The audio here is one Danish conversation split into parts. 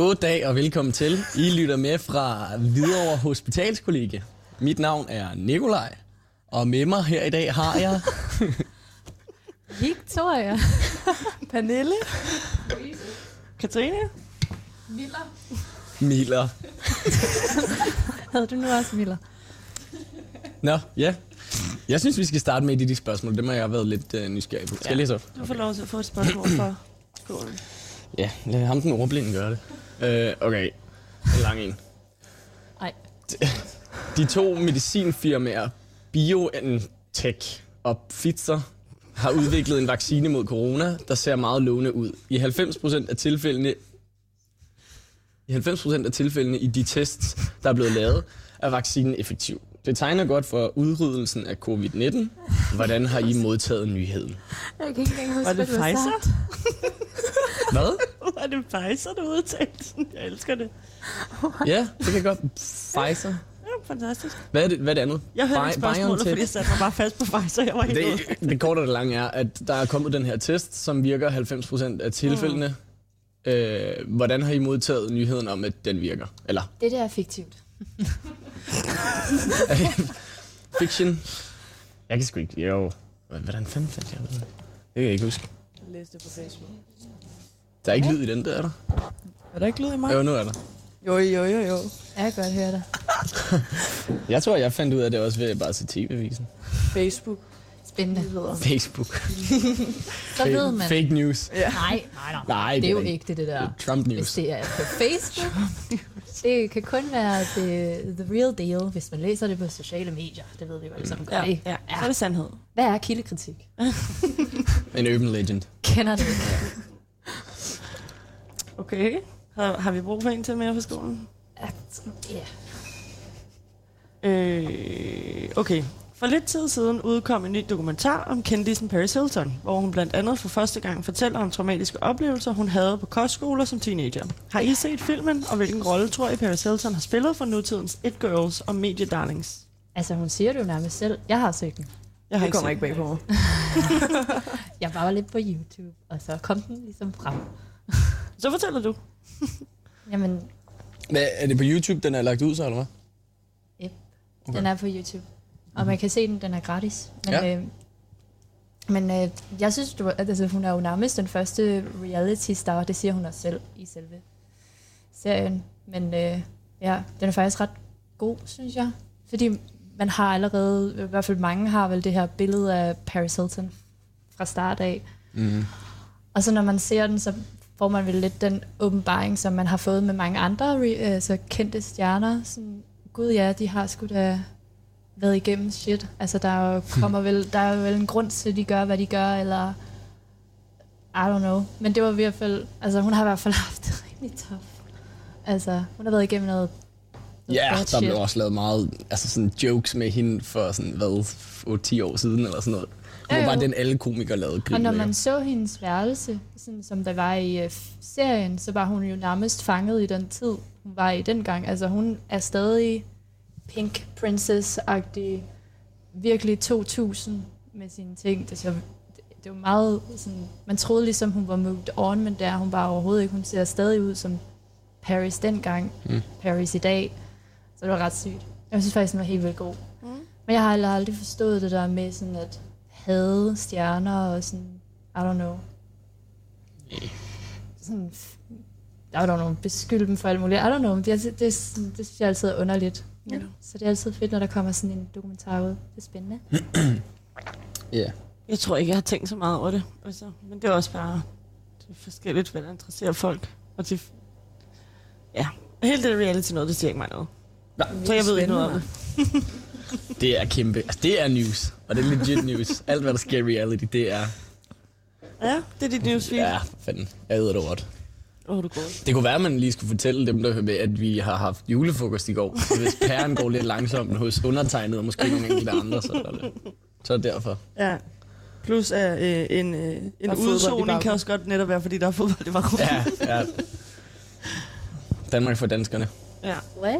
God dag og velkommen til. I lytter med fra Hvidovre Hospitalskollega. Mit navn er Nikolaj, og med mig her i dag har jeg... Victoria. Pernille. Katrine. Miller. Miller. Havde du nu også Miller? Nå, ja. Jeg synes, vi skal starte med et af de spørgsmål. Dem har jeg været lidt uh, nysgerrig på. Skal jeg læse op? Du får lov til at få et spørgsmål fra skolen. Ja, lad ham den ordblinde gøre det. Uh, okay, en lang en. Nej. De to medicinfirmaer BioNTech og Pfizer har udviklet en vaccine mod corona, der ser meget lovende ud. I 90% af tilfældene i 90% af tilfældene i de tests, der er blevet lavet, er vaccinen effektiv. Det tegner godt for udryddelsen af covid-19. Hvordan har I modtaget nyheden? Jeg kan ikke engang huske, Var det hvad du har Pfizer? Hvad? Var det Pfizer, der udtalte? Jeg elsker det. Ja, det kan godt. Pfizer. Ja, fantastisk. Hvad er det, hvad er det andet? Jeg hørte Bi- ikke spørgsmålet, fordi jeg satte mig bare fast på Pfizer. Jeg var helt ude. Det, det korte og det lange er, at der er kommet den her test, som virker 90% af tilfældene. Øh, hvordan har I modtaget nyheden om, at den virker? Eller Det der er fiktivt. fiction? Jeg kan sgu ikke... Jo. Hvordan fanden fandt jeg det? Det kan jeg ikke huske. Jeg læste det på Facebook. Der er ikke lyd i den, der er der. Er der ikke lyd i mig? Jo, nu er der. Jo, jo, jo, jo. Jeg kan godt høre dig. Jeg tror, jeg fandt ud af det også ved at bare se TV-avisen. Facebook. Spændende. Facebook. Så ved man. Fake news. Ja. Nej, nej, nej. Nej, det er jo ikke. ikke det, det der. Trump Hvis news. det er på Facebook, det kan kun være the, the real deal, hvis man læser det på sociale medier. Det ved vi jo alle sammen godt. Ja, ja. Så er det sandhed. Hvad er kildekritik? En urban legend. Kender det. Okay. Har, har vi brug for en til mere på skolen? Ja. Øh, okay. For lidt tid siden udkom en ny dokumentar om kendisen Paris Hilton, hvor hun blandt andet for første gang fortæller om traumatiske oplevelser, hun havde på kostskoler som teenager. Har I set filmen, og hvilken rolle tror I Paris Hilton har spillet for nutidens It Girls og mediedarlings? Altså, hun siger det jo nærmest selv. Jeg har set den. Jeg har Det kommer set ikke bag på mig. Jeg var lidt på YouTube, og så kom den ligesom frem. Så fortæller du. Jamen, Hvad, er det på YouTube, den er lagt ud så, eller hvad? Yep. Okay. Den er på YouTube. Og man kan se den, den er gratis. Men, Ja. øh, men øh, jeg synes, du, at, altså, hun er jo nærmest den første reality star, det siger hun også selv i selve serien. Men øh, ja, den er faktisk ret god, synes jeg. Fordi man har allerede, i hvert fald mange har vel det her billede af Paris Hilton fra start af. Mm. Og så når man ser den, så får man vel lidt den åbenbaring, som man har fået med mange andre re- altså kendte stjerner. Sådan, Gud ja, de har sgu da været igennem shit. Altså der er jo, kommer vel, der er vel en grund til, at de gør, hvad de gør, eller I don't know. Men det var i hvert fald, altså hun har i hvert fald haft det rimelig tough. Altså, hun har været igennem noget, Ja, bad der blev også lavet meget altså sådan jokes med hende for sådan, hvad, 8-10 år siden eller sådan noget. Hun Ja, var jo. bare den, alle komikere lavede Og når man så hendes værelse, sådan som der var i uh, serien, så var hun jo nærmest fanget i den tid, hun var i dengang. Altså hun er stadig Pink Princess-agtig, virkelig 2000 med sine ting. Det, så, det, det var meget sådan, man troede ligesom hun var moved on, men det er hun bare overhovedet ikke. Hun ser stadig ud som Paris dengang, Mm. Paris i dag. Så det var ret sygt. Jeg synes faktisk, den var helt vildt god. Mm. Men jeg har aldrig, aldrig forstået det der med sådan at hade stjerner og sådan, I don't know. Sådan, I don't know, beskylde dem for alt muligt. I don't know, det, det, det, sådan- det synes jeg altid er underligt. Ja. Så det er altid fedt, når der kommer sådan en dokumentar ud. Det er spændende. Ja. Jeg tror ikke, jeg har tænkt så meget over det. Altså, men det er også bare det er forskelligt, hvad der interesserer folk. Og det, ja, hele det reality noget, det siger ikke mig noget. Nej. Så jeg ved ikke noget om det. Det er kæmpe. Altså, det er news. Og det er legit news. Alt, hvad der sker i reality, det er... Ja, det er dit newsfeed. Ja, fanden. Jeg ved det godt. Åh, oh, du god. Det kunne være, at man lige skulle fortælle dem, der hører med, at vi har haft julefrokost i går. Så hvis pæren går lidt langsomt hos undertegnet, og måske nogle enkelte andre, så er det, så er det derfor. Ja. Plus at øh, en, øh, en udsoning kan også godt netop være, fordi der er fodbold i baggrunden. Ja, ja. Danmark for danskerne. ja. Hvad?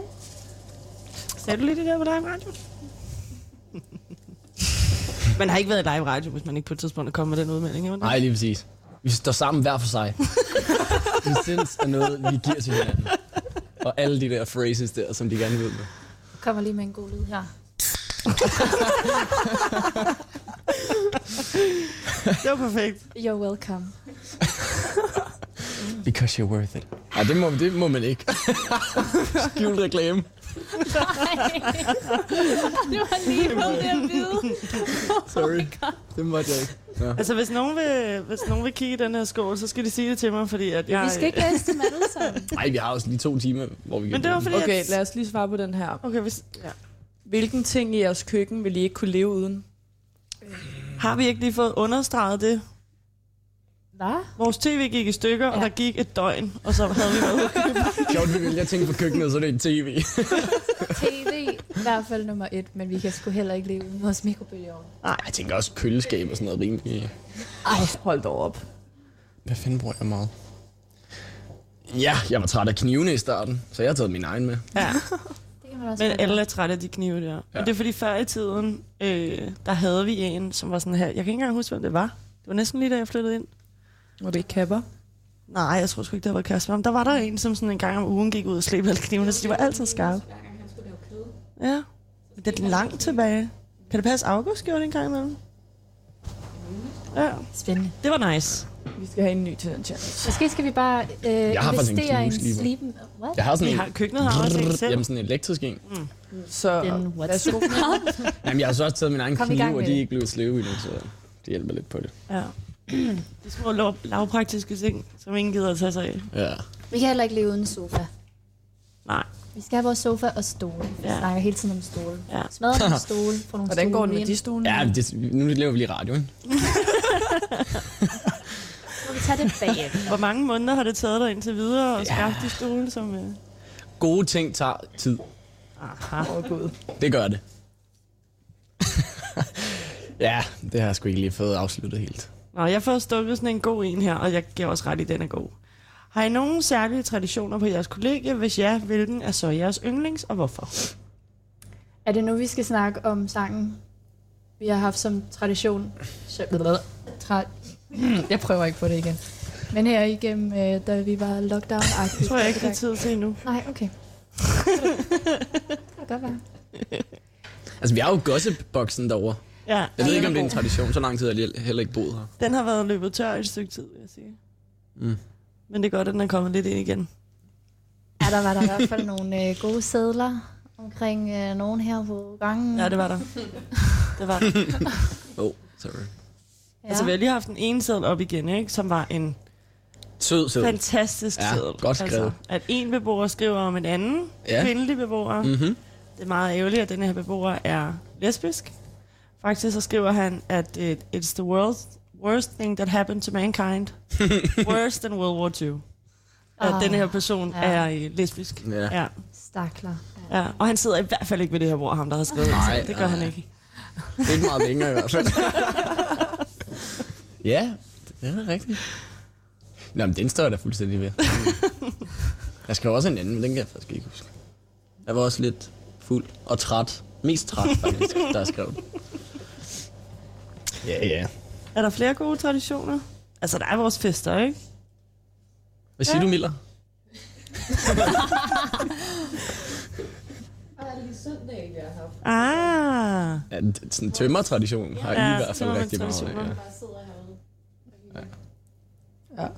Sagde du lige det der på live radio? man har ikke været i live radio, hvis man ikke på et tidspunkt er kommet med den udmelding. Jo? Nej, lige præcis. Vi står sammen hver for sig. Essens er noget, vi giver til hinanden. Og alle de der phrases der, som de gerne vil. med. Kommer lige med en god lyd her. Det var perfekt. You're welcome. Because you're worth it. Nej, det må, det må man ikke. Skjult reklame. Det var lige på det at vide. Sorry. Det måtte jeg ikke. Ja. Altså, hvis nogen, vil, hvis nogen vil kigge i den her skål, så skal de sige det til mig, fordi at jeg... Vi skal ikke læse dem alle sammen. Nej, vi har også lige to timer, hvor vi kan Men det var fordi, Okay, at... lad os lige svare på den her. Okay, hvis... Ja. Hvilken ting i jeres køkken vil I ikke kunne leve uden? Har vi ikke lige fået understreget det? Hvad? Vores tv gik i stykker, ja. og der gik et døgn, og så havde vi noget. Sjovt, vi vælger ting på køkkenet, så det er en tv. TV i hvert fald nummer et, men vi kan sgu heller ikke leve uden vores mikrobølgeovn. Jeg tænker også køleskab og sådan noget rimelig. Ej, hold dog op. Hvad fanden bruger jeg meget? Ja, jeg var træt af knivene i starten, så jeg har taget min egen med. ja. Det kan man også Men alle er trætte af de knive der. Ja. Ja. Men det er fordi før i tiden, øh, der havde vi en, som var sådan her. Jeg kan ikke engang huske, hvem det var. Det var næsten lige da jeg flyttede ind. Og det er kapper. Nej, jeg tror sgu ikke, det var Kasper. Men der var der en, som sådan en gang om ugen gik ud og slæbte alle knivene, så de var altid skarpe. Ja. Det er langt tilbage. Kan det passe, August gjorde det en gang imellem? Ja, Spændende. det var nice. Vi skal have en ny til den challenge. Måske skal vi bare øh, har faktisk en investere i en sliben. What? Jeg har sådan Vi en... har, køkkenet har også en selv. Jamen sådan en elektrisk en. Så Den what? værsgo. Jamen, jeg har så også taget min egen Kom i kniv, og de er det. ikke blevet sløve endnu, så det hjælper lidt på det. Ja. De små lav, lavpraktiske ting, som ingen gider at tage sig af. Ja. Vi kan heller ikke leve uden sofa. Nej. Vi skal have vores sofa og stole. Vi Ja. ja. snakker hele tiden om stole. Ja. Ja. Smadre nogle stole, få nogle Hvordan går det med de stole? Ja, det, nu laver vi lige radio, ikke? Så vi tager det bagefter. Hvor mange måneder har det taget dig indtil videre at skaffe de stole, som... Øh... Gode ting tager tid. Aha. Oh, Gud. Det gør det. ja, det har jeg sgu ikke lige fået afsluttet helt. Nå, jeg får stukket sådan en god en her, og jeg giver også ret i, den er god. Har I nogen særlige traditioner på jeres kollegie? Hvis ja, hvilken er så jeres yndlings, og hvorfor? Er det nu, vi skal snakke om sangen, vi har haft som tradition? Tra- jeg prøver ikke på det igen. Men her igennem, øh, da vi var lockdown-agtigt. Det tror jeg ikke, det er tid til endnu. Nej, okay. det kan godt være. Altså, vi har jo gossip-boksen derovre. Ja, Jeg ved ikke, om det er en tradition. Så lang tid har jeg heller ikke boet her. Den har været løbet tør i et stykke tid, vil jeg sige. Mm. Men det er godt, at den er kommet lidt ind igen. Ja, der var der i hvert fald nogle øh, gode sædler omkring øh, nogen her på gangen. Ja, det var der. Det var der. Oh, sorry. Ja. Altså, vi har lige haft en ene seddel op igen, ikke? Som var en Sød, sød. fantastisk Ja, seddel. godt skrevet. Altså, at en beboer skriver om en anden Ja. kvindelig beboer. Mm. Mm-hmm. Det er meget ærgerligt, at den her beboer er lesbisk. Faktisk så skriver han, at it, it's the world's worst thing that happened to mankind. Worse than World War II. At Ah, den her person ja. er øh, lesbisk. Ja. Ja. Stakler. ja. Og han sidder i hvert fald ikke ved det her bord, ham der har skrevet det. Nej, det gør nej. han ikke. Det er ikke meget længere i hvert fald. ja, det er rigtigt. Nå, men den står jeg da fuldstændig ved. Jeg skrev også en anden, men den kan jeg faktisk ikke huske. Jeg var også lidt fuld og træt. Mest træt, faktisk, da jeg skrev den. Ja, ja. Er der flere gode traditioner? Altså, der er vores fester, ikke? Hvad siger du, Miller? Ah, Ja, det- sådan en tømmertradition har I Ja, i hvert fald rigtig meget af. Ja. Ja.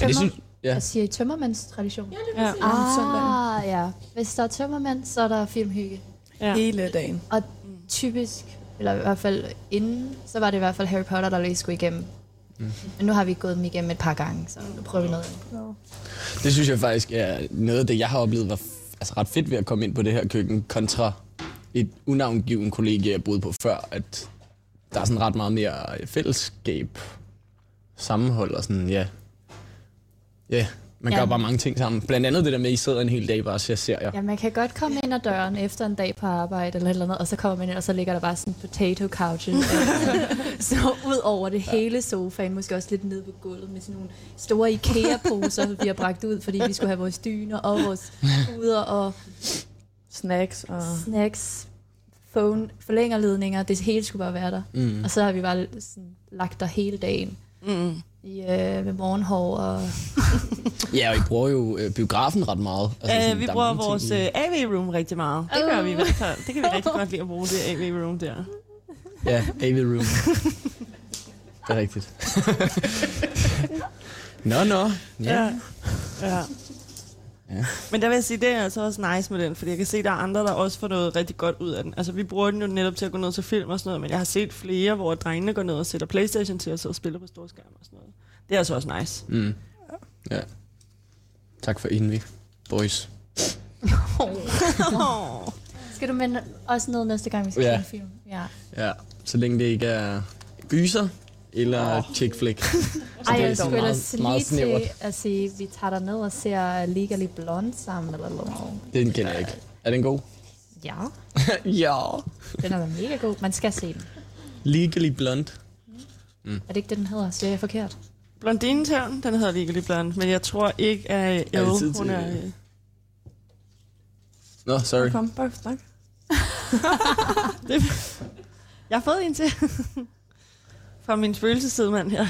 Ja, det synes, ja. Jeg siger I tømmermandstradition? Ja, ja. Ah, ja. Hvis der er tømmermand, så er der filmhygge. ja. Hele dagen. Og typisk, eller i hvert fald inden, så var det i hvert fald Harry Potter, der lige skulle igennem. Mm. Men nu har vi gået dem igennem et par gange, så nu prøver vi noget. Det synes jeg faktisk er noget af det, jeg har oplevet, var altså ret fedt ved at komme ind på det her køkken, kontra et unavngiven kollegie, jeg boede på før, at der er sådan ret meget mere fællesskab, sammenhold og sådan, ja. Ja, man Ja. gør bare mange ting sammen. Blandt andet det der med, at I sidder en hel dag bare og ser serier. Ja, man kan godt komme ind ad døren efter en dag på arbejde eller et eller andet, og så kommer man ind, og så ligger der bare sådan en potato couch. så ud over det hele sofaen, måske også lidt nede på gulvet med sådan nogle store IKEA-poser, vi har bragt ud, fordi vi skulle have vores dyner og vores puder og Snacks og... snacks, phone, forlængerledninger, det hele skulle bare være der. Mm. Og så har vi bare sådan lagt der hele dagen. Mm. I, øh, med morgenhår og... Ja, og I bruger jo øh, biografen ret meget. Altså, sådan, øh, vi er bruger vores øh, AV-room rigtig meget. Det gør vi i hvert fald. Det kan vi rigtig godt lide at bruge, det AV-room der. Ja, AV Room. det er rigtigt. nå, nå. Ja. Ja. ja. Ja. Men der vil jeg sige, det er altså også nice med den, fordi jeg kan se, at der er andre, der også får noget rigtig godt ud af den. Altså, vi bruger den jo netop til at gå ned til film og sådan noget, men jeg har set flere, hvor drengene går ned og sætter Playstation til at sidde og spille på storskærm og sådan noget. Det er altså også nice. Mm. ja. Tak for Envy, boys. Oh. Skal du med også ned næste gang, vi skal Ja. se en film? Ja. Ja, så længe det ikke er gyser eller oh. chick flick. Ej, det er jeg skulle ellers lige meget til snævert. at sige, vi tager der ned og ser Legally Blonde sammen eller noget. Den kender jeg ikke. Er den god? Ja, ja. den er da mega god. Man skal se den. Legally Blonde. Er det ikke det, den hedder? Siger jeg forkert? Blondinens her, den hedder Legally Blonde, men jeg tror ikke, at Er det Elle, tid hun til- er... øh, Nå, sorry. Kom, bare snak. Jeg har fået en til. Fra min spøgelsesidmand her.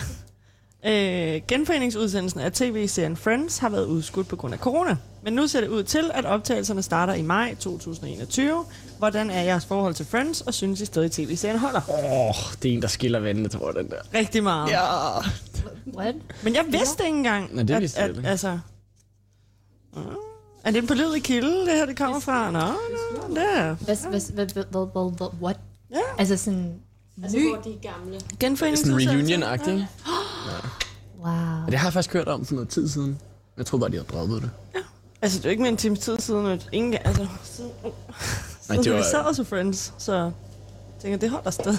Øh, genforeningsudsendelsen af tv-serien Friends har været udskudt på grund af corona. Men nu ser det ud til, at optagelserne starter i maj 2021. Hvordan er jeres forhold til Friends, og synes I stadig tv-serien holder? Åh, oh, det er en, der skiller vandene, tror jeg, den der. Rigtig meget. Ja. What? Men jeg vidste ikke engang, Nå, det at, vidste jeg at, ikke. altså... Ah, Er det en pålidelig kilde, det her det kommer fra? Nå, nå, det er... Hvad, hvad, hvad, hvad, hvad, hvad, hvad, what? Ja. Altså sådan Altså, ny? hvor de er gamle. Sådan Genforeningsudsendelsen. reunion-agtig. ikke? Wow. Og det har jeg faktisk hørt om for noget tid siden. Jeg tror bare, de har droppet det. Altså, det er jo ikke mere en times tid siden, at ingen... Altså, siden, Nej, det vi var, sad og så Friends, så... Jeg tænker, det holder stadig.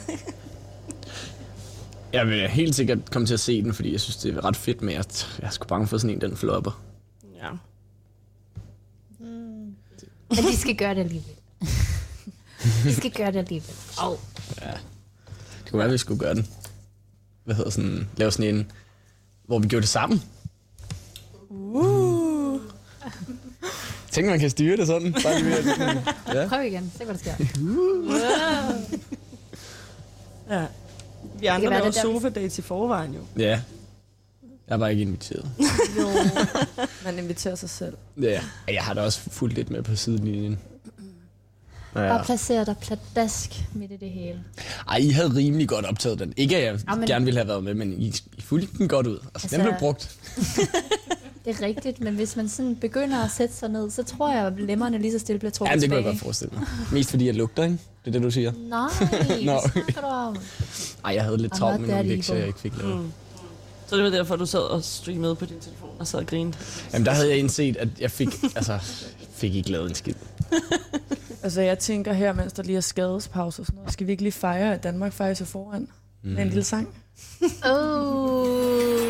jeg vil helt sikkert komme til at se den, fordi jeg synes, det er ret fedt med, at jeg er sgu bange for sådan en, den flopper. ja. Men de skal gøre det alligevel. de skal gøre det alligevel. Oh. Det kunne være, at vi skulle gøre den. Hvad hedder sådan, lave sådan en, hvor vi gjorde det sammen. Uh. Tænk, man kan styre det sådan. Bare lige sådan, ja. Prøv igen. Se, hvad der sker. ja. Vi andre laver det der, vi- sofa dates i forvejen jo. ja. Jeg var ikke inviteret. Jo. Man inviterer sig selv. Ja, jeg har da også fulgt lidt med på sidelinjen. Ja. Bare placere dig pladask midt i det hele. Ej, I havde rimelig godt optaget den. Ikke at jeg Ja, men- gerne ville have været med, men I, I fulgte den godt ud. Altså, altså, den blev brugt. Det er rigtigt, men hvis man sådan begynder at sætte sig ned, så tror jeg, at lemmerne lige så stille bliver trukket Ja, det kunne jeg tilbage. godt forestille mig. Mest fordi jeg lugter, ikke? Det er det, du siger. Nej, Nå. hvad snakker du om? Ej, jeg havde lidt travlt med nogle lektier, jeg ikke fik lavet. Mm. Så det var derfor, du sad og streamede på din telefon og sad og grinede. Jamen, der havde jeg indset, at jeg fik, altså, fik ikke lavet en skid. Altså, jeg tænker her, mens der lige er skadespause og sådan noget, skal vi ikke lige fejre, at Danmark faktisk er foran mm. med en lille sang? Oh.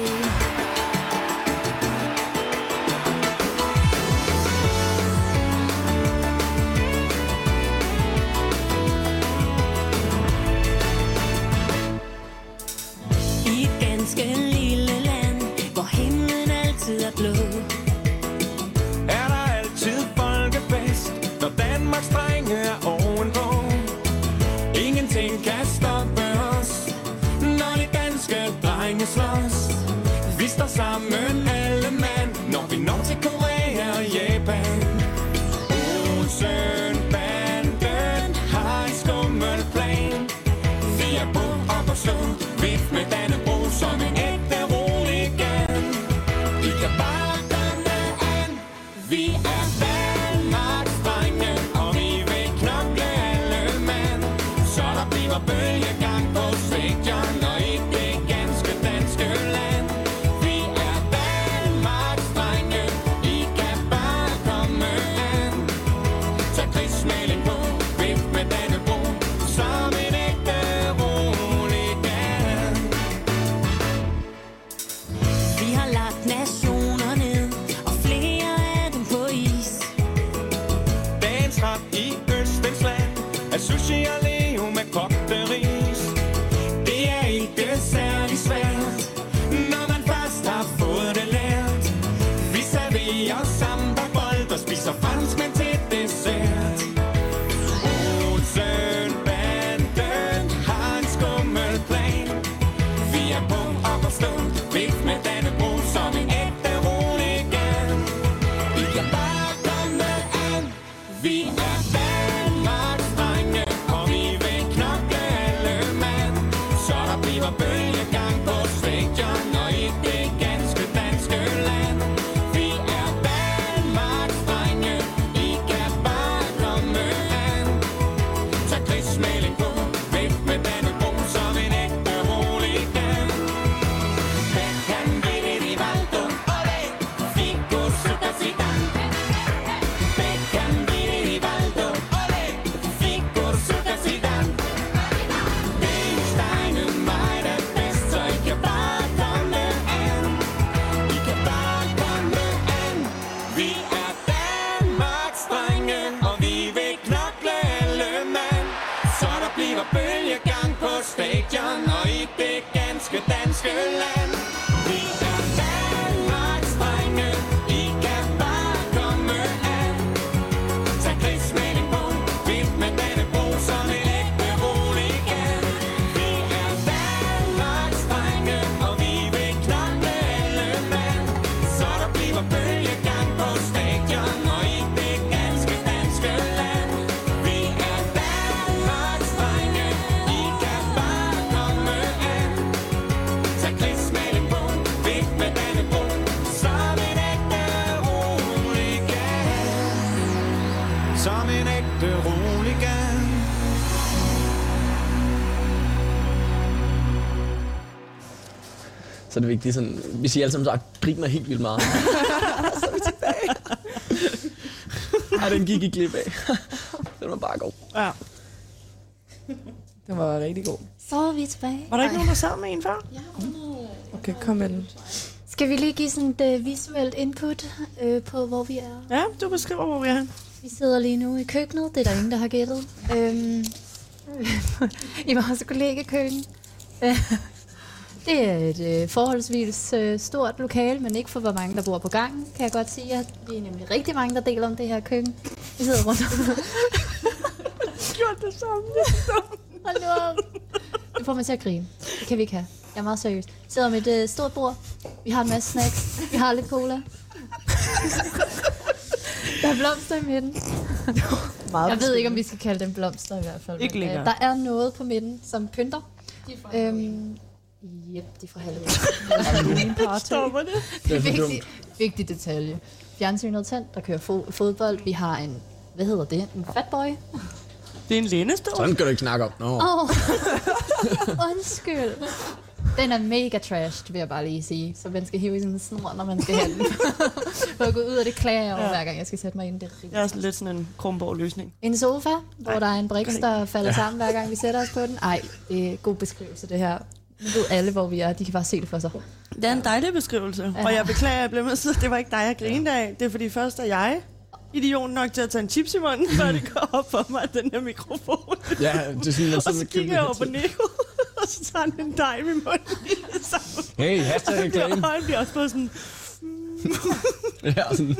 Så det vigtigt sådan, hvis I alle sammen så griner helt vildt meget. så er vi tilbage. Ej, den gik I glip af. den var bare god. Ja. Den var rigtig god. Så er vi tilbage. Var der ikke nogen, der sad med en før? Okay, kom med den. Skal vi lige give sådan et uh, visuelt input øh, på, hvor vi er? Ja, du beskriver, hvor vi er. Vi sidder lige nu i køkkenet. Det er der ingen, der har gættet. Øhm, I vores kollegekøkken. Det er et øh, forholdsvis øh, stort lokal, men ikke for hvor mange, der bor på gangen, kan jeg godt sige. At vi er nemlig rigtig mange, der deler om det her køkken. Vi sidder rundt om. Gjort det samme. Hold nu op. Det får mig til at grine. Det kan vi ikke have. Jeg er meget seriøs. Vi sidder med et øh, stort bord. Vi har en masse snacks. Vi har lidt cola. Der er blomster i midten. Meget Jeg ved ikke, om vi skal kalde dem blomster i hvert fald. Ikke men, øh, længere. Der er noget på midten, som pynter. Øhm, Yep, de er fra helvede. Stopper det? Det er Det er vigtig, vigtig detalje. Fjernsynet er tændt, der kører fo- fodbold. Vi har en, hvad hedder det? En fatboy. Det er en lænestol. Sådan kan du ikke snakke om. Nå. Åh, oh. undskyld. Den er mega trashed, vil jeg bare lige sige. Så man skal hive i sådan en snor, når man skal have den. For at gå ud af det klager jeg over, Ja. hver gang jeg skal sætte mig ind. Det er rigtig Jeg er sådan lidt sådan en Kronborg-løsning. En sofa, hvor der er en briks, der falder sammen, hver gang vi sætter os på den. Ej, det er god beskrivelse, det her. Nu ved alle, hvor vi er. De kan bare se det for sig. Det er en dejlig beskrivelse. Ja. Og jeg beklager, at jeg blev med at sige, det var ikke dig, jeg grinede af. Det er fordi først er jeg idioten nok til at tage en chips i munden, før det går op for mig, at den her mikrofon. Ja, det er sådan, man Og så kigger jeg over på Nico, og så tager han en dej i munden. Så Hey, hashtag reklame. og han bliver også på sådan, Ja, sådan.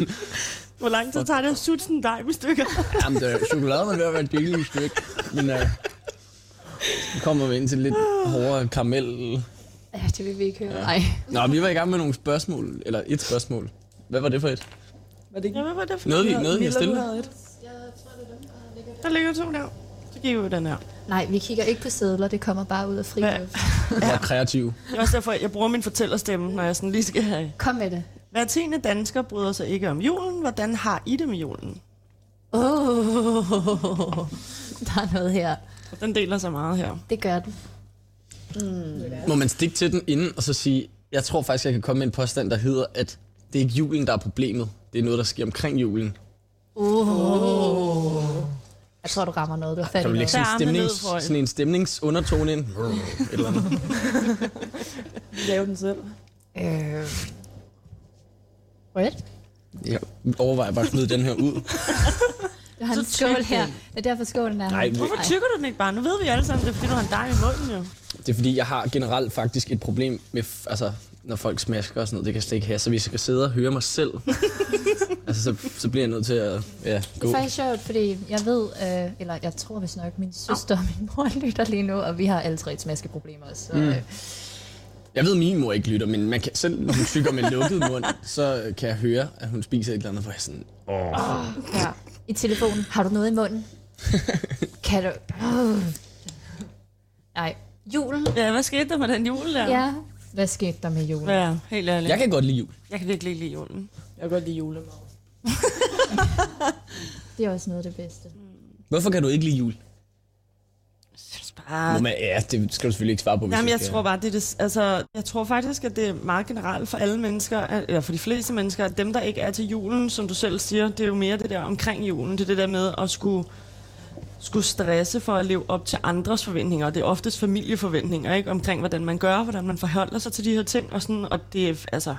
hvor lang tid tager det at sutte sådan en dej i stykker? Jamen, det er, chokoladen er ved at være et billigt stykke. Men uh, nu kommer vi ind til lidt hårdere karamel. Ja, det vil vi ikke høre. Nej. Nå, vi var i gang med nogle spørgsmål. Eller et spørgsmål. Hvad var det for et? Var det ikke Ja, hvad var det for Noget, vi, noget? vi har Miller, du stillet? havde et? Der ligger to der. Så giver vi den her. Nej, vi kigger ikke på sædler. Det kommer bare ud af fri Hvad? luft. Hvor kreativ. Det er også derfor, jeg bruger min fortællerstemme, når jeg sådan lige skal have... Kom med det. Hver tiende dansker bryder sig ikke om julen. Hvordan har I det med julen? Åh, oh, der er noget her. Og den deler sig meget her. Det gør den. Må man stikke til den inden, og så sige, jeg tror faktisk, jeg kan komme med en påstand, der hedder, at det er ikke julen, der er problemet. Det er noget, der sker omkring julen. Oh. Jeg tror, du rammer noget. Du har fat i Kan du lægge sådan, en er armene stemnings, ned sådan en stemningsundertone ind? Et eller andet. Lave den selv. Øh. What? Jeg overvejer bare at smide den her ud. Du har en Så skål tyk her. Det er derfor skålen er Nej, her. Hvorfor tykker du den ikke bare? Nu ved vi alle sammen, det er fordi, du har en dej i munden jo. Det er fordi, jeg har generelt faktisk et problem med, altså, når folk smasker og sådan noget. Det kan jeg slet ikke have. Så hvis jeg skal sidde og høre mig selv, altså, så, så bliver jeg nødt til at ja, Det gå. er faktisk sjovt, fordi jeg ved, øh, eller jeg tror vist nok, min søster og min mor lytter lige nu, og vi har alle tre et smaskeproblemer også. Så, Mm. øh, Jeg ved, at min mor ikke lytter, men man kan, selv når hun tykker med lukket mund, så kan jeg høre, at hun spiser et eller andet, hvor jeg sådan, åh. ja. I telefonen, har du noget i munden? kan du... Uh. Nej, julen. Ja, hvad skete der med den jul der? Ja. Hvad skete der med julen? Ja, helt ærligt. Jeg kan godt lide jul. jeg kan virkelig ikke lide julen. Jeg kan godt lide julemad. Det er også noget af det bedste. Hvorfor kan du ikke lide jul? Synes bare... Må man, ja, det skal du selvfølgelig ikke svare på. Jamen, jeg tror bare, det er det, altså, jeg tror faktisk, at det er meget generelt for alle mennesker, at- eller for de fleste mennesker, at dem, der ikke er til julen, som du selv siger, det er jo mere det der omkring julen. Det er det der med at skulle, skulle stresse for at leve op til andres forventninger. Det er oftest familieforventninger, ikke? Omkring, hvordan man gør, hvordan man forholder sig til de her ting. Og, sådan, og det er, altså,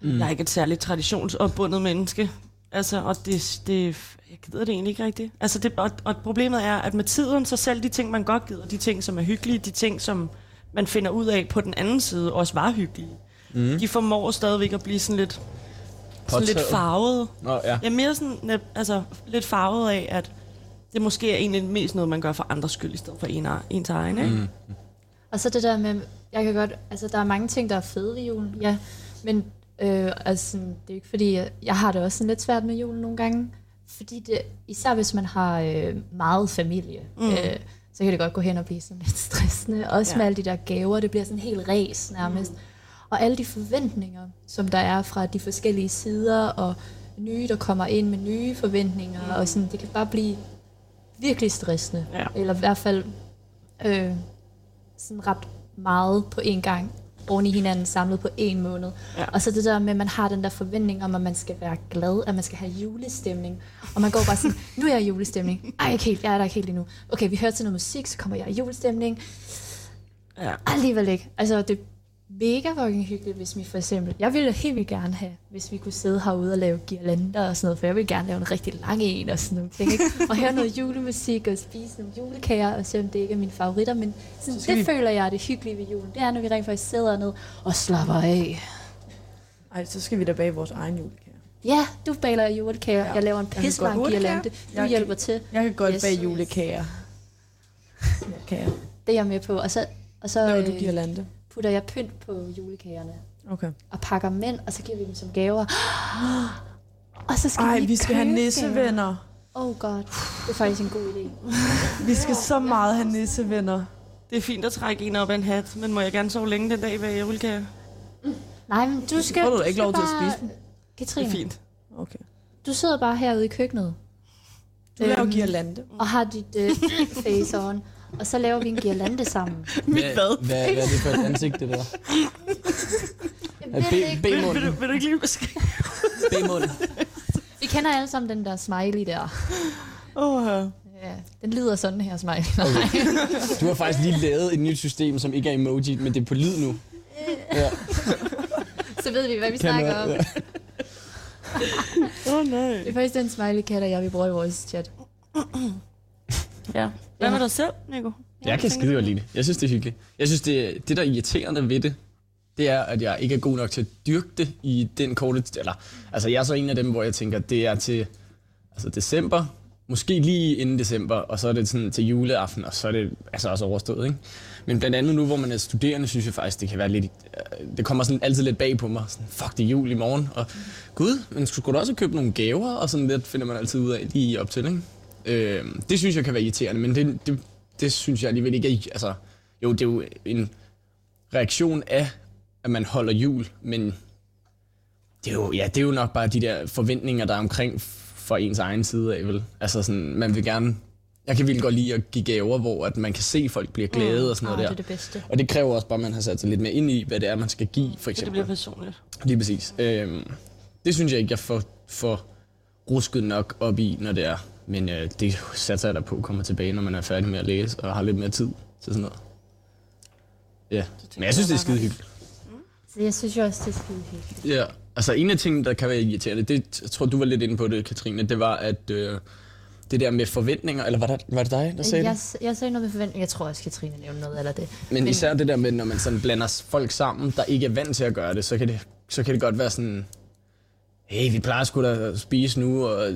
mm. jeg er ikke et særligt traditionsopbundet menneske. Altså, og det, det, jeg gider det egentlig ikke rigtigt. Altså, det, og, og problemet er, at med tiden, så selv de ting, man godt gider, de ting, som er hyggelige, de ting, som man finder ud af på den anden side, også var hyggelige. Mm. De formår stadigvæk at blive sådan lidt, sådan lidt farvet. Nå, ja. Er mere sådan, net- altså, lidt farvet af, at det måske er egentlig mest noget, man gør for andres skyld, i stedet for en, ens egen, ikke? Mm. Og så det der med, jeg kan godt, altså der er mange ting, der er fede ved julen, ja. Men øh, altså, det er ikke fordi, jeg, jeg har det også sådan lidt svært med julen nogle gange. Fordi det, især hvis man har øh, meget familie, mm. øh, så kan det godt gå hen og blive sådan lidt stressende. Også Ja. med alle de der gaver, det bliver sådan helt ræs nærmest. Mm. Og alle de forventninger, som der er fra de forskellige sider, og nye, der kommer ind med nye forventninger, mm. og sådan, det kan bare blive virkelig stressende. Ja. Eller i hvert fald øh, sådan ret meget på én gang oven i hinanden samlet på en måned. Ja. Og så det der med, at man har den der forventning om, at man skal være glad, at man skal have julestemning. Og man går bare sådan, nu er jeg i julestemning. Ej, ikke helt, jeg er der ikke helt endnu. Okay, vi hører til noget musik, så kommer jeg i julestemning. Ja. Alligevel ikke. Altså, det mega fucking hyggeligt, hvis vi for eksempel... Jeg ville helt vildt gerne have, hvis vi kunne sidde herude og lave girlander og sådan noget, for jeg vil gerne lave en rigtig lang en og sådan nogle ting, ikke? Og høre noget julemusik og spise nogle julekager, og selvom det ikke er mine favoritter, men sådan, det vi- føler jeg er det hyggelige ved julen. Det er, når vi rent faktisk sidder ned og slapper af. Ej, så skal vi da bage vores egen julekage. Ja, du baler julekager. Ja. Jeg laver en kan pisse godt- lang girlande. Du Jeg kan- hjælper til. Jeg kan godt Yes. bage julekager. Kan jeg? Det er jeg med på. Og så, og så Laver du øh, girlande? Putter jeg pynt på julekagerne. Okay. og pakker mænd, og så giver vi dem som gaver. Og så skal Ej, vi, vi skal have nissevenner. Oh god, det er faktisk en god idé. Vi skal så meget have nissevenner. Det er fint at trække en op af en hat, men må jeg gerne sove længe den dag, hvad jeg julekage? Nej, men du skal... Får du da ikke lov til at spise dem? Det Katrine, er fint. Okay. du sidder bare herude i køkkenet. Du laver Øhm, girlande. Og har dit øh, face on. Og så laver vi en girlande sammen. Mit hvad, hvad? hvad, hvad er det for et ansigt, det der? Jeg Er ved B- det ikke. Vil, du, vil du ikke lige beskrive? B-munden. Vi kender alle sammen den der smiley der. Oh, Ja, den lyder sådan her, smiley. Du har faktisk lige lavet et nyt system, som ikke er emoji, men det er på lyd nu. Ja, så ved vi, hvad vi kan snakker noget- om. ja. Åh, oh, nej. Det er faktisk den smiley kat, jeg vi bruger i vores chat. Ja. Hvad med dig selv, Nico? Jeg kan skide godt lide det. Jeg synes, det er hyggeligt. Jeg synes, det, det der er irriterende ved det, det er, at jeg ikke er god nok til at dyrke det i den korte... Eller, altså, jeg er så en af dem, hvor jeg tænker, det er til altså, december, måske lige inden december, og så er det sådan til juleaften, og så er det altså også overstået, ikke? Men blandt andet nu, hvor man er studerende, synes jeg faktisk, det kan være lidt... øh, Det kommer sådan altid lidt bag på mig. Sådan, fuck, det er jul i morgen. Og gud, men skulle du også købe nogle gaver? Og sådan lidt finder man altid ud af lige op til, ikke? Øh, det synes jeg kan være irriterende, men det, det, det synes jeg alligevel ikke er... Altså, jo, det er jo en reaktion af, at man holder jul, men det er jo, ja, det er jo nok bare de der forventninger, der er omkring for ens egen side af, vel? Altså sådan, man vil gerne... Jeg kan virkelig godt lide at give gaver, hvor at man kan se, at folk bliver glade og sådan Ah, noget det er der. det bedste. Og det kræver også bare, at man har sat sig lidt mere ind i, hvad det er, man skal give, for Så det eksempel. bliver personligt. Lige præcis. Øhm, det synes jeg ikke, jeg får, får rusket nok op i, når det er. Men øh, det satser jeg da på kommer tilbage, når man er færdig med at læse og har lidt mere tid til sådan noget. Ja, men jeg synes, det er skide hyggeligt. Så jeg synes jo også, det er skide hyggeligt. Ja, altså en af tingene, der kan være irriterende, det jeg tror du var lidt inde på det, Katrine, det var, at øh, det der med forventninger, eller var det, var det dig, der sagde Jeg, det? jeg sagde noget med forventning. Jeg tror også, Katrine nævnte noget eller det. Men især det der med, når man sådan blander folk sammen, der ikke er vant til at gøre det, så kan det, så kan det godt være sådan, hey, vi plejer sgu da at spise nu, og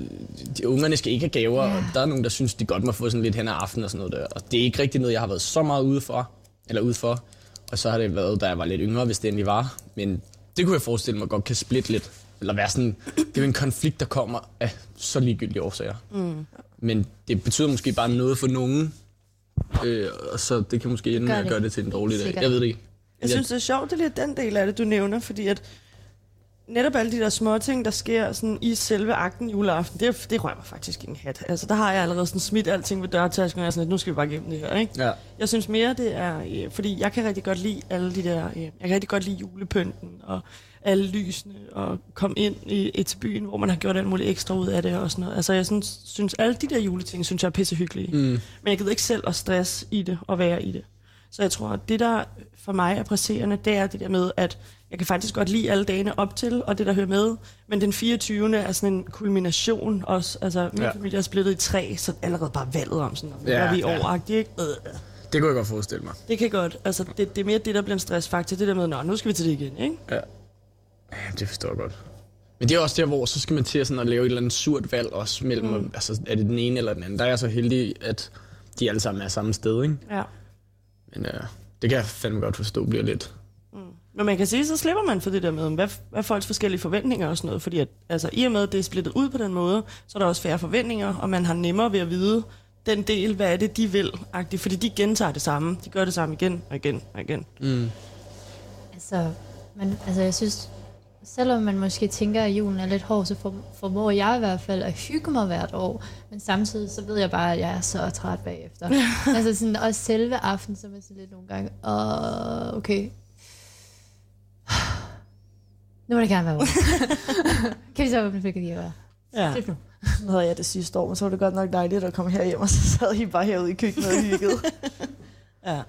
de ungerne skal ikke have gaver, Ja. og der er nogen, der synes, de godt må få sådan lidt hen ad aften og sådan noget der. Og det er ikke rigtig noget, jeg har været så meget ude for, eller ude for. Og så har det været, da jeg var lidt yngre, hvis det endelig var. Men det kunne jeg forestille mig godt kan splitte lidt. Eller være sådan, det er jo en konflikt, der kommer af så ligegyldige årsager. Mm. Men det betyder måske bare noget for nogen. Øh, og så det kan måske ende med at gøre det til en dårlig dag. Sikkert. Jeg ved det ikke. Jeg synes, det er sjovt, det er lidt den del af det, du nævner, fordi at netop alle de der små ting, der sker sådan i selve akten juleaften, det, det rører mig faktisk i en hat. Altså, der har jeg allerede sådan smidt alting ved dørtasken, og jeg er sådan, lidt, nu skal vi bare gennem det her, ikke? Ja. Jeg synes mere, det er, øh, fordi jeg kan rigtig godt lide alle de der, øh, jeg kan rigtig godt lide julepynten, og alle lysene, og komme ind i, i til byen, hvor man har gjort alt muligt ekstra ud af det og sådan noget. Altså, jeg synes, synes alle de der juleting, synes jeg er pissehyggelige. Mm. Men jeg gider ikke selv at stress i det og være i det. Så jeg tror, at det der for mig er presserende, det er det der med, at Jeg kan faktisk godt lide alle dagene op til, og det der hører med. Men den 24. er sådan en kulmination også. Altså, min Ja. familie er splittet i tre, så allerede bare valget om sådan, Ja, ja, er vi ja. overagtige, ikke? Øh. Det kunne jeg godt forestille mig. Det kan godt. Altså, det, det er mere det, der bliver en stressfaktor. Det der med, nå, nu skal vi til det igen, ikke? Ja. ja, det forstår jeg godt. Men det er også der, hvor så skal man til at, sådan at lave et eller andet surt valg også mellem, mm. altså er det den ene eller den anden. Der er jeg så heldig, at de alle sammen er samme sted, ikke? Ja. Men øh, det kan jeg fandme godt forstå bliver lidt. Men man kan sige, så slipper man for det der med, hvad, hvad er folks forskellige forventninger og sådan noget. Fordi at, altså, i og med, at det er splittet ud på den måde, så er der også færre forventninger, og man har nemmere ved at vide den del, hvad er det, de vil. -agtigt. Fordi de gentager det samme. De gør det samme igen og igen og igen. Mm. Altså, man, altså jeg synes, selvom man måske tænker, at julen er lidt hård, så for, formår jeg i hvert fald at hygge mig hvert år. Men samtidig så ved jeg bare, at jeg er så træt bagefter. altså sådan, også selve aften, så er man sådan lidt nogle gange, åh, okay. Nu må det gerne være over. kan vi så åbne fyrkerier? Ja. Slut nu. Sådan havde jeg det sidste år, men så var det godt nok dejligt at komme herhjem, og så sad I bare herude i køkkenet og hyggede. ja.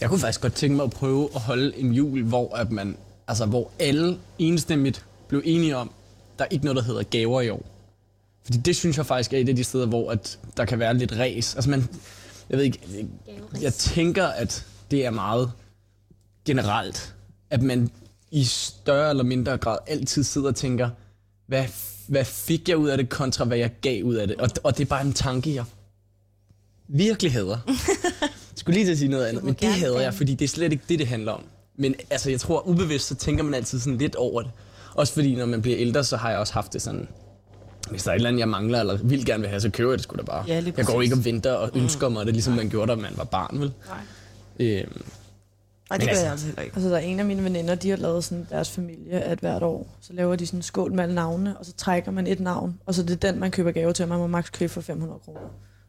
Jeg kunne faktisk godt tænke mig at prøve at holde en jul, hvor, at man, altså, hvor alle enstemmigt blev enige om, der er ikke noget, der hedder gaver i år. Fordi det synes jeg faktisk er et af de steder, hvor at der kan være lidt ræs. Altså man, jeg ved ikke, jeg tænker, at det er meget generelt, at man i større eller mindre grad altid sidder og tænker, hvad, hvad fik jeg ud af det, kontra hvad jeg gav ud af det. Og, og det er bare en tanke, jeg virkelig hader. Jeg skulle lige til at sige noget andet, men det hader jeg, fordi det er slet ikke det, det handler om. Men altså, jeg tror ubevidst, så tænker man altid sådan lidt over det. Også fordi, når man bliver ældre, så har jeg også haft det sådan, hvis der er et eller andet, jeg mangler, eller vil gerne vil have, så køber jeg det sgu da bare. Ja, jeg går ikke og venter og ønsker mig det, ligesom man gjorde, da man var barn, vel? Nej. Øhm, Nej, det gør altså- jeg altså heller ikke. Altså, der er en af mine veninder, de har lavet sådan deres familie, at hvert år, så laver de sådan en skål med alle navne, og så trækker man et navn, og så er det den, man køber gave til, og man må maks købe for 500 kroner.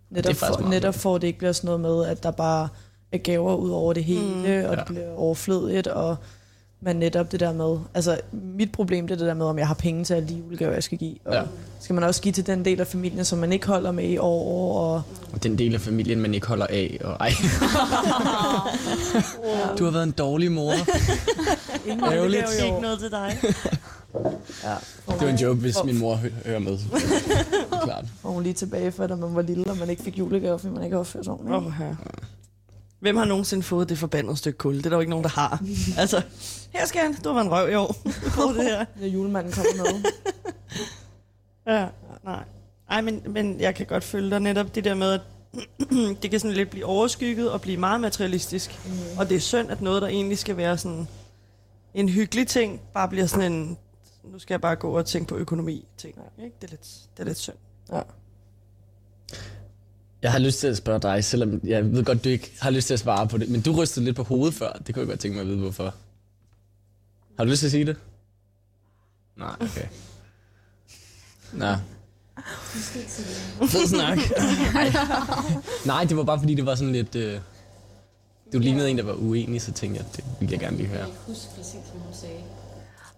Netop, faktisk for, netop for, at det ikke bliver sådan noget med, at der bare er gaver ud over det hele, mm. og Ja. det bliver overflødigt, og man netop det der med, altså mit problem det er det der med, om jeg har penge til alle de julegaver, jeg skal give. Og Ja. skal man også give til den del af familien, som man ikke holder med i år, og og den del af familien, man ikke holder af. Og, ej. du har været en dårlig mor. ingen Ærgerligt. i Ikke noget til dig. Ja, Det var en joke, hvis min mor hø- hører med. Klart. Og hun lige tilbage for, da man var lille, og man ikke fik julegave, fordi man ikke opførte sig ordentligt. Oh. Hvem har nogensinde fået det forbandede stykke kul? Det er der jo ikke nogen, der har. altså, her skal han. Du var en røv i år. Det her. Når julemanden kommer med. Ja, nej. Ej, men, men jeg kan godt følge dig netop det der med, at det kan sådan lidt blive overskygget og blive meget materialistisk. Mm. Og det er synd, at noget, der egentlig skal være sådan en hyggelig ting, bare bliver sådan en, nu skal jeg bare gå og tænke på økonomi ting. Ikke? Det, er lidt, det er lidt synd. Ja. Jeg har lyst til at spørge dig, selvom jeg ved godt, du ikke har lyst til at svare på det, men du rystede lidt på hovedet før. Det kunne jeg godt tænke mig at vide, hvorfor. Har du lyst til at sige det? Nej, okay. Nå. Fed snak. Nej. Nej, det var bare fordi, det var sådan lidt... Øh, du lignede en, der var uenig, så tænkte jeg, det ville jeg gerne lige høre. Husk præcis, hvad hun sagde.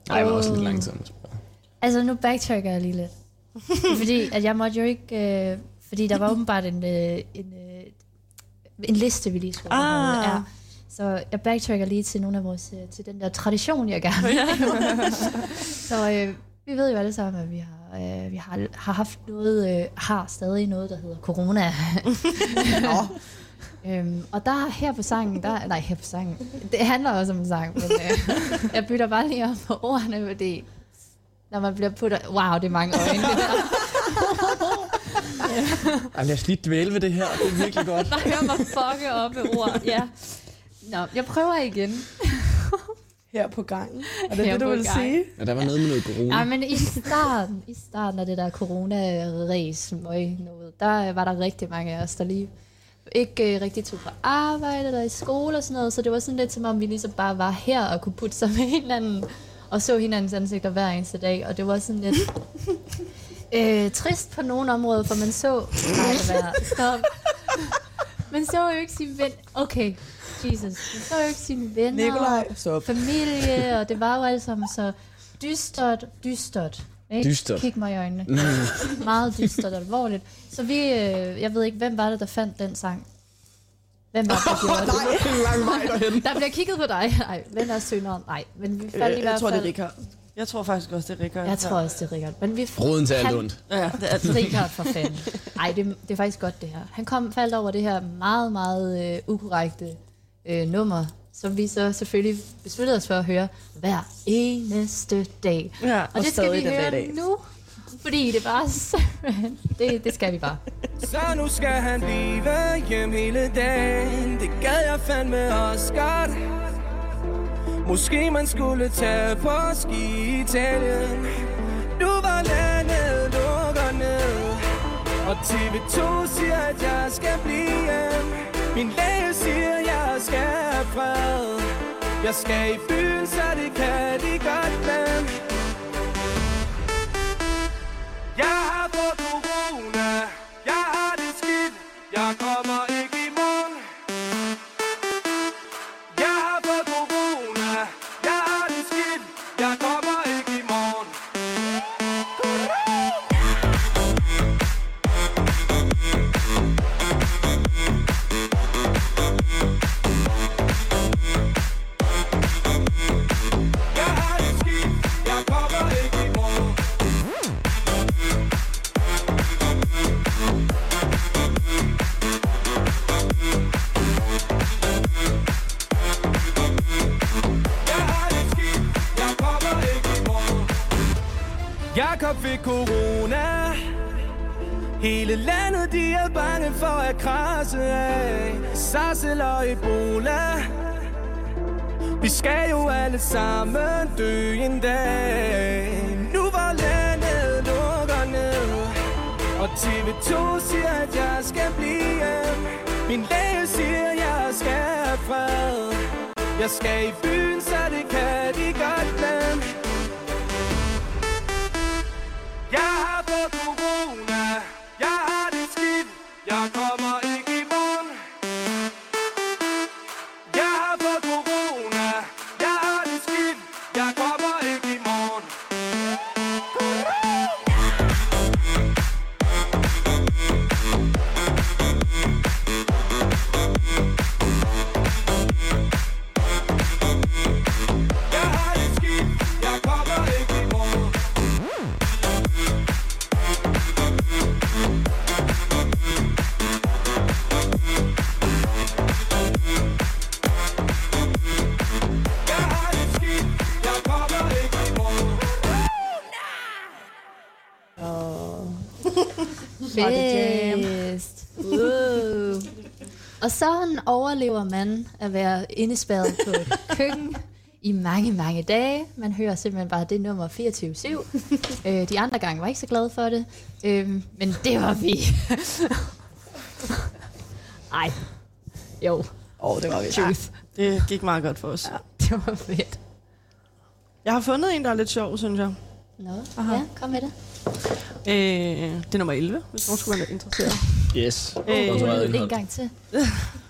Nej, jeg var også lidt langsom at spørge. Altså, nu backtracker jeg lige lidt. fordi at jeg måtte jo ikke... Øh, fordi der var åbenbart en, øh, en, øh, en liste, vi lige skulle Ah. Ja. Så jeg backtracker lige til nogle af vores, øh, til den der tradition, jeg gerne vil. Så øh, vi ved jo alle sammen, at vi har, øh, vi har, har haft noget, øh, har stadig noget, der hedder corona. øhm, og der her på sangen, der, nej her på sangen, det handler også om en sang, men øh, jeg bytter bare lige om på ordene, fordi når man bliver puttet, wow, det er mange øjne, der. Ej, lad os lige dvæle ved det her. Det er virkelig godt. Der hører mig fucke op med ord. Ja. Nå, jeg prøver igen. Her på gangen. Er det Her det, du på vil gang. sige? Ja, der var noget med noget corona. Ja, men i starten, i starten af det der corona-ræs, noget, der var der rigtig mange af os, der lige ikke øh, rigtig tog på arbejde eller i skole og sådan noget, så det var sådan lidt som om, vi ligesom bare var her og kunne putte sig med hinanden og så hinandens ansigter hver eneste dag, og det var sådan lidt øh, trist på nogle områder, for man så... Nej, stop. Man så jo ikke sine venner... Okay, Jesus. Man så jo ikke sine venner Nikolaj, stop. familie, og det var jo alt sammen så dystert, dystert. Ikke? Dystert. Kig mig i øjnene. Meget dystert og alvorligt. Så vi, øh, jeg ved ikke, hvem var det, der fandt den sang? Hvem var det, der gjorde det? Det er lang vej derhen. Der bliver kigget på dig. Nej, hvem er synderen? Nej, men vi faldt i Øh, hvert jeg tror, det er fald... Richard. Jeg tror faktisk også, det er Rikard. Jeg tror også, det er Richard. Men vi Roden til alt Han- ondt. Ja, det er det. Richard for fanden. Nej, det, det er faktisk godt det her. Han kom faldt over det her meget, meget øh, ukorrekte øh, nummer, som vi så selvfølgelig besluttede os for at høre hver eneste dag. Ja, Og, det skal vi høre dag. nu, fordi det var simpelthen... Det, det skal vi bare. Så nu skal han blive hjem hele dagen Det gad jeg fandme også godt Måske man skulle tage på ski i Italien Nu var landet lukker ned Og TV2 siger at jeg skal blive hjem min læge siger jeg skal have fred. Jeg skal i byen så det kan de godt men Jeg har fået corona. Jeg har det skidt. Jeg kommer Jakob fik corona. Hele landet, de er bange for at krasse af. Sarsel og Ebola. Vi skal jo alle sammen dø en dag. Nu hvor landet lukker ned. Og TV2 siger, at jeg skal blive. Hjem Min læge siger, at jeg skal have fred. Jeg skal i byen, så det kan de gøre. Jeg har fået corona Jeg har det skidt. Jeg kommer Fest. Uh. Og sådan overlever man at være indespærret på et køkken i mange, mange dage. Man hører simpelthen bare det nummer 24-7. øh, de andre gange var ikke så glade for det. Øh, men det var vi. Ej. Jo, Åh, oh, det var vi. truth. Det gik meget godt for os. Ja. Det var fedt. Jeg har fundet en, der er lidt sjov, synes jeg. Nå, ja, kom med det. Øh, det er nummer 11, hvis nogen skulle være interesseret. Yes. Øh, En gang til.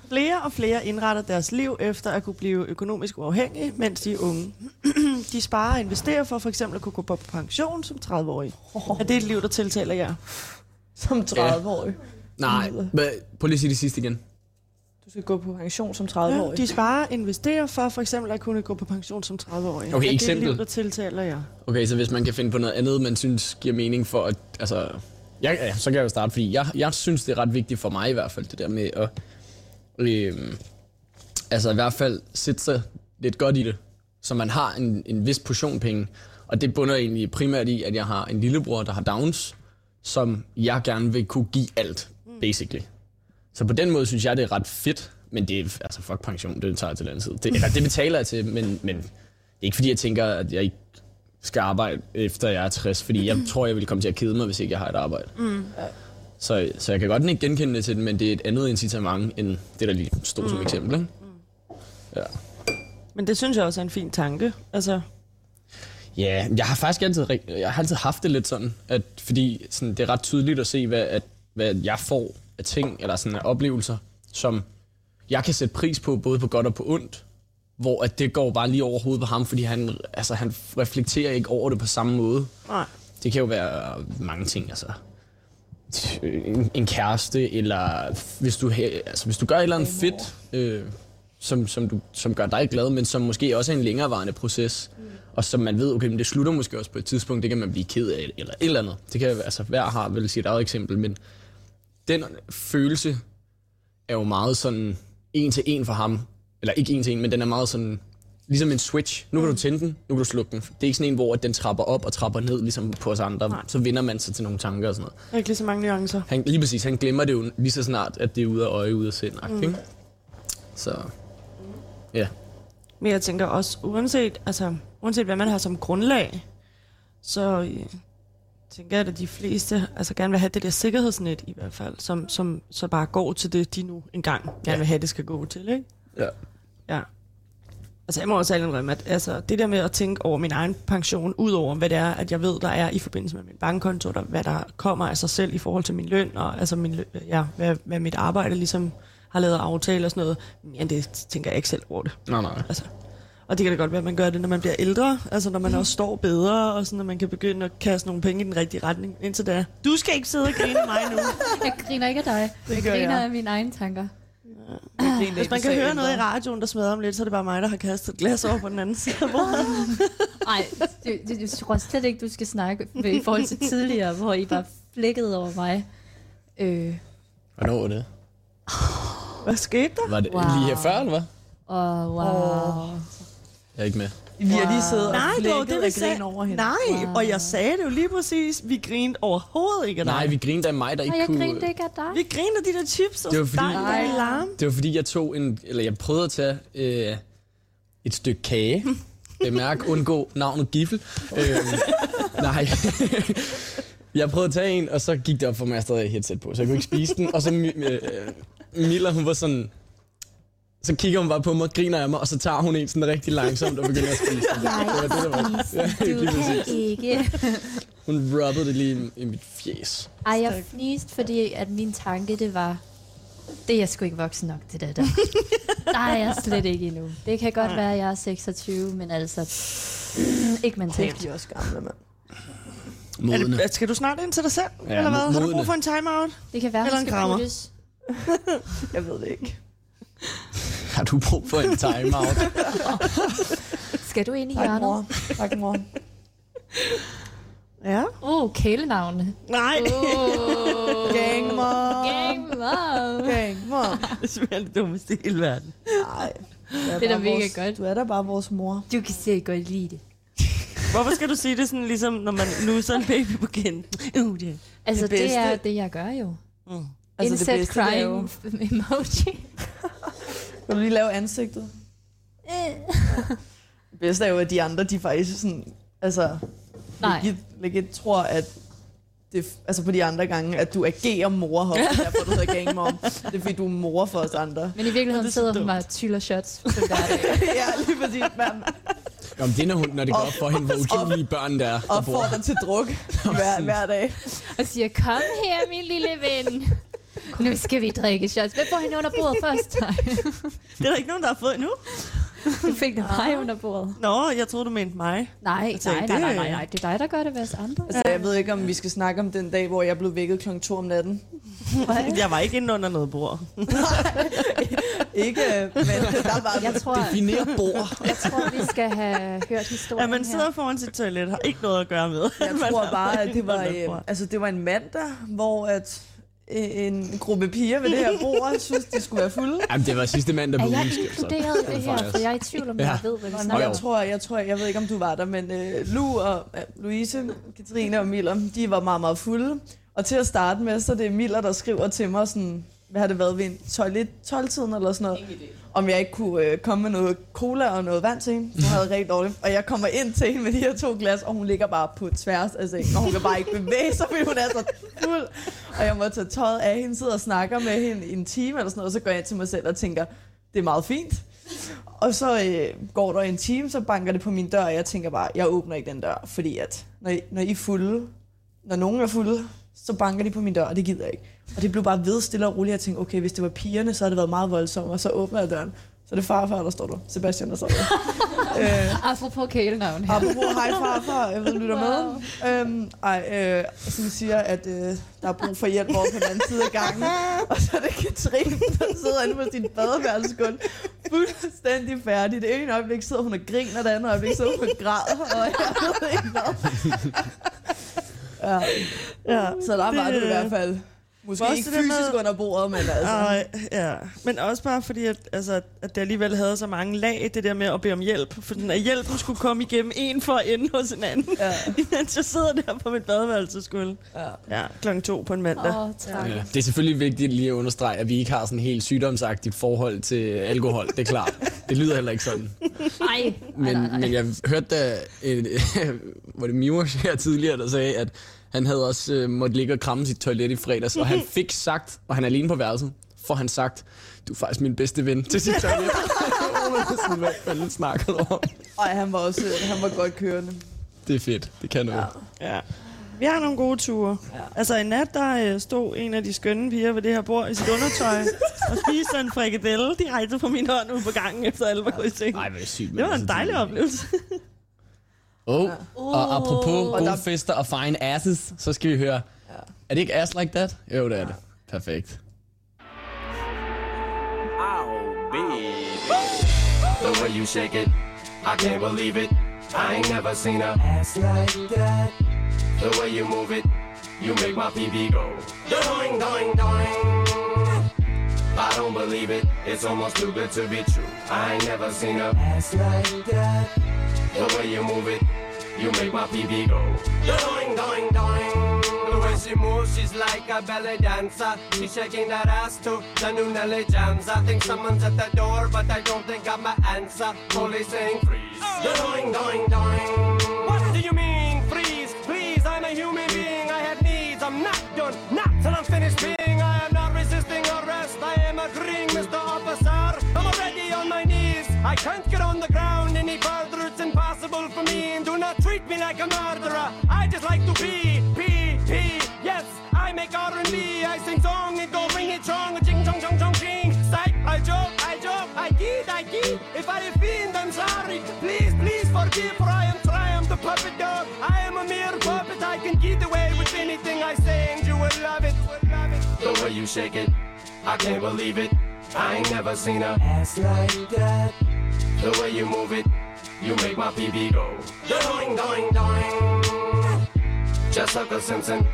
Flere og flere indretter deres liv efter at kunne blive økonomisk uafhængige, mens de er unge. de sparer og investerer for for eksempel at kunne gå på pension som 30-årige. Er det et liv, der tiltaler jer? Som 30-årig. Nej, men prøv lige at sige det sidste igen. Du skal gå på pension som Ja, 30-årig. de sparer og investerer for for eksempel at kunne gå på pension som 30-årige. Okay, er det eksempel. et liv, der tiltaler jer? Okay, så hvis man kan finde på noget andet, man synes giver mening for at... Altså, jeg, ja, så kan jeg jo starte, fordi jeg, jeg synes, det er ret vigtigt for mig i hvert fald, det der med at... Øh, altså i hvert fald sætte sig lidt godt i det, så man har en, en vis portion penge. Og det bunder egentlig primært i, at jeg har en lillebror, der har Downs, som jeg gerne vil kunne give alt, basically. Så på den måde synes jeg, det er ret fedt, men det er, altså fuck pension, det tager jeg til den anden side. Det, eller, det betaler jeg til, men, men det er ikke fordi, jeg tænker, at jeg ikke skal arbejde efter jeg er 60, fordi jeg tror, jeg vil komme til at kede mig, hvis ikke jeg har et arbejde. Mm. Så, så jeg kan godt ikke genkende det til det, men det er et andet incitament, end det, der lige stod mm. som eksempel. Ikke? Ja. Men det synes jeg også er en fin tanke. Altså, Ja, jeg har faktisk altid, jeg har altid haft det lidt sådan, at, fordi sådan, det er ret tydeligt at se, hvad, at, hvad jeg får af ting, eller sådan af oplevelser, som jeg kan sætte pris på, både på godt og på ondt, hvor at det går bare lige over hovedet på ham, fordi han, altså, han reflekterer ikke over det på samme måde. nej. Det kan jo være mange ting, altså. en, en kæreste, eller hvis du, altså, hvis du gør et eller andet fedt, øh, som, som, du, som gør dig glad, men som måske også er en længerevarende proces, mm. og som man ved, okay, men det slutter måske også på et tidspunkt, det kan man blive ked af, eller et eller andet. Det kan altså, hver har vel sit eget eksempel, men den følelse er jo meget sådan en til en for ham, eller ikke en til en, men den er meget sådan, ligesom en switch. Nu kan du tænde den, nu kan du slukke den. Det er ikke sådan en, hvor den trapper op og trapper ned, ligesom på os andre. Nej. Så vinder man sig til nogle tanker og sådan noget. Der er ikke lige så mange nuancer. Han, lige præcis, han glemmer det jo lige så snart, at det er ude af øje, ude af sind. Mm. Ikke? Så ja, Men jeg tænker også, uanset, altså, uanset hvad man har som grundlag, så øh, tænker at de fleste altså, gerne vil have det der sikkerhedsnet i hvert fald, som, som så bare går til det, de nu engang gerne Ja. vil have, det skal gå til. Ikke? ja. Ja. Altså jeg må også indrømme, at altså, det der med at tænke over min egen pension, ud over hvad det er, at jeg ved, der er i forbindelse med min bankkonto, der, hvad der kommer af sig selv i forhold til min løn, og altså min, løn- ja, hvad, hvad mit arbejde ligesom har lavet aftale og sådan noget, men det tænker jeg ikke selv over det. Nej, nej. Altså, og det kan da godt være, at man gør det, når man bliver ældre, altså når man også står bedre, og sådan, når man kan begynde at kaste nogle penge i den rigtige retning, indtil da. Du skal ikke sidde og grine af mig nu. Jeg griner ikke af dig. Jeg gør griner jeg. af mine egne tanker. Hvis man kan høre noget i radioen, der smadrer om lidt, så er det bare mig, der har kastet et glas over på den anden side af bordet. Nej, det, det, jeg tror slet ikke, du skal snakke med, i forhold til tidligere, hvor I bare flækkede over mig. Øh, Hvornår var det? Hvad skete der? Var det Wow. lige her før, eller hvad? og wow. Jeg er ikke med. Vi har lige siddet og Nej, det var det, vi sagde. over hende. Nej, Wow. og jeg sagde det jo lige præcis. Vi grinede overhovedet ikke af dig. Nej, vi grinede af mig, der ikke Og jeg kunne... grinede ikke af dig. Vi grinede af de der chips og Det var fordi- der i larm. Det var fordi, jeg tog en... Eller jeg prøvede at tage øh, et stykke kage. Bemærk, undgå navnet Giffel. Øh, nej. jeg prøvede at tage en, og så gik det op for mig, at jeg stadig havde headset på, så jeg kunne ikke spise den. Og så øh, Milla, hun var sådan... Så kigger hun bare på mig, griner af mig, og så tager hun en sådan rigtig langsomt og begynder at spise den. Det var det, der var. Ja, Du kan ikke. Hun rubbede det lige i, i mit fjes. Ej, jeg fniste, fordi at min tanke, det var, det er jeg sgu ikke voksen nok til det der. Der er jeg slet ikke endnu. Det kan godt være, at jeg er 26, men altså, ikke mentalt. De er også gamle, mand. Er Modne. det, skal du snart ind til dig selv? Ja, eller hvad? Har du modne. brug for en timeout? Det kan være, Eller en skal krammer. Jeg ved det ikke. Har du brug for en timeout? Skal du ind i Tak, hjørnet? mor. Tak, mor. Ja. Åh, oh, kælenavne. Nej, Oh, Gang, mor. gang, wow. Gang, mor. det er simpelthen det dummeste i hele verden. Nej. Det er da mega godt. Du er da bare vores mor. Du kan sikkert godt lide det. Hvorfor skal du sige det sådan, ligesom når man nusser en baby på kinden? Uh, det. Altså, Det det, det er bedste- det, jeg gør jo. Mm. Altså, bedste, er crying emoji. Kan du lige lave ansigtet? Det bedste er jo, at de andre, de faktisk sådan, altså, Nej. legit, legit tror, at det, altså på de andre gange, at du agerer mor hos, derfor du hedder gang mom. Det er fordi, du er mor for os andre. Men i virkeligheden Det er så sidder hun dumt. bare og tyller shots på hver dag. ja, lige præcis. Man, Jamen, det er, når, hun, når det går op for hende, hvor utrolige børn der er, der og bor. får dig til druk hver, hver dag. Og siger, kom her, min lille ven. Nu skal vi drikke shots. Hvem får hende under bordet først? Nej, Det er der ikke nogen, der har fået endnu. du fik det mig under bordet. Nå, jeg troede, du mente mig. Nej, tænkte, nej, nej, nej, det- nej, nej. Det er dig, der gør det ved os andre. Altså, jeg ved ikke, om vi skal snakke om den dag, hvor jeg blev vækket kl. 2 om natten. Jeg var ikke inde under noget bord. Ikke, øh, men der var Jeg tror, Definere bord. jeg tror, vi skal have hørt historien Ja, man her. sidder foran sit toilet har ikke noget at gøre med. Jeg tror bare, at det var, øh, altså, det var en mandag, hvor at en gruppe piger ved det her bord synes, de skulle være fulde. Jamen, det var sidste mandag Er på jeg ugen, så- inkluderet i det her? For jeg er i tvivl om, Ja. jeg ved, hvad vi snakker jeg om. tror, jeg tror, jeg ved ikke, om du var der, men øh, Lu og øh, Louise, Katrine og Miller, de var meget, meget fulde. Og til at starte med, så er det Miller, der skriver til mig sådan, hvad har det været ved en toilet 12-tiden eller sådan noget, om jeg ikke kunne øh, komme med noget cola og noget vand til hende. Hun havde rigtig dårligt. Og jeg kommer ind til hende med de her to glas, og hun ligger bare på tværs af sengen, og hun kan bare ikke bevæge sig, fordi hun er så fuld. Og jeg må tage tøjet af hende, sidder og snakker med hende i en time eller sådan noget, og så går jeg til mig selv og tænker, det er meget fint. Og så øh, går der en time, så banker det på min dør, og jeg tænker bare, jeg åbner ikke den dør, fordi at når I, når I er fulde, når nogen er fulde, så banker de på min dør, og det gider jeg ikke. Og det blev bare ved stille og roligt, jeg tænkte, okay, hvis det var pigerne, så havde det været meget voldsomt, og så åbner jeg døren. Så det er farfar, der står der. Sebastian, der står der. øh, Apropos kælenavn her. apropos hej farfar, jeg ved, du lytter Wow. med. Øhm, ej, øh, som siger, at øh, der er brug for hjælp over på den anden side af gangen. Og så er det Katrine, der sidder inde på sin badeværelsesgulv. Fuldstændig færdig. Det ene øjeblik sidder hun og griner, det andet øjeblik sidder hun og græder. Og jeg ved ikke hvad. Ja, Ja. så der var Det- det i hvert fald. Måske Også ikke der med- fysisk under bordet, men altså. Ej, ja. Men også bare fordi, at, altså, at det alligevel havde så mange lag, det der med at bede om hjælp. For den, at hjælpen skulle komme igennem en for at ende hos en anden. Ja. Imens jeg sidder der på mit badeværelsesgulv. Ja. Ja, klokken to på en mandag. Tak. Ja. Det er selvfølgelig vigtigt lige at understrege, at vi ikke har sådan en helt sygdomsagtigt forhold til alkohol. Det er klart. Det lyder heller ikke sådan. Ej, Men, nej, nej, nej. men jeg hørte da, øh, var det Miwas her tidligere, der sagde, at han havde også øh, måtte ligge og kramme sit toilet i fredags, og han fik sagt, og han er alene på værelset, får han sagt, du er faktisk min bedste ven til sit toilet. det er sådan, hvad fanden snakkede om. Ej, han var også han var godt kørende. Det er fedt. Det kan noget. Ja. Vi har nogle gode ture. Ja. Altså i nat, der øh, stod en af de skønne piger ved det her bord i sit undertøj og spiste en frikadelle direkte på min hånd ude på gangen, efter alle var gået i seng. Ej, hvor er sygt. Det var en dejlig oplevelse. Oh, og apropos Og gode der- fester og fine asses, så skal vi høre. Er det ikke ass like that? Jo, det er det. Perfekt. The way you shake it, I can't believe it. I ain't never seen a ass like that. The way you move it, you make my PB go. Doing, doing, doing. I don't believe it, it's almost too good to be true. I ain't never seen a ass like that. The way you move it, you make my PB go. Doing, doing, doing. The way she moves, she's like a belly dancer. She's shaking that ass to the new Nelly jams. I think someone's at the door, but I don't think I'm my answer. Police saying freeze. Doing, doing, doing. What do you mean freeze? Please, I'm a human being. I have needs. I'm not done, not till I'm finished being. Am agreeing, Mr. Officer. I'm already on my knees. I can't get on the ground any further. It's impossible for me. And do not treat me like a murderer. I just like to be, be, be. Yes, I make R&B. I sing song and go ring it strong. Ching, chong, chong, chong, ching. Psych, I joke, I joke. I kid, I kid. If I offend, I'm sorry. Please, please forgive. For I am Triumph, the puppet dog. I am a mere puppet. I can get away with anything I say, and you will love it. The way you shake it, I can't believe it. I ain't never seen a ass like that. The way you move it, you make my PB go. Doing, doing, doing. Just like a Simpson,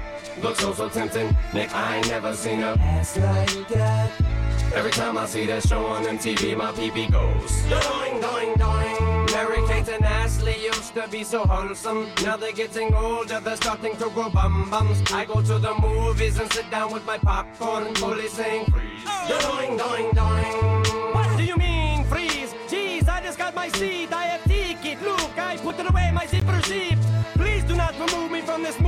looks so so tempting. Nick, I ain't never seen a ass like that. Every time I see that show on MTV, my PP goes. Doing, doing, doing. Mary Kate and Ashley used to be so wholesome. Now they're getting older, they're starting to grow bum bums. I go to the movies and sit down with my popcorn, fully saying freeze. Doing, doing, doing. What do you mean freeze? Jeez, I just got my seat. I have ticket. Look, I put it away, my zipper sheep. Please do not remove me from this movie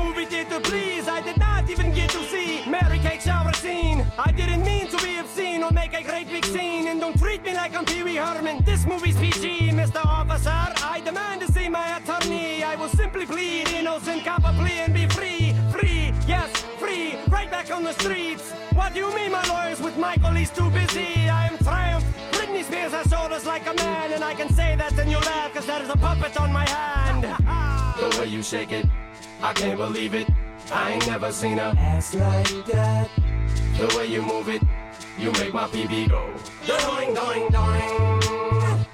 like I'm Pee Wee Herman. This movie's PG, Mr. Officer. I demand to see my attorney. I will simply plead innocent, cop a plea and be free. Free, yes, free. Right back on the streets. What do you mean, my lawyers with Michael? He's too busy. I am triumph. Britney Spears has shoulders like a man, and I can say that and you laugh, cause there is a puppet on my hand. The way you shake it, I can't believe it. I ain't never seen a ass like that. The way you move it, you make my PB go. Doing, doing, doing.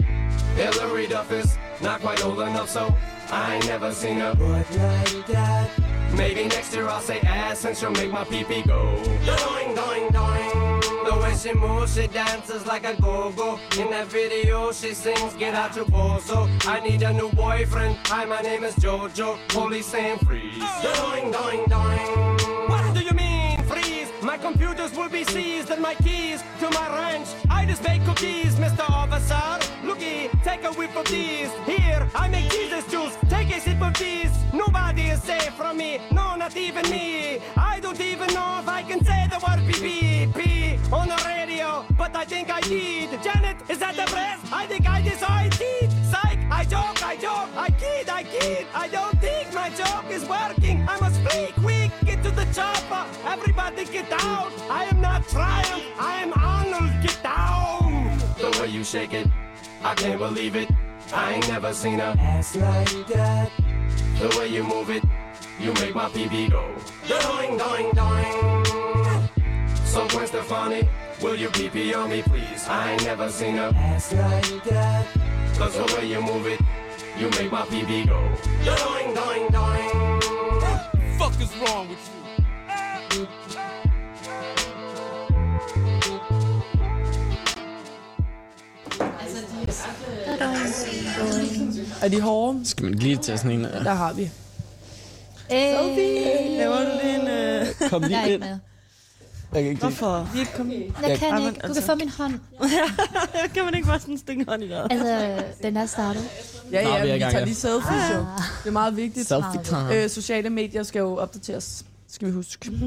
Hillary Duff is not quite old enough, so I ain't never seen a butt like that. Maybe next year I'll say ass and she'll make my PP go. Doing, doing, doing. The way she moves, she dances like a go-go. In that video, she sings, get out your bozo. I need a new boyfriend. Hi, my name is Jojo. Police saying freeze. Doing, doing, doing. Computers will be seized and my keys to my ranch. I just bake cookies, Mr. Officer. Looky, take a whiff of these. Here, I make Jesus juice. Take a sip of these. Nobody is safe from me. No, not even me. I don't even know if I can say the word pee on the radio, but I think I did. Janet, is that the press? I think I did, so I did. Psych, I joke, I joke, I kid, I kid. I don't think my joke is working. I must flee chopper. Everybody get down. I am not Triumph, I am Arnold. Get down. The way you shake it. I can't believe it. I ain't never seen a ass like that. The way you move it, you make my PB go. Doing, doing, doing. So Gwen Stefani, will you PP on me, please? I ain't never seen a ass like that. Cause the way you move it, you make my PB go. Doing, doing, doing. Fuck is wrong with you? Er de hårde? Skal man lige tage sådan en? Der har vi. Øh, Laver du lige en... Øh... Kom jeg lige er ind. Jeg kan ikke. Hvorfor? Vi er ikke kommet. Jeg kan Jamen, ikke. Du kan altså. få min hånd. kan man ikke bare sådan stikke hånd i døren? Altså, den er startet. Ja, Nå, vi ja, vi gang, tager lige selfies jo. Det er meget vigtigt. Selfie time. Øh, sociale medier skal jo opdateres. Skal vi huske.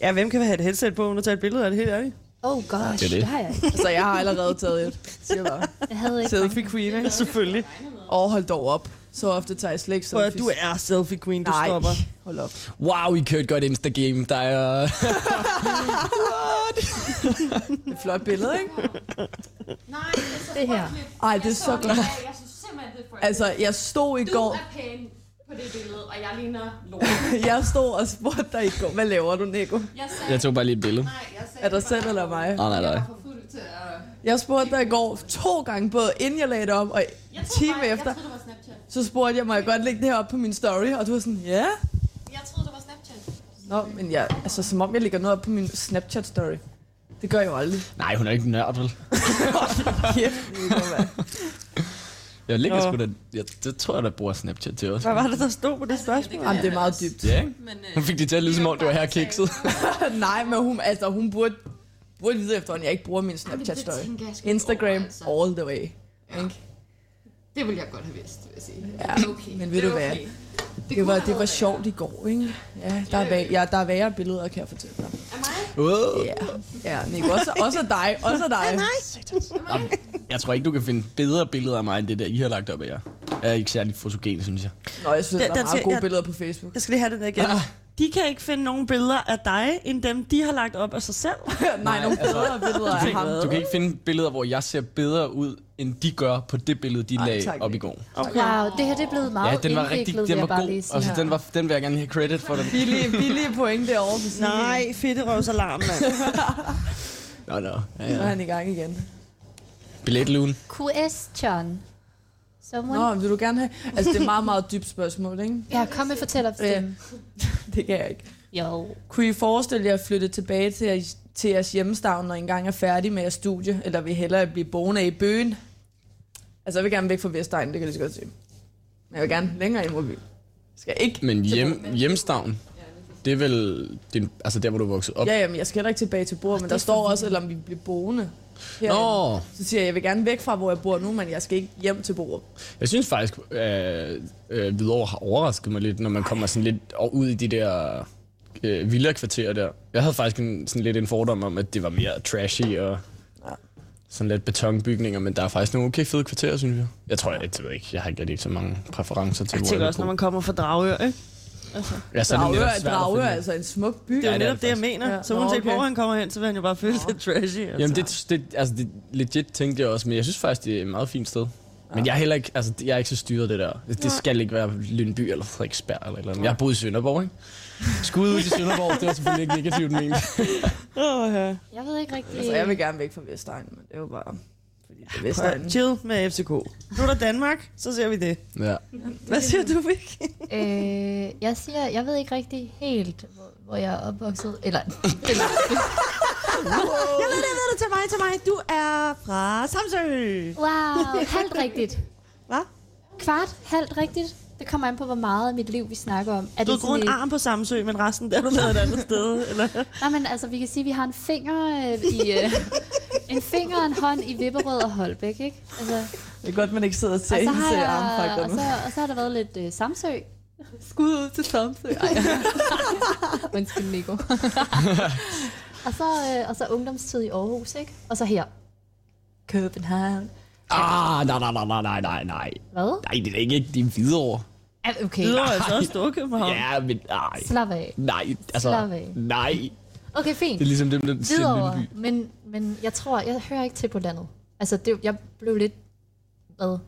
Ja, hvem kan have et headset på, uden at tage et billede af det helt ærligt? Oh gosh, Det er det. det har jeg ikke. Altså, jeg har allerede taget et. Siger jeg bare. Jeg havde ikke Selfie queen, ikke? Selvfølgelig. Og hold dog op. Så ofte tager jeg slet ikke selfies. du er selfie queen, du Nej, stopper. hold op. Wow, I kørte et godt Insta-game. Der er... Det er et flot billede, ikke? det her. Ej, det er så godt. Jeg synes simpelthen, det er for Altså, jeg stod i Du går, er pæn på det billede, og jeg ligner lort. jeg stod og spurgte dig i går, hvad laver du, Nico? Jeg sagde, Jeg tog bare lige et billede. nej, jeg sagde, Er der selv eller mig? Nej, nej, jeg nej. var for fuld til at... Jeg spurgte dig i går to gange, både inden jeg lagde det op, og en Jeg time bare, efter. Jeg troede, det var Snapchat. Så spurgte jeg, må jeg godt lægge det her op på min story? Og du var sådan, ja. Jeg troede, det var Snapchat. Nå, men jeg, altså, som om jeg lægger noget op på min Snapchat-story. Det gør jeg jo aldrig. Nej, hun er ikke nørd, vel? Kæft? Jeg ligger sgu da... Jeg, det tror jeg, der bruger Snapchat til også. Hvad var det, der stod på det spørgsmål? Jamen, det er meget dybt. Ja, ikke? Men, øh, Hun fik det til at lyde som om, det var her kikset. Nej, men hun, altså, hun burde, burde vide efterhånden, at jeg ikke bruger min Snapchat-story. Instagram, over, altså. all the way. Ikke? det ville jeg godt have vidst, vil jeg sige. Ja, okay. men ved det du er hvad? Det kunne var, det var sjovt i går, ikke? Ja, der er, væ- ja, der er værre billeder, kan jeg fortælle dig. Af mig? Ja, ja Nico, også, også af dig, også af dig. Jamen, Jeg tror ikke, du kan finde bedre billeder af mig, end det der, I har lagt op af jer. Jeg er ikke særlig fotogen, synes jeg. Nå, jeg synes, Der- der, der er meget gode jeg- billeder på Facebook. Jeg skal lige have det der igen. De kan ikke finde nogen billeder af dig, end dem, de har lagt op af sig selv. Nej, nogle bedre billeder af ham. Du kan ikke finde billeder, hvor jeg ser bedre ud, end de gør på det billede, de Ej, lagde tak, op i Nick. går. Okay. Wow, det her det er blevet meget Ja, den var rigtig, den var god. lige sige Altså, den, var, den vil jeg gerne have credit for. Den. Billige, billige point derovre. Nej, fedterøvsalarm, mand. Nå, nå. Ja, Så er ja. han i gang igen. Billetlugen. Question. Someone? Nå, vil du gerne have... Altså, det er et meget, meget dybt spørgsmål, ikke? Ja, kom med fortæller Ja. dem. Det kan jeg ikke. Jo. Kunne I forestille jer at flytte tilbage til, til jeres hjemstavn, når I engang er færdig med jeres studie? Eller vil I hellere blive boende i byen? Altså, jeg vil gerne væk fra Vestegn, det kan jeg lige så godt sige. Men jeg vil gerne længere ind mod byen. Skal jeg ikke? Men hjem, hjemstavn, det er vel din, altså der, hvor du er vokset op? Ja, jamen, jeg skal heller ikke tilbage til bord, men der står også, eller om vi bliver boende. Herinde. Nå, Så siger jeg, jeg vil gerne væk fra, hvor jeg bor nu, men jeg skal ikke hjem til bordet. jeg synes faktisk, øh, øh, Hvidovre har overrasket mig lidt, når man kommer sådan lidt ud i de der øh, villa-kvarterer der. Jeg havde faktisk en, sådan lidt en fordom om, at det var mere trashy og Ja. sådan lidt betonbygninger, men der er faktisk nogle okay fede kvarterer, synes jeg. Jeg tror, jeg, jeg ved ikke, jeg har ikke rigtig så mange præferencer til, Jeg hvor tænker vil også, når man kommer fra Dragør, ikke? Ja, så er det Dragør, at Dragør er altså en smuk by. Det er jo Ja, er netop det, jeg mener. Ja. Så uanset okay. hvor han kommer hen, så vil han jo bare føle sig trashy. Altså. Jamen, det, det, altså, det, legit tænkte jeg også, men jeg synes faktisk, det er et meget fint sted. Men jeg er heller ikke, altså, jeg er ikke så styret det der. Det, det skal ikke være Lyndby eller Frederiksberg eller, eller andet. Jeg har boet i Sønderborg, ikke? Skud ud i Sønderborg, det var selvfølgelig ikke negativt ment. Åh, ja. Jeg ved ikke rigtig... Altså, jeg vil gerne væk fra Vestegn, men det er jo bare... Er. Prøv, chill med FCK. Nu er der Danmark, så ser vi det. Ja. Hvad siger du, Vic? Øh, jeg siger, jeg ved ikke rigtig helt, hvor, hvor jeg er opvokset. Eller, eller Jeg ved det, jeg ved det til mig, til mig. Du er fra Samsø. wow, halvt rigtigt. Hvad? Kvart, halvt rigtigt. Det kommer an på, hvor meget af mit liv vi snakker om. Er Du har det groet en arm på Samsø, men resten der er du lavet et andet sted. Eller? Nej, men altså, vi kan sige, at vi har en finger øh, i... Øh, en finger og en hånd i Vipperød og Holbæk, ikke? Altså, Det er godt, man ikke sidder og ser og, så hendes har jeg, armfakter og, nu. så, og så har der været lidt øh, Samsø. Skud ud til Samsø. Undskyld, Nico. og, så, øh, og så ungdomstid i Aarhus, ikke? Og så her. København. Ah, nej, nej, nej, nej, nej, nej, nej. Hvad? Nej, det er ikke, det er Hvidovre. Ah, Okay, Du er altså også ham. Ja, men nej. slap af. Nej, altså, Slap af. nej. Okay, fint. Det er ligesom dem, der siger. Lyndby. Men, men jeg tror, jeg hører ikke til på landet. Altså, det, jeg blev lidt... Hvad?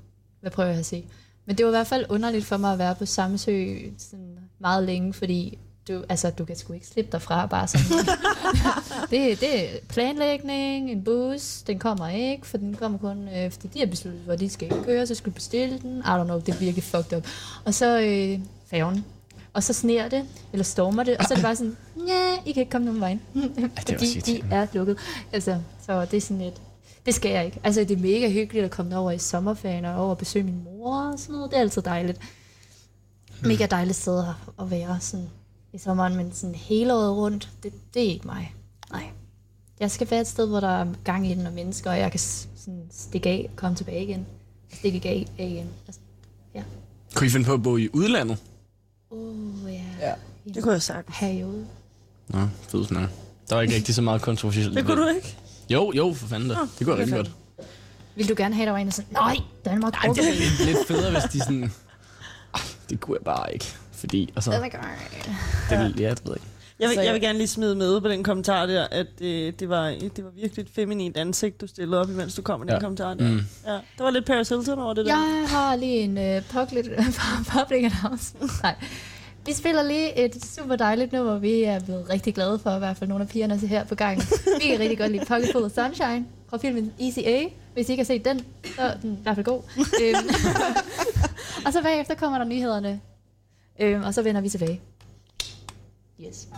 Hvad prøver jeg at sige? Men det var i hvert fald underligt for mig at være på Samsø sådan meget længe, fordi du, altså, du kan sgu ikke slippe derfra bare sådan. det, det er planlægning, en bus, den kommer ikke, for den kommer kun, øh, fordi de har besluttet, hvor de skal køre, så skal du bestille den. I don't know, det er virkelig fucked up. Og så øh, færgen. Og så sner det, eller stormer det, og så er det bare sådan, ja, I kan ikke komme nogen vej. fordi de er lukket. Altså, så det er sådan lidt, det skal jeg ikke. Altså, det er mega hyggeligt at komme over i sommerferien og over og besøge min mor og sådan noget. Det er altid dejligt. Mega dejligt sted at være sådan i sommeren, men sådan hele året rundt, det, det er ikke mig. Nej. Jeg skal være et sted, hvor der er gang i den og mennesker, og jeg kan sådan stikke af og komme tilbage igen. Stikke af, af igen. Altså, ja. Kunne I finde på at bo i udlandet? Åh, oh, ja. Ja. Det kunne jeg sagt. Periode. Nå, fed snak. Der var ikke rigtig så meget kontroversielt. Det kunne du ikke? Jo, jo, for fanden da. Det kunne jeg rigtig godt. Vil du gerne have, der var en, der sådan, nej, Danmark Ej, det er lidt, lidt federe, hvis de sådan... "Ah, Det kunne jeg bare ikke. Fordi, altså... Oh my God. Det, vil- ja, det ved jeg ikke. Jeg vil, Så jeg vil gerne lige smide med på den kommentar der, at øh, det, var, det var virkelig et feminint ansigt, du stillede op, imens du kom med den Ja. kommentar der. Mm. Ja, der var lidt Paris Hilton over det der. Jeg har lige en uh, public, public announcement. Nej. Vi spiller lige et super dejligt nummer, vi er blevet rigtig glade for, i hvert fald nogle af pigerne her på gangen. Vi kan rigtig godt lide Pocket Full of Sunshine fra filmen Easy A. Hvis I ikke har set den, så er den i hvert fald god. Øhm, og så bagefter kommer der nyhederne, øhm, og så vender vi tilbage. Yes.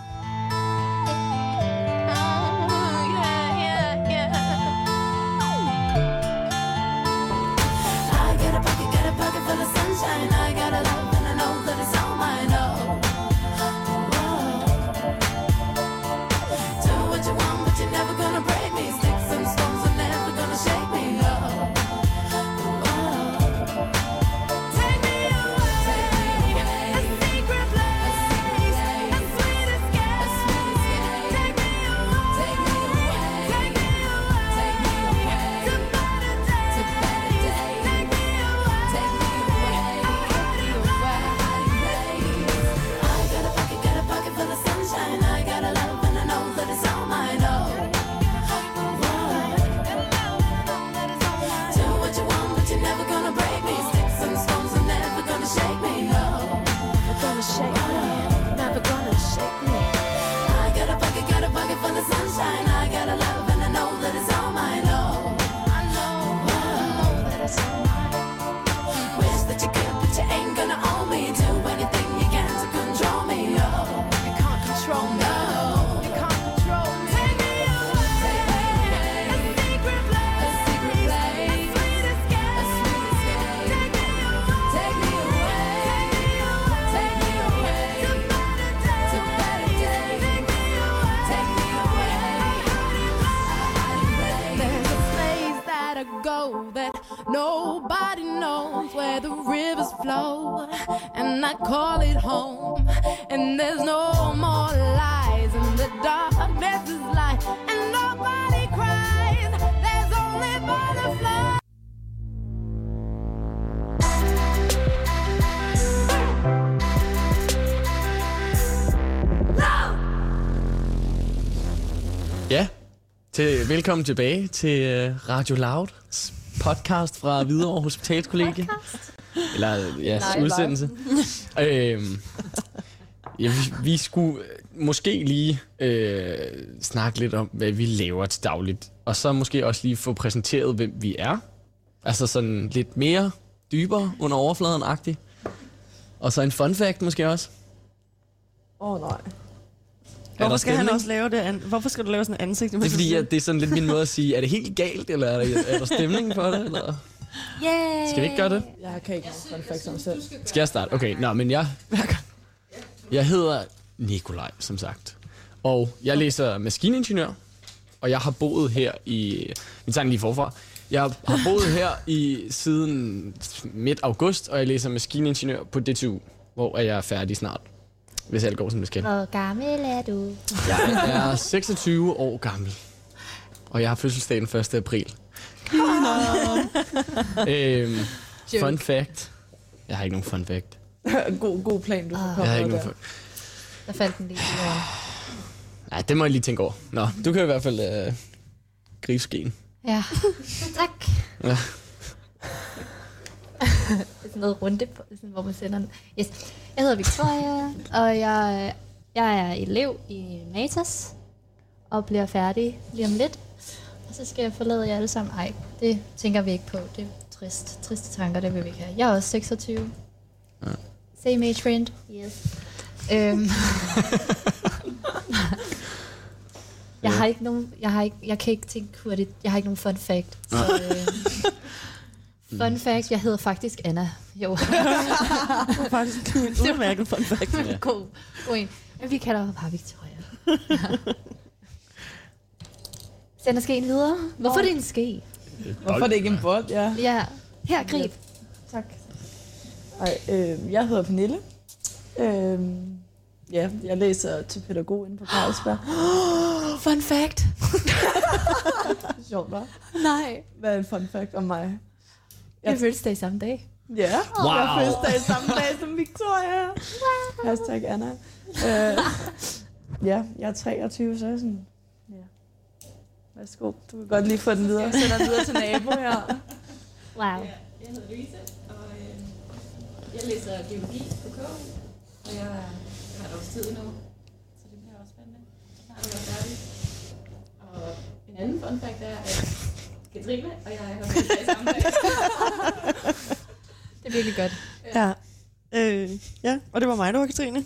Nobody knows where the rivers flow, and I call it home. And there's no more lies, and the darkness is light, and nobody cries. There's only butterflies. Ja, til, velkommen tilbage til uh, Radio Loud podcast fra Hvidovre Hospitalskollegie. Eller ja, Nej, udsendelse. øhm, ja, vi, vi skulle øh, måske lige øh, snakke lidt om, hvad vi laver til dagligt. Og så måske også lige få præsenteret, hvem vi er. Altså sådan lidt mere dybere under overfladen-agtigt. Og så en fun fact måske også. Åh oh, nej. Hvorfor skal han stemning? også lave det? an- Hvorfor skal du lave sådan en ansigt? Det er fordi, at det er sådan lidt min måde at sige, er det helt galt, eller er der, er der stemning for det? Eller? Yeah! Skal vi ikke gøre det? Jeg kan ikke fun facts om selv. Skal jeg starte? Okay, nå, men jeg... Jeg hedder Nikolaj, som sagt. Og jeg læser maskiningeniør, og jeg har boet her i... Vi tager den lige forfra. Jeg har boet her i siden midt august, og jeg læser maskiningeniør på DTU, hvor jeg er færdig snart, hvis alt går som det skal. Hvor gammel er du? Jeg er 26 år gammel, og jeg har fødselsdag den 1. april. øhm, fun fact. Jeg har ikke nogen fun fact. god, god plan, du har Jeg har ikke nogen der. fun... Der faldt den lige. Ja. Nej, det må jeg lige tænke over. Nå, du kan i hvert fald øh, gribe skeen. Ja, tak. Ja. Det er sådan noget runde, sådan, hvor man sender den. Yes. Jeg hedder Victoria, og jeg, jeg er elev i Matas, og bliver færdig lige om lidt. Og så skal jeg forlade jer alle sammen. Ej, det tænker vi ikke på. Det er trist. Triste tanker, det vil vi ikke have. Jeg er også 26. Ja. Same age friend. Yes. Øhm. jeg har ikke nogen, jeg har ikke, jeg kan ikke tænke hurtigt, jeg har ikke nogen fun fact. Så, øh, fun fact, jeg hedder faktisk Anna. Jo. Det er faktisk en udmærket fun fact. Ja. god, god en. Men vi kalder her bare Victoria. Sender skeen videre. Hvorfor er det en ske? Hvorfor er det ikke en bold? Ja. Ja, her, grib. Tak. Ej, øh, jeg hedder Pernille. Øh, ja, jeg læser til pædagog inde på Carlsberg. Fun fact. Sjovt, hva'? Nej. Hvad er en fun fact om mig? Jeg er fødselsdag samme dag. Ja, Wow. jeg har fødselsdag samme dag som Victoria. Hashtag Anna. Øh, ja, jeg er 23, så er jeg sådan... Ja. Værsgo, du kan godt lige få den videre. Send den videre til nabo her. Wow. Jeg hedder Louise, og øh, jeg læser biologi på KU, og jeg, jeg har et års tid nu, så det bliver også spændende. Snart er jeg færdig. Og en anden fun fact er, at Katrine og jeg har fødselsdag samme dag. Det er virkelig godt. Ja. Øh, ja, og det var mig, der var Katrine.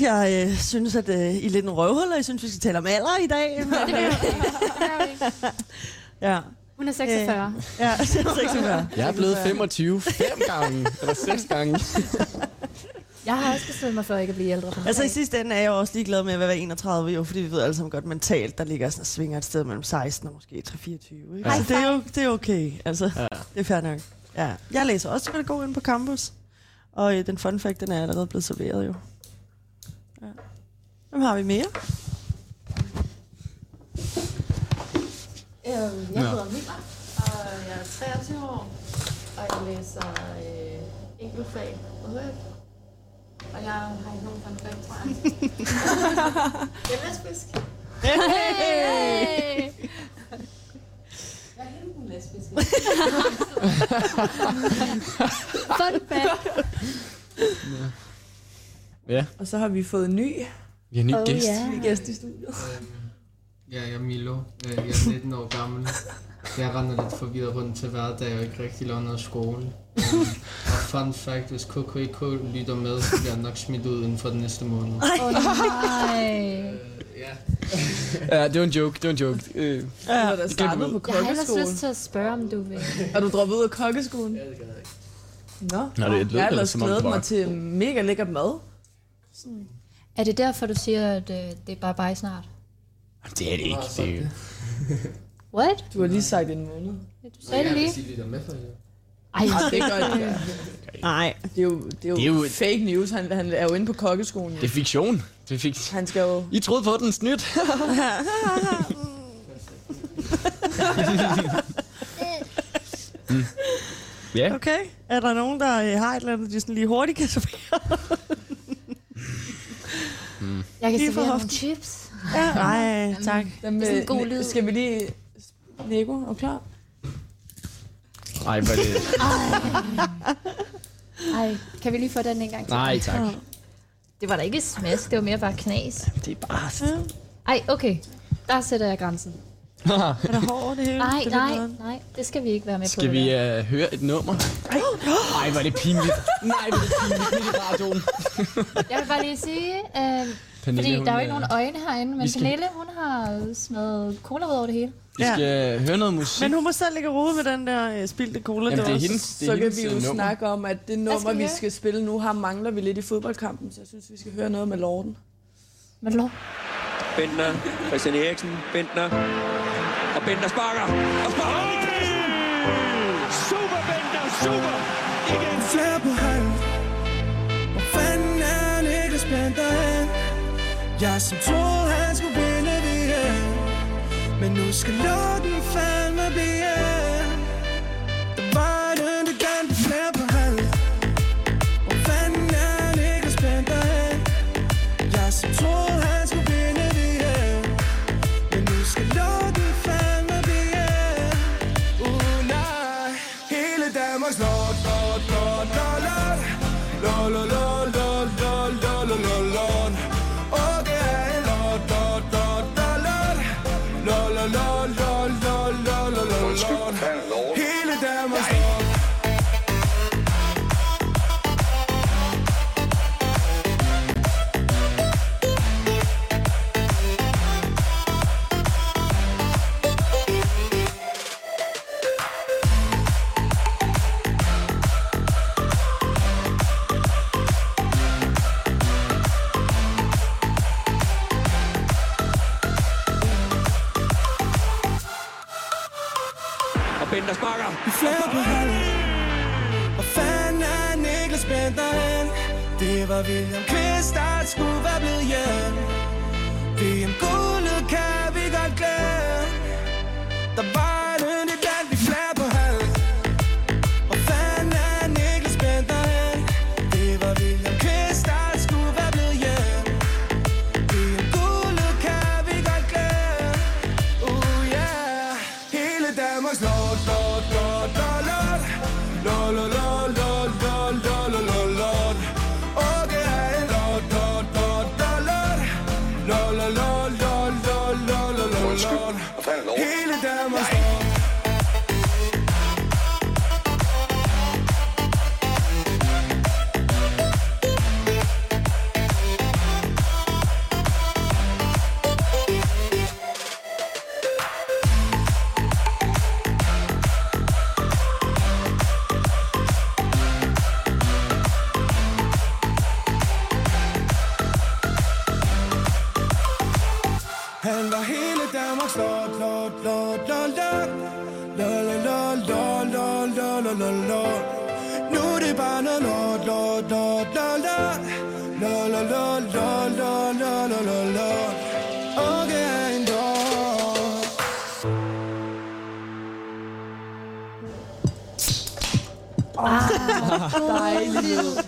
Jeg øh, synes, at øh, I er lidt en røvhul, og jeg synes, vi skal tale om alder i dag. Men, øh, ja, Hun er 46. ja, 46. Jeg er blevet 25 fem gange, eller seks gange. Jeg har også besluttet mig for ikke at blive ældre. For Altså i sidste ende er jeg også ligeglad med at være 31, jo, fordi vi ved alle sammen godt mentalt, der ligger sådan og svinger et sted mellem 16 og måske 3-24. Ikke? Ja. Så det er jo det er okay. Altså, Ja. det er fair nok. Ja. Jeg læser også pædagog inde på campus, og øh, den fun fact, den er allerede blevet serveret jo. Ja. Hvem har vi mere? Øhm, Ja. jeg hedder Mila, og jeg er 23 år, og jeg læser øh, enkeltfag på HF. Og jeg har ikke nogen fun fact, tror jeg. jeg er lesbisk. Hey! Jeg er enten lesbisk. Fun fact. Ja, Og så har vi fået en ny, vi har en ny Oh, gæst. ja. ny gæst i studiet. Øhm, Ja, jeg er Milo. Øh, Jeg er 19 år gammel. Jeg render lidt forvirret rundt til hverdag og ikke rigtig laver noget skole. Og fun fact, hvis KKIK lytter med, så bliver jeg nok smidt ud inden for den næste måned. Åh oh, nej. Ja. Ja, det var en joke, det var en joke. Øh, Du har da startet på Jeg har ellers lyst til at spørge, om du vil. Er du droppet ud af kokkeskolen? Ja, det gør jeg ikke. Nå, Nå, det lød jeg har ellers, ellers som om glædet det var- mig til mega lækker mad. Er det derfor, du siger, at øh, det er bare bare snart? det er det ikke. Det er jo... What? Du har lige sagt en måned. Ja, Du sagde det lige. I lytter med for jer. Ej, Det gør ikke. Nej. Det er jo, det er jo, Det er jo- fake news. Han, han er jo inde på kokkeskolen. Det er fiktion. Det er fik... Han skal jo... I troede på den snydt. mm. Ja, Okay. Er der nogen, der øh, har et eller andet, de sådan lige hurtigt kan servere? jeg kan servere nogle chips. Ja. Nej, tak. Dem, Det er sådan en god lyd. Skal vi lige... Lego, er du klar? Ej, hvor er det... Ej, kan vi lige få den en gang til? Nej, tak. Det var da ikke smask, det var mere bare knas. Det er bare... Ej, okay. Der sætter jeg grænsen. Er der hår over det hele? Nej, Det nej, nej. Det skal vi ikke være med på. Skal vi uh, høre et nummer? Ej, hvor er det pinligt. Nej, er det pinligt midt i radioen. Jeg vil bare lige sige, øh, Pernille, fordi hun, der er jo ikke øh, nogen øjne herinde, men skal- Pernille, hun har smadret cola ud over det hele. Vi skal høre noget musik. Men hun må selv ligge rode med den der øh, spildte cola. Jamen, det er også- hendes, det er Så kan vi jo øh, nummer. snakke om, at det skal nummer, vi vi høre? skal spille nu, har mangler vi lidt i fodboldkampen. Så jeg synes, vi skal høre noget med Lorden. Men lov. Bentner, Christian Eriksen, Bentner. Og Bentner sparker. Og sparker. Super Bentner, super. Igen. Flere på hold Hvor fanden er Niklas Bender hen? Jeg som troede han skulle vinde men nu skal lukken fandme blive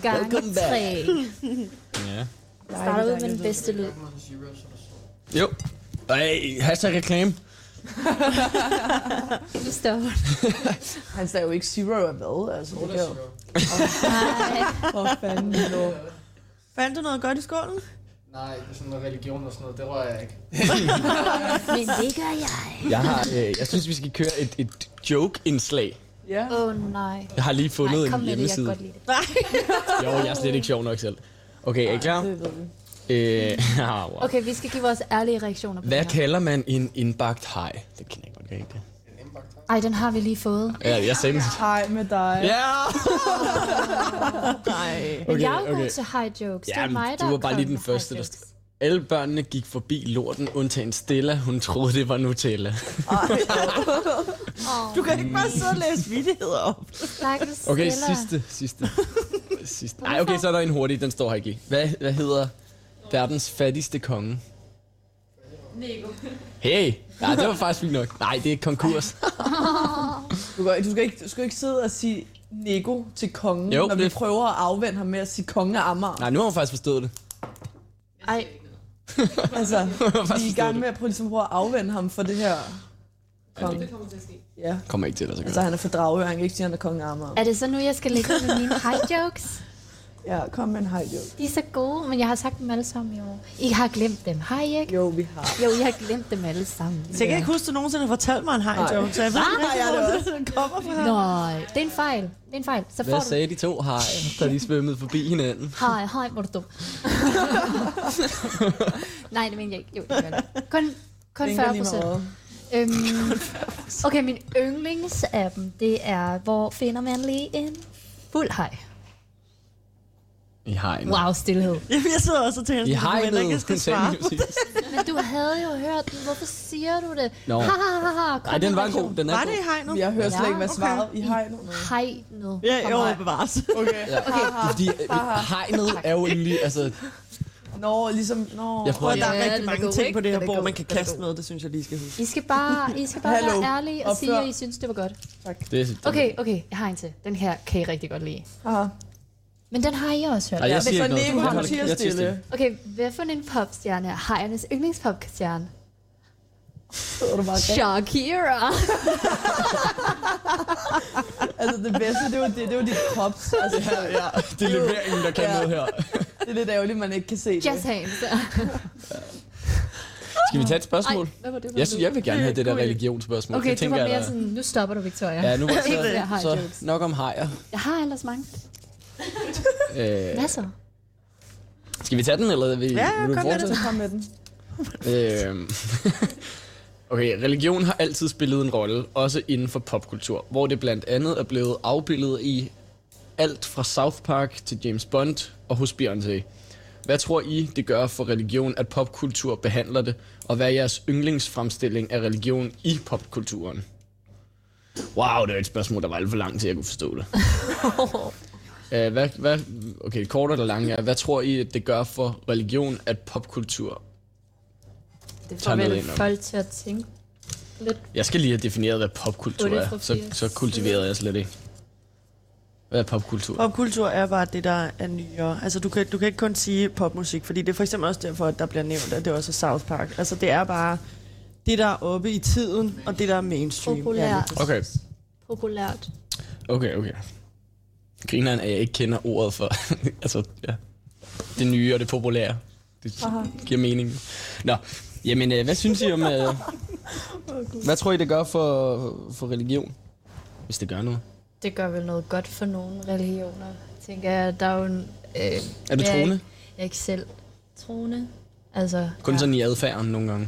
Dejligt. Gang Welcome back. tre. Ja. Starter ud med den bedste lyd. Jo. Ej, hashtag reklame. Nu stopper Han sagde jo ikke zero af hvad, altså. Det kan jo... Nej. Hvor fanden. Fandt du noget godt i skålen? Nej, det er sådan noget religion og sådan noget, det rører jeg ikke. Men det gør jeg. Jeg, har, øh, jeg synes, vi skal køre et, et joke-indslag. Ja. Åh oh, nej. Jeg har lige fundet Nej, kom en med det, jeg kan hjemmeside. godt lide det. Jo, jeg er slet ikke sjov nok selv. Okay, er I klar? Det ved vi. Øh, ah, wow. Okay, vi skal give vores ærlige reaktioner på Hvad det her. kalder man en indbagt hej? Det kender jeg godt ikke. Ej, den har vi lige fået. Ja, jeg sagde det. Hej med dig. Ja! Nej. Men jeg er jo okay. god til high jokes. Det er Ja, mig, der du var bare lige den første, der... Alle børnene gik forbi lorten, undtagen Stella. Hun troede, det var Nutella. Du kan ikke bare sidde og læse vittigheder op. Stakkels Okay, Stella. sidste, sidste. sidste. Ej, okay, så er der en hurtig. Den står her ikke. i. Hvad, hvad hedder verdens fattigste konge? Nego. Hey! Nej, det var faktisk fint nok. Nej, det er konkurs. Du, kan, du, skal ikke, du skal ikke sidde og sige nego til kongen, Jo, når vi det- prøver at afvende ham med at sige konge af Amager. Nej, nu har hun faktisk forstået det. Ej, Altså, vi er i gang med at prøve, ligesom, prøve at afvende ham for det her konge. Det kommer til at ske. Ja. Kommer ikke til at så Altså, han er for Dragør, han kan ikke sige, at han er konge Amager. er det så nu, jeg skal lægge med mine high jokes? Ja, kom med en high joke. De er så gode, men jeg har sagt dem alle sammen jo. I har glemt dem, har I ikke? Jo, vi har. Jo, I har glemt dem alle sammen. Så jeg kan ikke huske, at du nogensinde har fortalt mig en Nej. joke, så jeg ved ikke, jeg hvor det den kommer fra. Nej, det er en fejl. Det er en fejl. Så får Hvad du... sagde de to hej, da de svømmede forbi hinanden? Hej, hej, hvor du dum. Nej, det mener jeg ikke. Jo, det gør jeg. Kun, kun Vinker 40 lige procent. Øhm, okay, min yndlingsappen, det er, hvor finder man lige en fuld hej. I hegnet. Wow, stillhed. Jamen, jeg sidder også og tænker, I sådan, du ikke, skal svare. det jo sidst. Men du havde jo hørt den. Hvorfor siger du det? Nå. Ha, ha, ha, ha. Nej, den var god. Den er Var det i hegnet? Jeg hører slet Ja, ikke, hvad okay. svaret i hegnet. Hegnet. Ja, jo, bevares. Okay. Ja. Fordi øh, hegnet er jo lige, altså, Nå, ligesom... Nå. jeg prøver der er rigtig er mange ting ikke? på det her er bord, man kan kaste med. Det synes jeg lige skal huske. I skal bare, I skal bare Hallo. være ærlige og Opfør. sige, at I synes, det var godt. det, er- Okay, okay, jeg har en til. Den her kan I rigtig godt lide. Aha. Men den har I også hørt. Ej, jeg siger så ikke noget. Du tiger jeg tiger stille. Okay, hvad for en popstjerne er hajernes yndlingspopstjerne? Shakira. Altså, det bedste, det var, det, det var dit krops. Altså, Ja, ja, det er leveringen, der kan Ja. noget her. det er lidt ærgerligt, man ikke kan se det. Jazz hands. Skal vi tage et spørgsmål? Ej, hvad var det? Jeg synes, jeg vil gerne have det der religionsspørgsmål. Okay, det du tænker var jeg, mere sådan, nu stopper du, Victoria. Ja, nu var så, så nok om hajer. Jeg har ellers mange. Øh, Masser. skal vi tage den, eller vil, Ja, vil du kom fortsætte? Kom med den. Øhm, okay, religion har altid spillet en rolle, også inden for popkultur, hvor det blandt andet er blevet afbildet i alt fra South Park til James Bond og hos Beyoncé. Hvad tror I, det gør for religion, at popkultur behandler det, og hvad er jeres yndlingsfremstilling af religion i popkulturen? Wow, det er et spørgsmål, der var alt for langt til, at jeg kunne forstå det. uh, hvad, hvad, okay, kort eller langt er, hvad tror I, at det gør for religion, at popkultur... Det Tager får noget vel ind folk til at tænke lidt. Jeg skal lige have defineret, hvad popkultur Otte er. fra Så, firs. så kultiverede jeg slet ikke. Hvad er popkultur? Popkultur er bare det, der er nyere. Altså, du kan, du kan ikke kun sige popmusik, fordi det er for eksempel også derfor, at der bliver nævnt, at det også er South Park. Altså, det er bare det, der er oppe i tiden, og det, der er mainstream. Populær. Ja, lige præcis. Okay, Populært. okay, okay. Grineren er, at jeg ikke kender ordet for... altså, ja. Det nye og det populære. Det giver mening. Nå, jamen, øh, hvad synes I om... Øh, hvad tror I, det gør for, for religion? Hvis det gør noget. Det gør vel noget godt for nogle religioner. Tænker jeg, der er jo en... Øh, Er du jeg troende? ikke- Jeg er ikke selv troende. Altså, Kun sådan i adfærden nogle gange.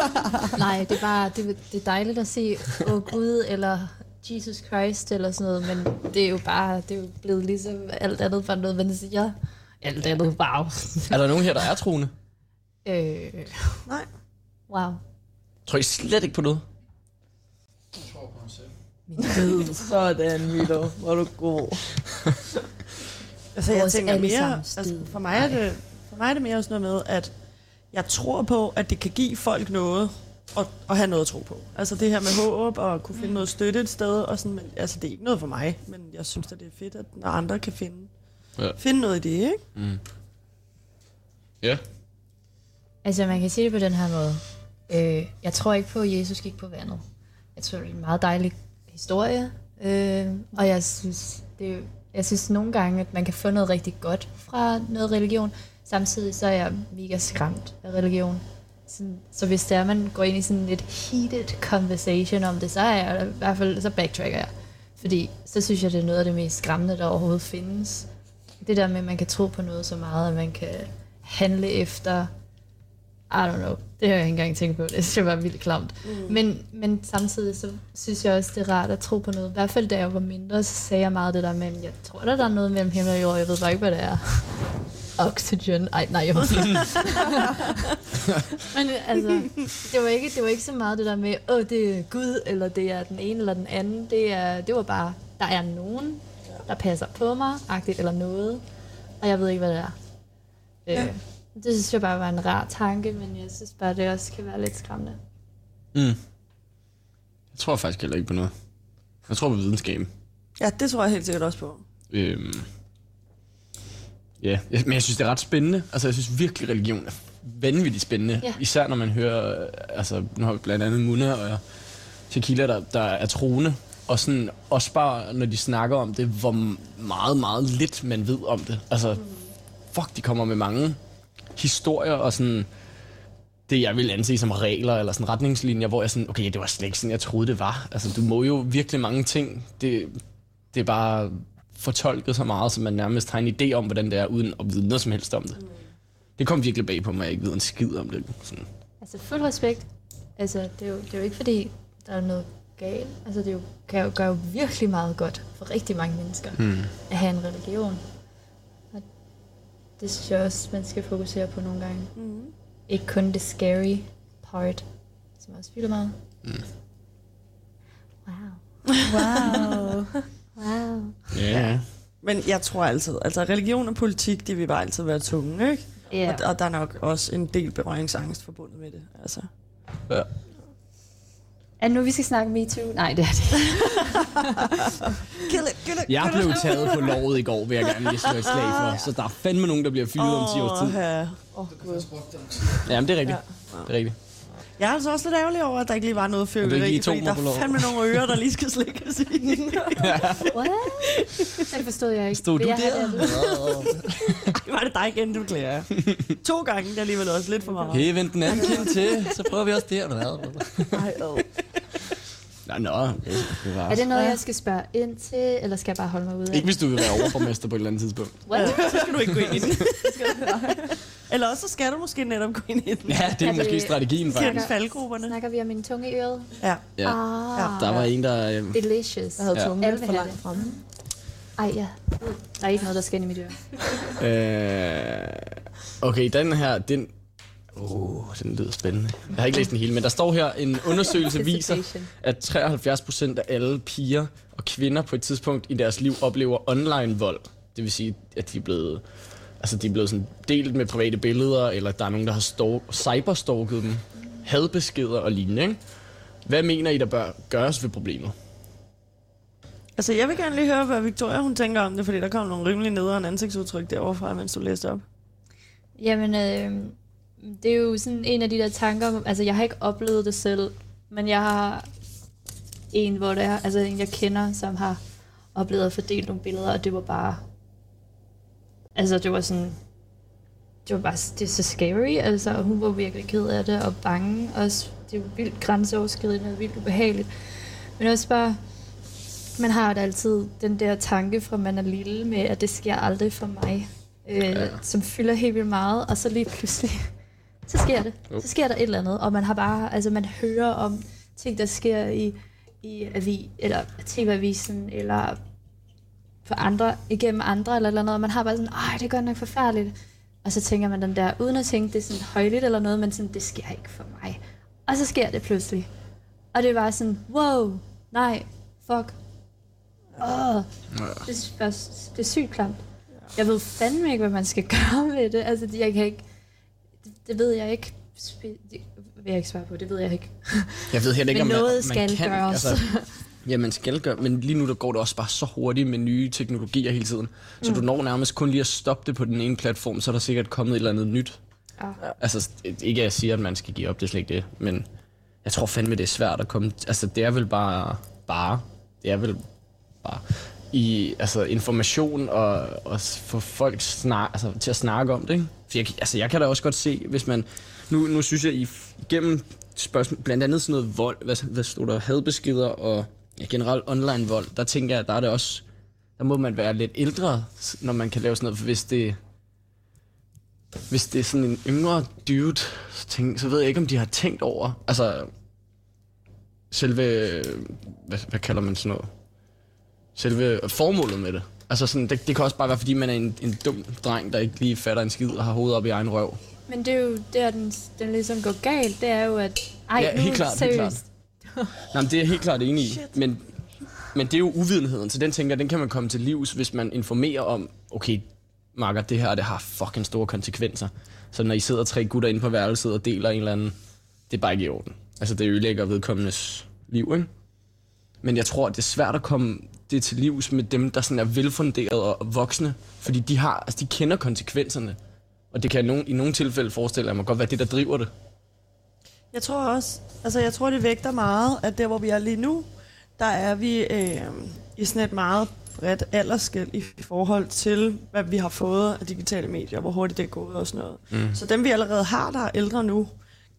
nej, det er bare det, det er dejligt at se, åh oh, Gud, eller Jesus Christ, eller sådan noget, men det er jo bare, det er jo blevet ligesom alt andet, bare noget, man siger. Alt andet, wow. Er der nogen her, der er troende? øh, Nej. wow. Tror I slet ikke på noget? Sådan, Milo. Hvor er du god. Altså, jeg Vores tænker mere, altså, for, mig er det, for mig er det mere sådan noget med, at jeg tror på, at det kan give folk noget, og, og have noget at tro på. Altså det her med håb, og kunne finde noget støtte et sted, og sådan, men, altså det er ikke noget for mig, men jeg synes at det er fedt, at når andre kan finde, Ja. finde noget i det, ikke? Mm. Ja. Altså, man kan sige det på den her måde. Øh, jeg tror ikke på, at Jesus gik på vandet. Jeg tror, det er en meget dejlig historie. Øh, og jeg synes, det er, jeg synes nogle gange, at man kan få noget rigtig godt fra noget religion. Samtidig så er jeg mega skræmt af religion. Sådan, så hvis det er, man går ind i sådan et heated conversation om det, så er jeg i hvert fald, så backtracker jeg. Fordi så synes jeg, det er noget af det mest skræmmende, der overhovedet findes. Det der med, at man kan tro på noget så meget, at man kan handle efter i don't know. Det har jeg ikke engang tænkt på. Det synes jeg var vildt klamt. Mm. Men, men samtidig så synes jeg også, det er rart at tro på noget. I hvert fald da jeg var mindre, så sagde jeg meget det der med, jeg tror, der er noget mellem himmel og jord. Jeg ved bare ikke, hvad det er. Oxygen. Ej, nej, jeg Men altså, det var, ikke, det var ikke så meget det der med, åh, det er Gud, eller det er den ene eller den anden. Det, er, det var bare, der er nogen, der passer på mig, agtigt eller noget. Og jeg ved ikke, hvad det er. Ja. Øh, det synes jeg bare var en rar tanke, men jeg synes bare, det også kan være lidt skræmmende. Mm. Jeg tror faktisk heller ikke på noget. Jeg tror på videnskaben. Ja, det tror jeg helt sikkert også på. Øhm. Ja, jeg- men jeg synes, det er ret spændende. Altså, jeg synes virkelig, religion er vanvittigt spændende. Ja. Især når man hører, øh, altså, nu har vi blandt andet Muna og Tequila, der, der er troende. Og sådan, også bare, når de snakker om det, hvor meget, meget lidt man ved om det. Altså, fuck, de kommer med mange historier og sådan det, jeg vil anse som regler eller sådan retningslinjer, hvor jeg sådan, okay, det var slet ikke sådan, jeg troede, det var. Altså, du må jo virkelig mange ting. Det, det er bare fortolket så meget, så man nærmest har en idé om, hvordan det er, uden at vide noget som helst om det. Det kom virkelig bag på mig, at jeg ikke ved en skid om det. Sådan. Altså fuld respekt. Altså, det er jo, det er jo ikke fordi, der er noget galt. Altså, det er jo, kan jo gøre jo virkelig meget godt for rigtig mange mennesker Hmm. at have en religion. Og det synes jeg også, man skal fokusere på nogle gange. Mm. Ikke kun det scary part, som også fylder meget. Mm. Wow. Wow. wow. Ja. Men jeg tror altid, altså religion og politik, det vil bare altid være tunge, ikke? Ja. Og, og der er nok også en del berøringsangst forbundet med det, altså. ja. Er det nu, vi skal snakke MeToo? Nej, det er det ikke. Kill it, kill it, Jeg blev taget på lovet i går, vil jeg gerne lige slå et slag for. Så der er fandme nogen, der bliver fyret om 10 års tid. Åh, ja. Åh, Gud. Jamen, det er rigtigt. Det er rigtigt. Jeg er altså også lidt ærgerlig over, at der ikke lige var noget fyrværkeri, fordi der er fandme nogle ører, der lige skal slikkes i. What? Det forstod jeg ikke. Stod du der? det var det dig igen, du klæder. To gange, det er alligevel også lidt for meget. Hey, vent den anden kind til, så prøver vi også det her. Ej, ad. Nå, nå. Det, det var... Er det noget, jeg skal spørge ind til, eller skal jeg bare holde mig ude af? Ikke hvis du vil være overborgmester på et eller andet tidspunkt. What? Så skal du ikke gå ind i den. Eller også så skal du måske netop gå ind i den. Ja, det er Er måske det- strategien faktisk. faldgrupperne. Snakker vi om min tunge i øret? Ja. Ja. Ah, Der var en, der... Øh, delicious. Jeg havde Ja. tungen for langt det. fremme. Ej, ja. Der er ikke noget, der skal ind i mit øre. øh, okay, den her, den... Oh, den lyder spændende. Jeg har ikke læst den hele, men der står her, en undersøgelse viser, at 73 procent af alle piger og kvinder på et tidspunkt i deres liv oplever online vold. Det vil sige, at de er blevet, altså de er blevet sådan delt med private billeder, eller der er nogen, der har stalk, cyberstalket dem, hadbeskeder og lignende. Ikke? Hvad mener I, der bør gøres ved problemet? Altså, jeg vil gerne lige høre, hvad Victoria hun tænker om det, fordi der kom nogle rimelig nederen ansigtsudtryk derovre fra, mens du læste op. Jamen, øh, det er jo sådan en af de der tanker, altså jeg har ikke oplevet det selv, men jeg har en, hvor det er, altså en jeg kender, som har oplevet at fordele nogle billeder, og det var bare, altså det var sådan, det var bare, det er så scary, altså, og hun var virkelig ked af det, og bange også, det var vildt grænseoverskridende og vildt ubehageligt, men også bare, man har da altid den der tanke fra man er lille med, at det sker aldrig for mig, øh, ja. som fylder helt vildt meget, og så lige pludselig, så sker det. Så sker der et eller andet, og man har bare, altså man hører om ting, der sker i, i avi, eller TV-avisen, eller for andre, igennem andre, eller eller andet, og man har bare sådan, ej, det er godt nok forfærdeligt. Og så tænker man den der, uden at tænke, det er sådan højligt eller noget, men sådan, det sker ikke for mig. Og så sker det pludselig. Og det er bare sådan, wow, nej, fuck. Åh, det, er det er sygt klamt. Jeg ved fandme ikke, hvad man skal gøre med det. Altså, jeg kan ikke... Det, ved jeg ikke. Det vil jeg ikke svare på, det ved jeg ikke. Jeg ved heller ikke, Men om noget man, man skal kan, gøres. Altså, ja, man skal gøre, men lige nu der går det også bare så hurtigt med nye teknologier hele tiden. Så Mm. du når nærmest kun lige at stoppe det på den ene platform, så er der sikkert kommet et eller andet nyt. Ja. Altså, ikke at jeg siger, at man skal give op, det er slet ikke det, men jeg tror fandme, det er svært at komme... Altså, det er vel bare... Bare. Det er vel bare i altså, information og, og få folk snak, altså, til at snakke om det. Ikke? For jeg, altså, jeg kan da også godt se, hvis man... Nu, nu synes jeg, igennem spørgsmål, blandt andet sådan noget vold, hvad, hvad stod der, hadbeskeder og ja, generelt online vold, der tænker jeg, der er det også... Der må man være lidt ældre, når man kan lave sådan noget, for hvis det, hvis det er sådan en yngre dude, så, tænk, så ved jeg ikke, om de har tænkt over, altså, selve, hvad, hvad kalder man sådan noget? Selve formålet med det. Altså sådan, det, det kan også bare være, fordi man er en, en dum dreng, der ikke lige fatter en skid og har hovedet op i egen røv. Men det er jo der, den, den ligesom går galt. Det er jo, at... Ej, Ja, nu helt klart, helt seriøst. Nej, men det er jeg helt klart enig i. Men, men det er jo uvidenheden, så den tænker den kan man komme til livs, hvis man informerer om, okay, Marker, det her det har fucking store konsekvenser. Så når I sidder tre gutter inde på værelset og deler en eller anden, det er bare ikke i orden. Altså det ødelægger vedkommendes liv, ikke? Men jeg tror, det er svært at komme det til livs med dem, der sådan er velfunderet og voksne. Fordi de, har, altså de kender konsekvenserne. Og det kan i nogle, i nogle tilfælde forestille mig godt være det, der driver det. Jeg tror også, altså jeg tror, det vægter meget, at der, hvor vi er lige nu, der er vi øh, i sådan et meget bredt aldersskæld i, i forhold til, hvad vi har fået af digitale medier, hvor hurtigt det er gået og sådan noget. Mm. Så dem, vi allerede har, der er ældre nu,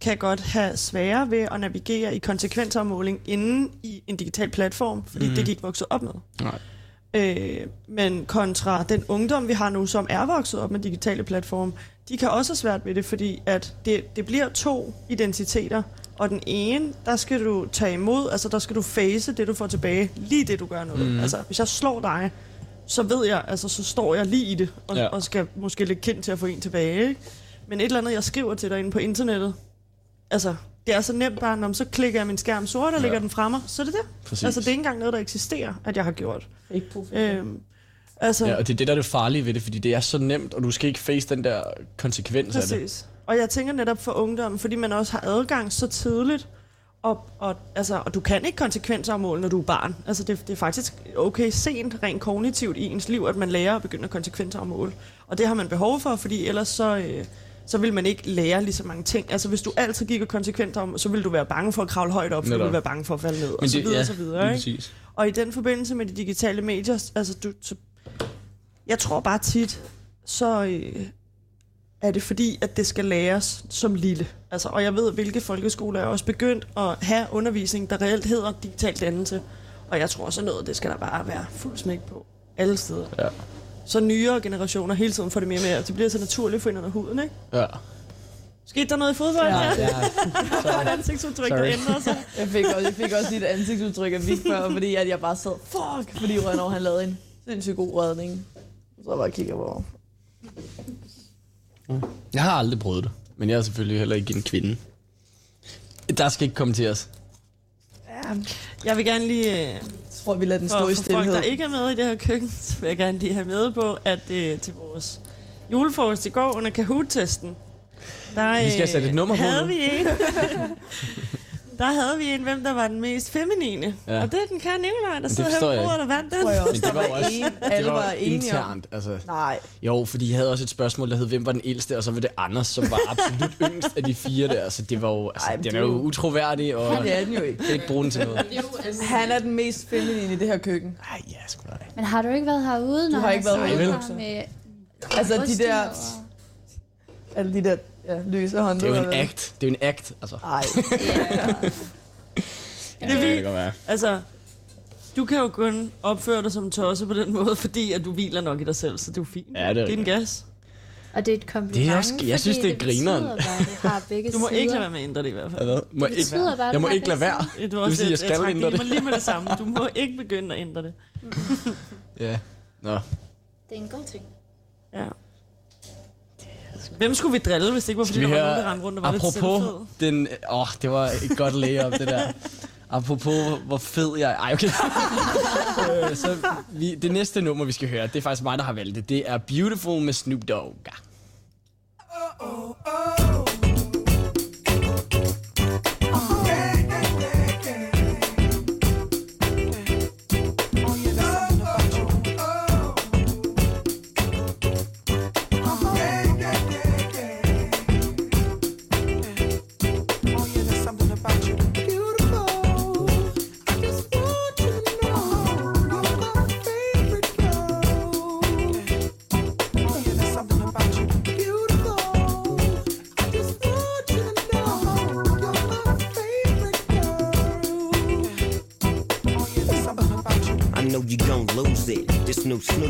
kan godt have sværere ved at navigere i konsekvensafmåling inden i en digital platform, fordi Mhm. mm. det er de ikke vokset op med. Nej. Øh, men kontra den ungdom, vi har nu, som er vokset op med digitale platforme, de kan også have svært ved det, fordi at det, det bliver to identiteter, og den ene, der skal du tage imod, altså der skal du face det, du får tilbage, lige det, du gør noget. Mhm. Mm. Altså, hvis jeg slår dig, så ved jeg, altså så står jeg lige i det, og, Ja. og skal måske lidt kendt til at få en tilbage, ikke? Men et eller andet, jeg skriver til dig inde på internettet, altså, det er så nemt bare, når så klikker jeg min skærm sort, og Ja. lægger den fremme, så er det det. Præcis. Altså, det er ikke engang noget, der eksisterer, at jeg har gjort. Profil. Øhm, altså, Ja, og det er det, der er det farlige ved det, fordi det er så nemt, og du skal ikke face den der konsekvens af det. Præcis. Og jeg tænker netop for ungdommen, fordi man også har adgang så tidligt, og, og, altså, og du kan ikke konsekvensafmåle, når du er barn. Altså det, det er faktisk okay sent, rent kognitivt i ens liv, at man lærer at begynde at konsekvensafmåle. Og det har man behov for, fordi ellers så, øh, så vil man ikke lære lige så mange ting. Altså hvis du altid gik og konsekvensafmåle, så vil du være bange for at kravle højt op, for du Netop. vil være bange for at falde ned, og Men så det- videre, ja, og så videre. Ikke? Og i den forbindelse med de digitale medier, altså du, så, jeg tror bare tit, så øh, er det fordi, at det skal læres som lille. Altså, og jeg ved, hvilke folkeskoler er også begyndt at have undervisning, der reelt hedder digital dannelse. Og jeg tror sådan noget, det skal der bare være fuld smæk på. Alle steder. Ja. Så nyere generationer hele tiden får det mere med, det bliver så naturligt for ind under huden, ikke? Ja. Skete der noget i fodbold? Ja, Ja, ja. Et ansigtsudtryk, der Sorry. ændrede sig. Jeg fik også, jeg fik også lidt ansigtsudtryk af Vic før, fordi at jeg bare sad, fuck, fordi Rønner han lavede en sindssygt god redning. Så jeg bare kigger på. Jeg har aldrig prøvet det. Men jeg er selvfølgelig heller ikke en kvinde. Der skal ikke kommenteres. Jeg vil gerne lige... øh, Jeg tror, vi lader den For, stå i for folk, stillhed. der ikke er med i det her køkken, så vil jeg gerne lige have med på, at øh, til vores julefrokost i går under Kahoot-testen, der Vi skal sat et nummer på havde nu. vi en. der havde vi en, hvem der var den mest feminine. Ja. Og det er den kære Nikolaj, der sidder her på jeg bordet og vandt den. tror jeg også, det var var også en, alle var var internt. Altså, Nej, jo, fordi de havde også et spørgsmål, der hed, hvem var den ældste, og så var det Anders, som var absolut yngst af de fire der. Så det var jo, altså, Ej, den det er jo utroværdig, og det er den jo ikke. ikke bruge den til noget. Er altså, Han er den mest feminine i det her køkken. Ej, ja, sgu da. Men har du ikke været herude, når har han ikke været herude, Altså de der, alle de der ja, løse Det er håndleder. jo en act. Det er jo en act, altså. Nej, Det er vildt. godt være. Altså, du kan jo kun opføre dig som tosse på den måde, fordi at du hviler nok i dig selv, så det er jo fint. Ja, det er Giv den rigtigt. gas. Og det er et kompliment, Det er også- jeg synes, det er grineren. betyder bare, at det har begge Du må sider. ikke lade være med at ændre det i hvert fald. Hvad? Må jeg, Det ikke, betyder bare, jeg må du ikke lade være. Det Det vil sige, jeg skal ændre det. mig lige med det samme. Du må ikke begynde at ændre det. Ja. Nå. Det er en god ting. Ja. Hvem skulle vi drille, hvis det ikke var fordi, der var nogen, der rendte rundt og var apropos lidt den... Åh, oh, det var et godt om det der. Apropos, hvor fed jeg er. Ej, okay. Øh, så vi, det næste nummer, vi skal høre, det er faktisk mig, der har valgt det. Det er Beautiful med Snoop Dogg. I know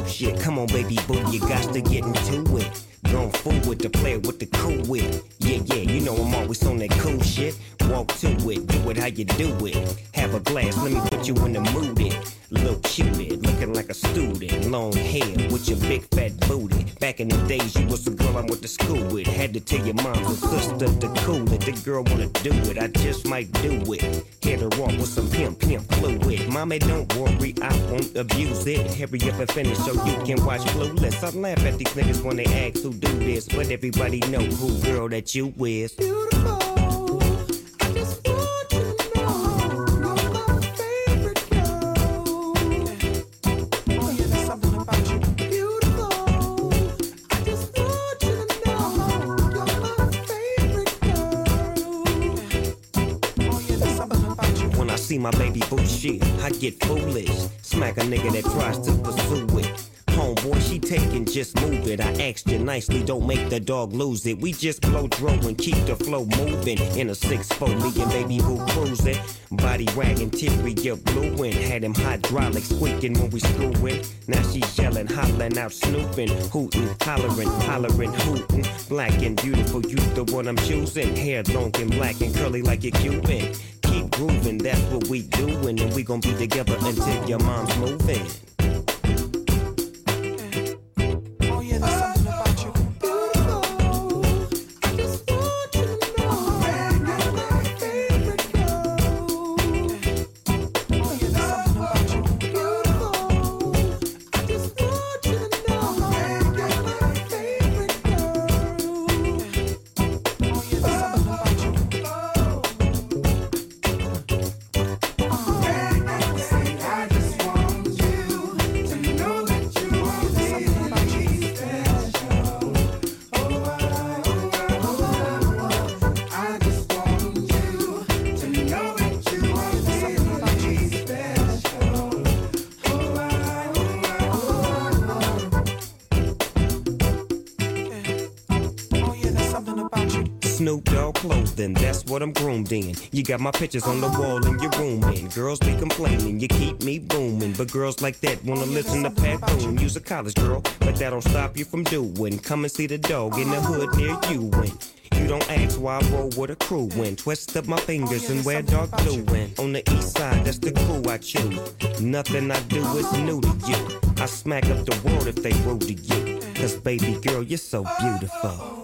new shit. Come on, baby boo, you got to get into it. Going forward to play with the cool wit. Yeah, yeah, you know I'm always on that cool shit. Walk to it, do it how you do it. Have a glass, let me put you in the mood. It. Little cutie, looking like a student. Long hair with your big fat booty. Back in the days, you was the girl I went to school with. Had to tell your mom and sister to cool it. The girl wanna do it, I just might do it. It. Hurry up and finish so you can watch Clueless. I laugh at these niggas when they ask who do this, but everybody know who girl that you is. When nicely, don't make the dog lose it. We just blow dro and keep the flow moving. In a 6-4, me and baby boo cruising. Body wagging, teary, get blueing. Had him hydraulic squeaking when we screwing. Now she yelling, hollering out, snooping, hooting, hollering, hollering, hooting. Black and beautiful, you the one I'm choosing. Hair long and black and curly like a Cuban. Keep grooving, that's what we doing. And we gon' be together until your mom's moving. What I'm groomed in. You got my pictures on the wall in your room, and girls be complaining, you keep me booming. But girls like that wanna listen to Pat Boone. Use a college girl, but that don't stop you from doing. Come and see the dog in the hood near you. And you don't ask why I roll with a crew when twist up my fingers and wear dark blue. And on the east side, that's the crew I choose. Nothing I do is new to you. I smack up the world if they rude to you. Cause baby girl, you're so beautiful.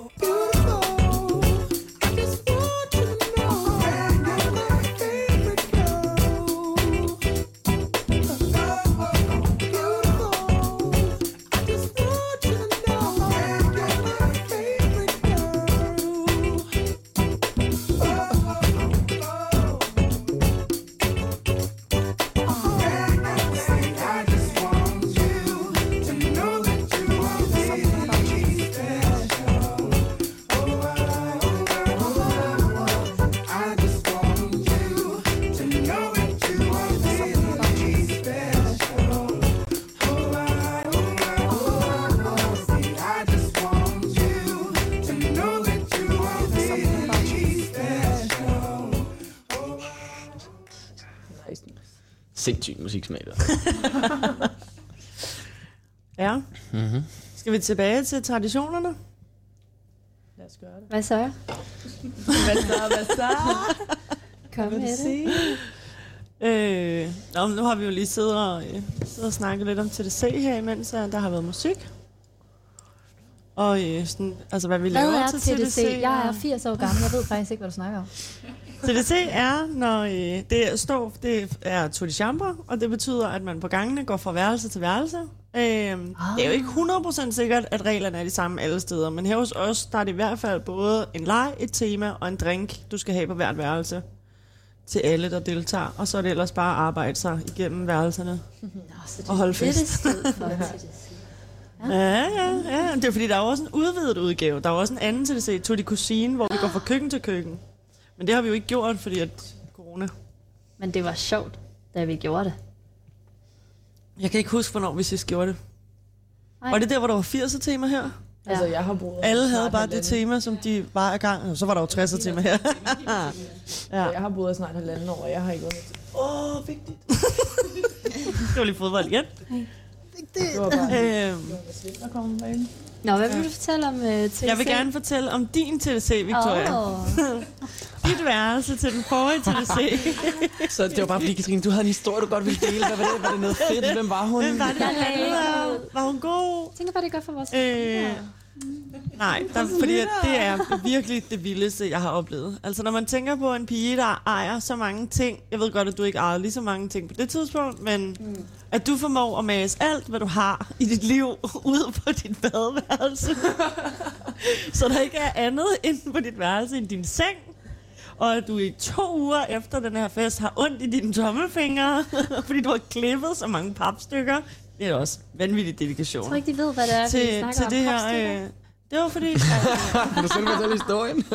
Sindssyg musiksmag. Der. Ja. Mm-hmm. Skal vi tilbage til traditionerne? Lad os gøre det. Hvad så? Hvad så, hvad så? Kom Hvad med det. sige? Øh, nå, nu har vi jo lige siddet og, øh, siddet og snakket lidt om TDC her, imens øh, der har været musik. Og øh, sådan, altså, hvad vi Hvad laver er til TDC? Jeg er og- 80 år gammel. Jeg ved faktisk ikke, hvad du snakker om. TDC er, når øh, det, står, det er tout de chambre, og det betyder, at man på gangene går fra værelse til værelse. Øh, Det er jo ikke 100% sikkert, at reglerne er de samme alle steder, men her hos os, der er det i hvert fald både en leg, et tema og en drink, du skal have på hvert værelse til alle, der deltager. Og så er det ellers bare at arbejde sig igennem værelserne og holde Det er det fest. sted for TDC. Ja, ja, ja. Det er fordi, der er også en udvidet udgave. Der er også en anden til det, Tutti Cuisine, hvor vi går fra køkken til køkken. Men det har vi jo ikke gjort, fordi at corona. Men det var sjovt, da vi gjorde det. Jeg kan ikke huske, hvornår vi sidst gjorde det. Nej. Var det der, hvor der var 80'er tema her? Altså, jeg har brugt Alle havde bare det tema, som de var i gang. Og så var der jo 60'er tema her. Ja. Jeg har boet snart halvanden år, og jeg har ikke vundet. Åh, oh, vigtigt. det var lige fodbold igen. Det var bare Øhm, der kommer med. Nå, hvad vil du fortælle om uh, TDC? jeg vil gerne fortælle om din TDC, Victoria. Åh. Dit værelse til den forrige TDC. Så det var bare fordi, Katrine, du havde en historie, du godt ville dele. Hvad var det? Var det noget fedt? Hvem var hun? Hvem var det, der handlede? Var hun god? Jeg tænker bare, det godt for vores... Øh, nej, der, fordi at det er virkelig det vildeste, jeg har oplevet. Altså, når man tænker på en pige, der ejer så mange ting. Jeg ved godt, at du ikke ejede lige så mange ting på det tidspunkt, men mm. at du formår at mase alt, hvad du har i dit liv, ud på dit badeværelse. så der ikke er andet end på dit værelse end din seng. Og at du i to uger efter den her fest har ondt i dine tommelfingre, fordi du har klippet så mange papstykker. Det er også vanvittig dedikation Jeg tror ikke, de ved, hvad det er, vi til, snakker til om. det her. Øh, det var fordi, at, Kan du selv fortælle historien?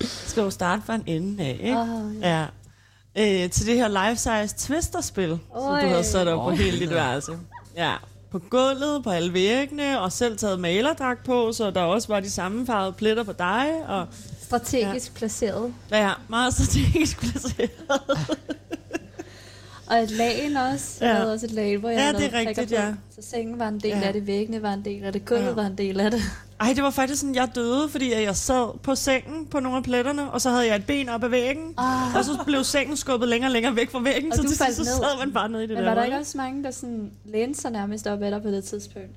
skal jo starte fra en ende af, ikke? Åh, Ja. Øh, til det her life-size twister-spil, som Oj. du havde sat op på Åh. hele dit værelse. Ja, på gulvet, på alle væggene, og selv taget malerdragt på, så der også var de samme farvede pletter på dig, og Strategisk placeret. ja, meget strategisk placeret. Og et lagen også. Jeg Ja. havde også et lag, hvor jeg Ja, det er rigtigt, på. ja. Så sengen var en del Ja. af det, væggene var en del af det, gulvet Ja. var en del af det. Ej, det var faktisk sådan, jeg døde, fordi jeg sad på sengen på nogle af pletterne, og så havde jeg et ben op ad væggen, Ah. og så blev sengen skubbet længere og længere væk fra væggen, Og så til så sad man bare nede i det Men der var der ikke også mange, der sådan lænede sig nærmest op ad dig på det tidspunkt?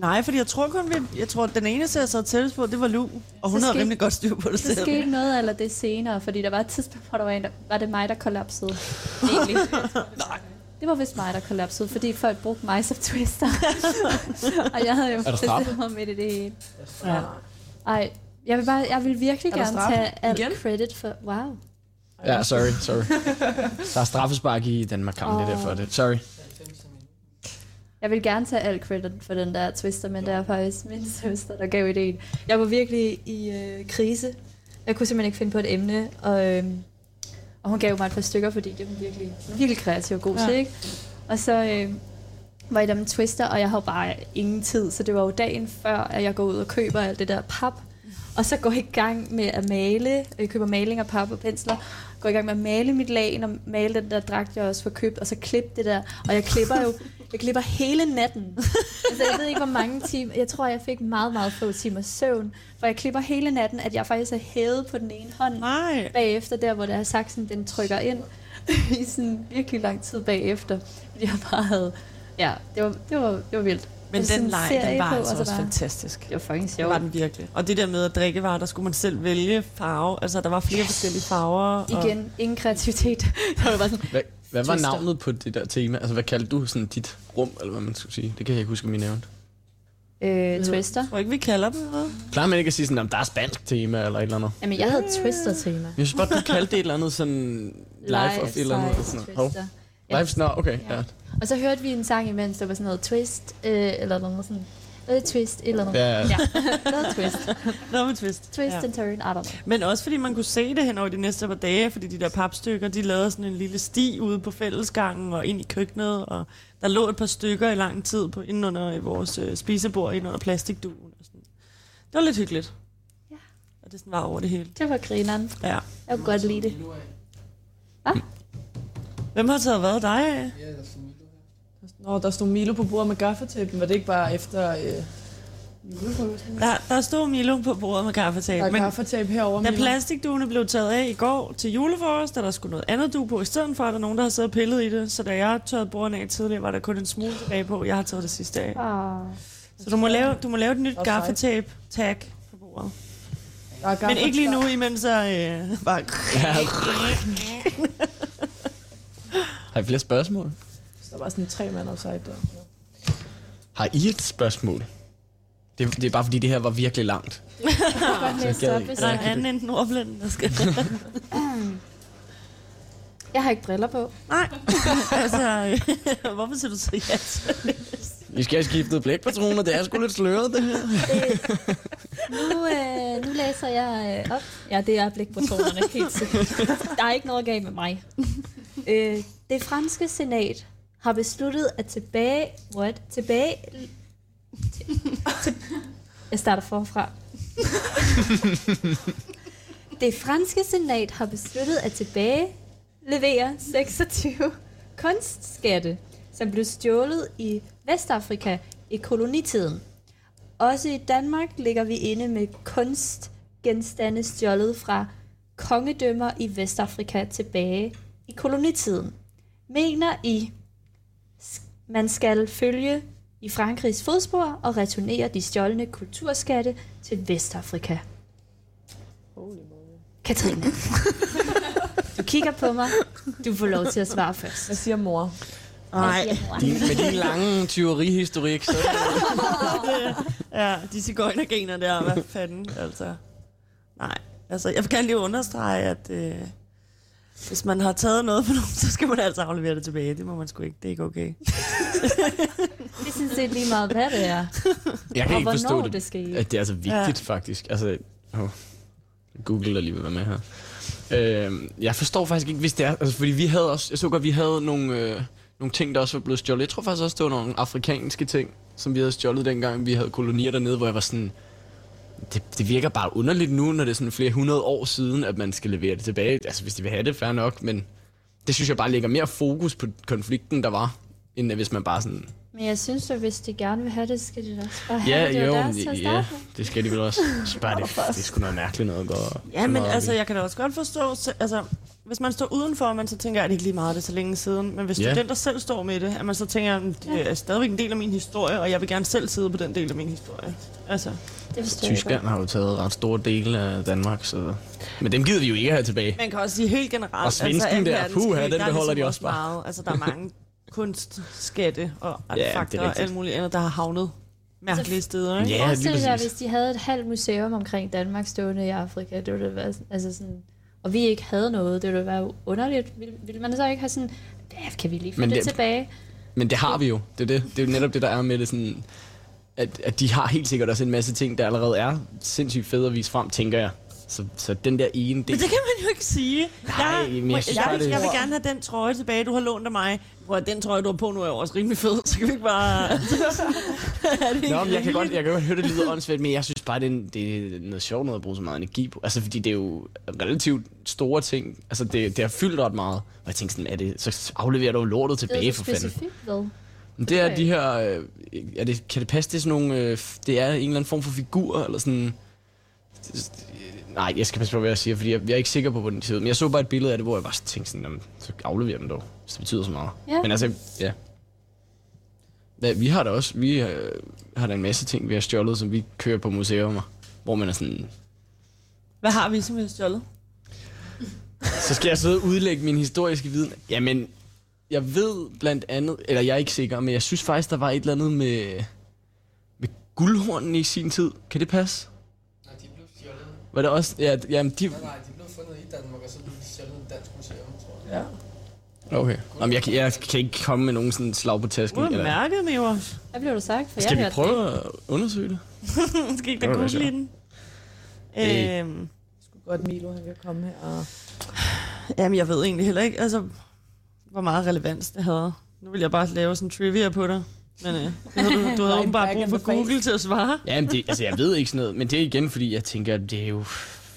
Nej, fordi jeg tror kun, vi, jeg tror, den eneste, jeg sad tættest på, det var Lu. Og hun Så havde skete- rimelig godt styr på det Så selv. skete noget eller det senere, fordi der var et tidspunkt, hvor der var en, der, var det mig, der kollapsede. Egentlig. Det var vist mig, der kollapsede, fordi folk brugte mig som twister. og jeg havde jo der bestemt mig midt i det hele. Ja. Ej, jeg vil, bare, jeg vil virkelig Er der gerne tage alt Igen? credit for... Wow. Ja, sorry, sorry. Der er straffespark i Danmark, kamp, det er derfor det. Sorry. Jeg vil gerne tage alt credit for den der twister, men det er faktisk min søster, der gav idéen. Jeg var virkelig i øh, krise. Jeg kunne simpelthen ikke finde på et emne, og, øh, og hun gav mig et par stykker, fordi det var virkelig, virkelig kreativ og god til, Ja. ikke? Og så øh, var jeg der med twister, og jeg havde bare ingen tid, så det var jo dagen før, at jeg går ud og køber alt det der pap. Og så går jeg i gang med at male. Jeg køber maling og pap og pensler. Går i gang med at male mit lagen og male den der dragt, jeg også får købt. Og så klippe det der. Og jeg klipper jo jeg klipper hele natten. altså, jeg ved ikke, hvor mange timer. Jeg tror, jeg fik meget, meget få timer søvn. For jeg klipper hele natten, at jeg faktisk er hævet på den ene hånd. Nej. Bagefter der, hvor der er saksen, den trykker ind. I sådan virkelig lang tid bagefter. Jeg bare havde... Ja, det var, det var, det var vildt. Men den en leg, den var på, altså og så også bare- fantastisk. Det var fucking Det sjovt. var den virkelig. Og det der med at drikkevarer, der skulle man selv vælge farve. Altså, der var flere yes. forskellige farver. Og Igen, ingen kreativitet. det var bare sådan, Hvad, var navnet på det der tema? Altså, hvad kaldte du sådan dit rum, eller hvad man skulle sige? Det kan jeg ikke huske, om I nævnte. øh, twister. Jeg tror ikke, vi kalder dem noget. Plejer man ikke at sige sådan, om der er spansk tema, eller et eller andet? Jamen, jeg havde twister-tema. Jeg synes bare, du kaldte det et eller andet sådan... Life of et eller andet. Sådan, noget. oh, Life, nå, okay, ja. Og så hørte vi en sang imens, der var sådan noget twist, øh, eller noget sådan, noget twist, et eller noget. Ja, ja. noget twist. Noget med twist. Twist Ja. and turn, I don't know. Men også fordi man kunne se det hen over de næste par dage, fordi de der papstykker, de lavede sådan en lille sti ude på fællesgangen og ind i køkkenet, og der lå et par stykker i lang tid på, inden under vores øh, spisebord, inden under plastikduen. Og sådan. Det var lidt hyggeligt. Ja. Og det sådan var over det hele. Det var grineren. Ja. Jeg kunne godt lide det. Hvem har taget hvad dig af? Ja, der Milo. Nå, der stod Milo på bordet med gaffatapen. Var det ikke bare efter øh? Der, der stod Milo på bordet med kaffetape. Der er Men gaffatape herovre, da Milo. plastikduene blev taget af i går til julefrokost, da der skulle noget andet du på i stedet for, er der nogen, der har siddet og pillet i det. Så da jeg tørrede bordene af tidligere, var der kun en smule tilbage på. Jeg har taget det sidste af. Ah. Så du må lave, du må lave et nyt gaffatape tag på bordet. Er Men ikke lige nu, imens jeg øh, bare... Har I flere spørgsmål? Der var sådan tre mand offside der. Har I et spørgsmål? Det, det er bare fordi, det her var virkelig langt. Jeg gad ikke. Er en anden end der skal... Jeg har ikke briller på. Nej, altså, hvorfor siger du så ja til det? I skal have skiftet blækpatroner, det er sgu lidt sløret, det her. Nu, øh, nu læser jeg øh, op. Ja, det er blikpatronerne, helt sikkert. Der er ikke noget galt med mig. Øh, det franske senat har besluttet at tilbage... What? Tilbage... Til, til, jeg starter forfra. Det franske senat har besluttet at tilbage levere 26 kunstskatte, som blev stjålet i Vestafrika i kolonitiden. Også i Danmark ligger vi inde med kunstgenstande stjålet fra kongedømmer i Vestafrika tilbage i kolonitiden. Mener I, man skal følge i Frankrigs fodspor og returnere de stjålne kulturskatte til Vestafrika? Katrine. Du kigger på mig. Du får lov til at svare først. Hvad siger mor? Nej. Din, med din lange tyverihistorik, så... Ja, de cigøjnergener der, hvad fanden, altså. Nej, altså, jeg gerne lige understrege, at øh, hvis man har taget noget for nogen, så skal man altså aflevere det tilbage. Det må man sgu ikke, det er ikke okay. Det er sådan set lige meget, hvad det er. Jeg kan Og ikke forstå hvornår det. det. At det er så vigtigt, ja. faktisk. Altså, oh, Google er lige ved med her. Øh, jeg forstår faktisk ikke, hvis det er... Altså, fordi vi havde også... Jeg så godt, vi havde nogle, øh, nogle ting, der også var blevet stjålet. Jeg tror faktisk også, det var nogle afrikanske ting, som vi havde stjålet dengang, vi havde kolonier dernede, hvor jeg var sådan... Det, det virker bare underligt nu, når det er sådan flere hundrede år siden, at man skal levere det tilbage. Altså, hvis de vil have det, fair nok, men det synes jeg bare lægger mere fokus på konflikten, der var, end hvis man bare sådan... Men jeg synes at hvis de gerne vil have det, skal de da også bare have Ja, det. Det jo, deres at ja, det skal de vel også. Bare, det, det er sgu noget mærkeligt noget at gå Ja, men altså, jeg kan da også godt forstå, så, altså, hvis man står udenfor, man så tænker, at det ikke lige meget, det er så længe siden. Men hvis det er den, der selv står med det, at man så tænker, at det er stadigvæk en del af min historie, og jeg vil gerne selv sidde på den del af min historie. Altså, Det Tyskland har jo taget ret store dele af Danmark, så... Men dem gider vi jo ikke have tilbage. man kan også sige helt generelt, Og svensken anden der, puha, den der er beholder de ligesom også bare. Meget, altså, der er mange kunstskatte og det er artefakter og rigtigt. alt muligt andet, der har havnet mærkelige steder. Ikke? Ja, Forestil lige dig, hvis de havde et halvt museum omkring Danmark stående i Afrika. Det ville være, sådan- altså sådan, og vi ikke havde noget. Det ville være underligt. Vil, vil man så ikke have sådan, ja, kan vi lige få Men det, det- tilbage? Men det har vi jo. Det er, det. det er jo netop det, der er med det sådan... At, at de har helt sikkert også en masse ting, der allerede er sindssygt fede at vise frem, tænker jeg. Så, så den der ene del... Men det kan man jo ikke sige. Nej, jeg, men jeg jeg, jeg, det- jeg vil gerne have den trøje tilbage, du har lånt af mig. Hvor den trøje, du har på nu, er jo også rimelig fed. Så kan vi ikke bare... er det ikke Nå, men jeg kan, godt, jeg kan godt høre, det lyder åndssvagt, men jeg synes bare, det er, en- det er noget sjovt noget at bruge så meget energi på. Altså, fordi det er jo relativt store ting. Altså, det, det har fyldt ret meget. Og jeg tænkte sådan, er det, så afleverer du lortet Det tilbage er for fanden. specifikt, hvad? Men det er de her... Øh, er det, kan det passe, det er sådan nogle... Øh, det er en eller anden form for figur, eller sådan... Nej, jeg skal passe på, hvad jeg siger, fordi jeg, jeg er ikke sikker på, ud. Men jeg så bare et billede af det, hvor jeg bare tænkte sådan, jamen, så aflever dem dog, hvis det betyder så meget. Ja. Men altså, ja. ja. Vi har da også, vi øh, har da en masse ting, vi har stjålet, som vi kører på museumer, hvor man er sådan, Hvad har vi, som vi har stjålet? så skal jeg sidde og udlægge min historiske viden. Jamen, jeg ved blandt andet, eller jeg er ikke sikker, men jeg synes faktisk, der var et eller andet med, med guldhornen i sin tid. Kan det passe? Nej, de blev stjålet. Var det også? Ja, jamen, de... Nej, nej, de blev fundet i Danmark, og så blev de stjålet et dansk museum, tror jeg. Ja. Okay. Jamen, jeg, kan- jeg kan ikke komme med nogen sådan slag på tasken. Nu er mærket, Mivers. Hvad blev du sagt? For Skal jeg vi prøve at undersøge det? Skal ikke da Det google i den? Hey. Øhm, Skulle godt Milo, han kan komme her og... jamen, jeg ved egentlig heller ikke, altså, hvor meget relevans det havde. Nu vil jeg bare lave sådan en trivia på dig. Men øh, du, du havde åbenbart brug for. Google til at svare. Ja, men det, altså, jeg ved ikke sådan noget, men det er igen, fordi jeg tænker, at det er jo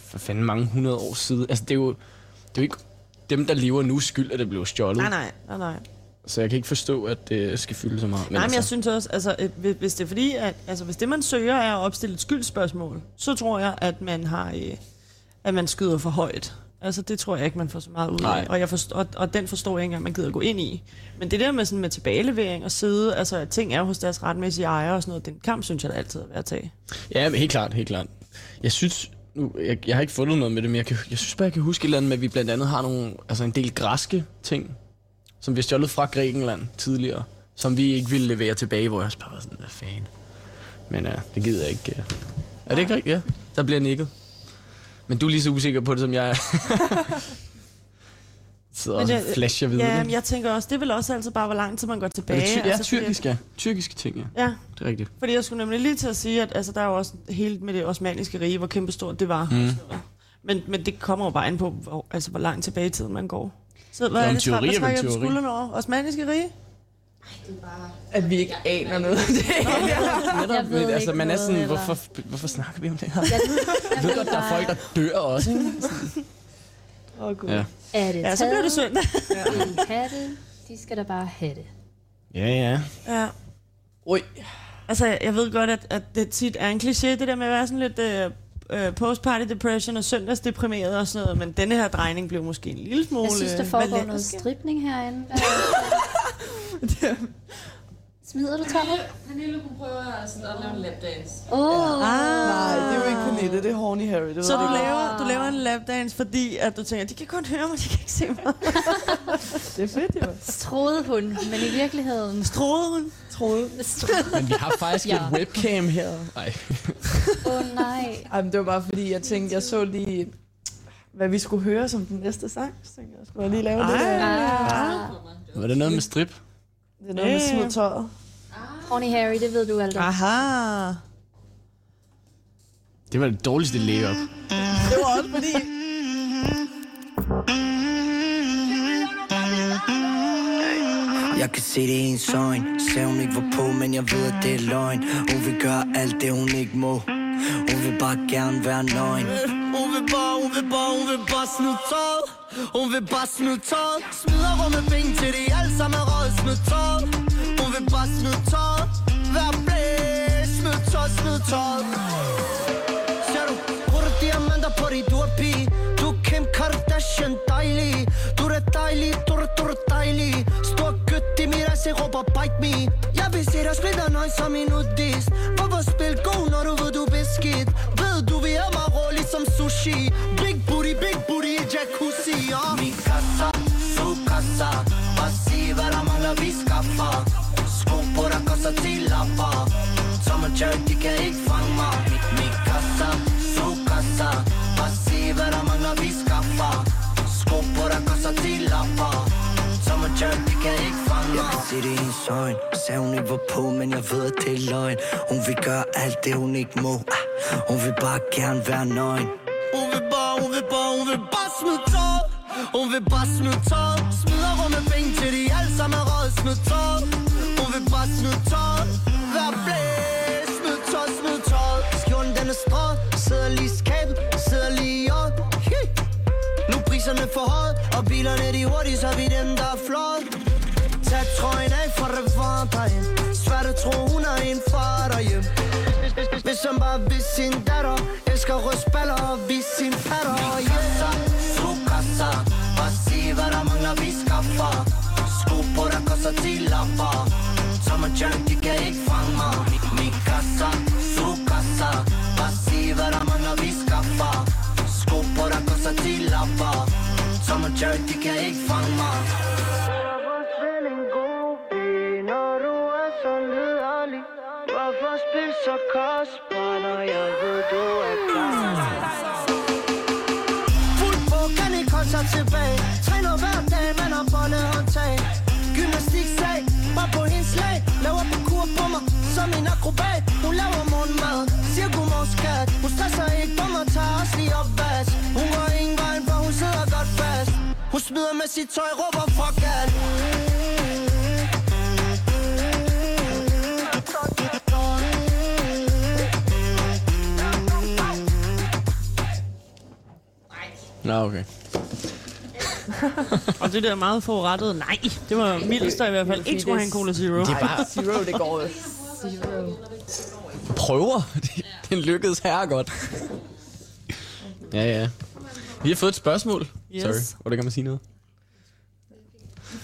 for fanden mange hundrede år siden. Altså, det er jo, det er jo ikke dem, der lever nu, skyld, at det blev stjålet. Nej, nej, nej, nej. Så jeg kan ikke forstå, at det skal fylde så meget. Men Nej, men jeg altså, synes også, altså, øh, hvis- hvis det er fordi, at, altså, hvis det man søger er at opstille et skyldspørgsmål, så tror jeg, at man har, øh, at man skyder for højt. Altså, det tror jeg ikke, man får så meget ud Nej. af. Og, jeg forstår, og, og den forstår jeg ikke engang, man gider gå ind i. Men det der med, sådan, med tilbagelevering og sidde, altså, at ting er hos deres retmæssige ejere og sådan noget, den kamp, synes jeg da altid er værd at tage. Ja, men helt klart, helt klart. Jeg synes, nu, jeg, jeg har ikke fundet noget med det, men jeg, kan, jeg synes bare, jeg kan huske et eller andet med, at vi blandt andet har nogle, altså en del græske ting, som vi har stjålet fra Grækenland tidligere, som vi ikke ville levere tilbage, hvor jeg også bare var sådan, hvad fanden. Men ja, det gider jeg ikke. øh. Er det ikke rigtigt? Ja, der bliver nikket. Men du er lige så usikker på det, som jeg er. Sidder og det- flasher videre. Ja, men jeg tænker også, det er vel også altid bare, hvor lang tid man går Er tilbage. det ty- ja, altså, tyrkisk, ja. Tyrkiske ting, ja. Ja, Det er rigtigt. Fordi jeg skulle nemlig lige til at sige, at altså, der er jo også helt med det osmaniske rige, hvor kæmpestort det var. Mm. Men, men det kommer jo bare an på, hvor, altså, hvor langt tilbage i tiden man går. Så hvad Nå, er men det, teori er vel trækker jeg teori. skuldrene over? Osmaniske rige? At vi ikke aner noget af det. Netop, ved altså, man er noget, sådan, eller- hvorfor, hvorfor snakker vi om det her? Jeg ved, Jeg ved godt, der er folk, der dør også. ikke? Åh, oh, gud. Ja. Er det Ja, så bliver det søndag. En katte, de skal da bare have det. Ja, ja. ja. Ui. Altså, jeg- jeg ved godt, at, at det tit er en kliché, det der med at være sådan lidt øh, øh, postparty depression og søndagsdeprimeret og sådan noget, men denne her drejning blev måske en lille smule... Jeg synes, der øh, foregår noget stripning herinde. Smider du tøjet? Pernille kunne prøve at, sådan, at lave en lapdance. Åh, oh, Nej, det er jo ikke Pernille, det er Horny Harry. Det Så du laver, du laver en lapdance, fordi at du tænker, de kan kun høre mig, de kan ikke se mig. Det er fedt, jo. troede hun, men i virkeligheden... Troede hun? Troede. Men vi har faktisk Ja. et webcam her. Nej. Åh oh, nej. Ej, men det var bare fordi, jeg tænkte, jeg så lige, hvad vi skulle høre som den næste sang. Så tænkte jeg, skulle jeg lige lave det der. Ah. Var det noget med strip? Det er noget med Ja. smid tøjet. Horny Harry, det ved du alt om. Aha. Det var det dårligste layup. Det var også fordi... Jeg kan se det i hendes øjne Sagde hun ikke var på, men jeg ved, at det er løgn Hun vil gøre alt det, hun ikke må Hun vil bare gerne være nøgen Hun vil bare, hun vil bare, hun vil bare smide tøjet hun vil bare smide tøjet Smider rummet penge til de alle sammen er røget Smid tøjet Hun vil bare smide tøjet Vær blæs. Smid tøjet, smid tøjet Ser du, bruger diamanter på dit urpige Du er Kim Kardashian dejlig. Du er dejlig, du er, du er dejlig. Stor gødt i mit ass, råber bite me. Jeg vil se dig splitter nøgen som en nudist Hvorfor spil god, når du ved, koster 10 lapper Tom og Jerry, de kan ikke fange mig. Min, min kassa, su kassa Bare sig, hvad der mangler, vi skaffer. Sko på dig koster 10 lapper. Tom og Jerry, de kan ikke fange mig. Jeg kan se det i hendes øjne. Sagde hun ikke var på, men jeg ved, at det er løgn. Hun vil gøre alt det, hun ikke må. Ah, Hun vil bare gerne være nøgen. Hun vil bare, hun vil bare, hun vil bare smide tøjet Hun vil bare smide tøjet Smider rummet penge til de alle sammen er røget. Smid tøjet vil bare smide tøjet Vær blæs Smid tøjet, smid tøjet Skjorten den er strøget. Sidder lige i skabet Sidder lige i år Nu priserne for højt, Og bilerne de hurtige Så vi dem der er flot Tag trøjen af for det var derhjem Svært at tro hun er en far derhjem Hvis han bare vil sin datter Elsker rødspiller og vis sin fatter patter så, Su kasser Bare sig hvad der mangler vi skaffer. Sko på der koster 10 lapper. Jerry de kan ikke fange mig. Mi, mi kassa, su kassa Bare sig hvad der mangler vi skaffer. Sko på der koster 10 lapper. Jerry de kan ikke fange mig. Hvorfor spil så kostbar, når jeg ved, du er klar? Fuld på, kan ikke holde sig tilbage. Træner hver som en akrobat Hun laver morgenmad, siger godmorgen skat Hun stresser ikke på mig, tager os lige op vask Hun går ingen vejen, for hun sidder godt fast Hun smider med sit tøj, råber fuck alt Nå, okay. Og det der meget forurettede, nej, det var mildest, i hvert fald ikke skulle have en Cola Zero. Det er bare Zero, det går. Zero. prøver. Den lykkedes her godt. Ja, ja. Vi har fået et spørgsmål. Yes. Sorry, hvor det kan man sige noget?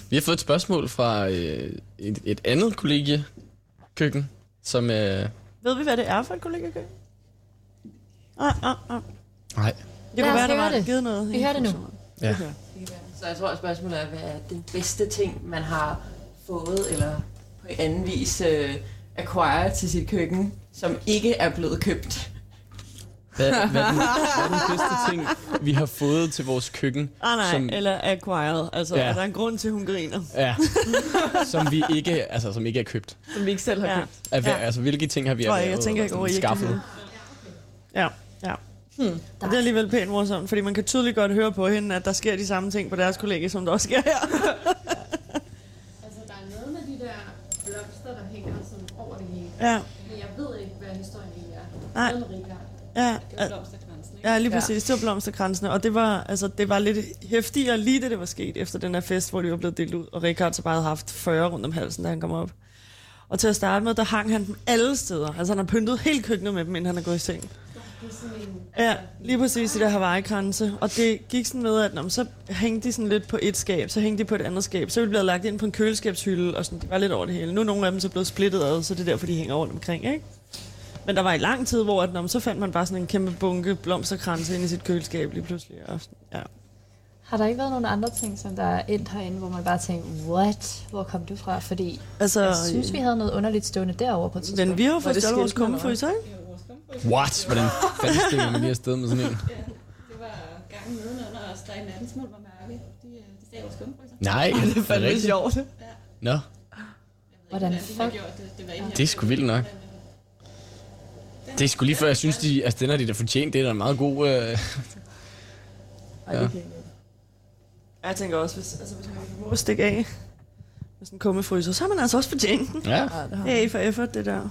Vi har fået et spørgsmål fra øh, et, et andet kollegiekøkken, som er... Ved vi, hvad det er for et kollega Nej, nej, nej. Nej. Det kunne være, der var det. givet noget. Vi hører det nu. Ja. Så jeg tror, at spørgsmålet er, hvad er den bedste ting, man har fået, eller på anden vis øh, acquire til sit køkken, som ikke er blevet købt? Hvad, hvad, er den, hvad er den bedste ting, vi har fået til vores køkken? Ah, nej, som, eller acquired. Altså, Ja. er der en grund til, at hun griner? Ja, som vi ikke, altså, som ikke er købt. Som vi ikke selv har Ja. købt. Altså, Ja. altså hvilke ting har vi erhvervet jeg tænker ikke over skaffet? Ja, ja. Hmm. Det er alligevel pænt morsomt, fordi man kan tydeligt godt høre på hende, at der sker de samme ting på deres kollega, som der også sker her. Altså, der er noget med de der blomster, der hænger sådan over det hele. Ja. Men jeg ved ikke, hvad historien egentlig er. Nej. Richard. Ja, Det var blomsterkransen, ikke? Ja, lige Ja. præcis. Det var blomsterkransene, og det var, altså, det var lidt hæftigere lige da det var sket efter den her fest, hvor de var blevet delt ud, og Richard så bare havde haft 40 rundt om halsen, da han kom op. Og til at starte med, der hang han dem alle steder. Altså han har pyntet hele køkkenet med dem, inden han er gået i seng. Det. Ja, lige præcis de der Hawaii-kranse. Og det gik sådan med, at når, så hængte de sådan lidt på et skab, så hængte de på et andet skab. Så er de blevet lagt ind på en køleskabshylde, og sådan, de var lidt over det hele. Nu er nogle af dem så blevet splittet ad, så det er derfor, de hænger rundt omkring, ikke? Men der var i lang tid, hvor at, når, så fandt man bare sådan en kæmpe bunke blomsterkranse ind i sit køleskab lige pludselig. Og sådan, ja. Har der ikke været nogle andre ting, som der er endt herinde, hvor man bare tænker, what? Hvor kom du fra? Fordi Altså, jeg synes, vi havde noget underligt stående derovre på et tidspunkt. Men vi har jo fået det stjålet vores kummefryser, ikke? What? Hvordan fanden stikker man lige afsted med sådan en? Det var gangen nedenunder os, der i natten smuld var mørke. De, øh, de sagde kummefryser. Nej, Det er fandme rigtigt? sjovt. Nå, Hvordan de har fuck? gjort det. Det var det er sgu vildt nok. Det er sgu lige før, jeg synes, de, altså, den har de da fortjent. Det er da en meget god... Øh, Ej, det Ja. kan jeg tænker også, hvis, altså, hvis man må stikke af med sådan en kummefryser, så har man altså også fortjent den. ja. Ja, det har A for effort, det der.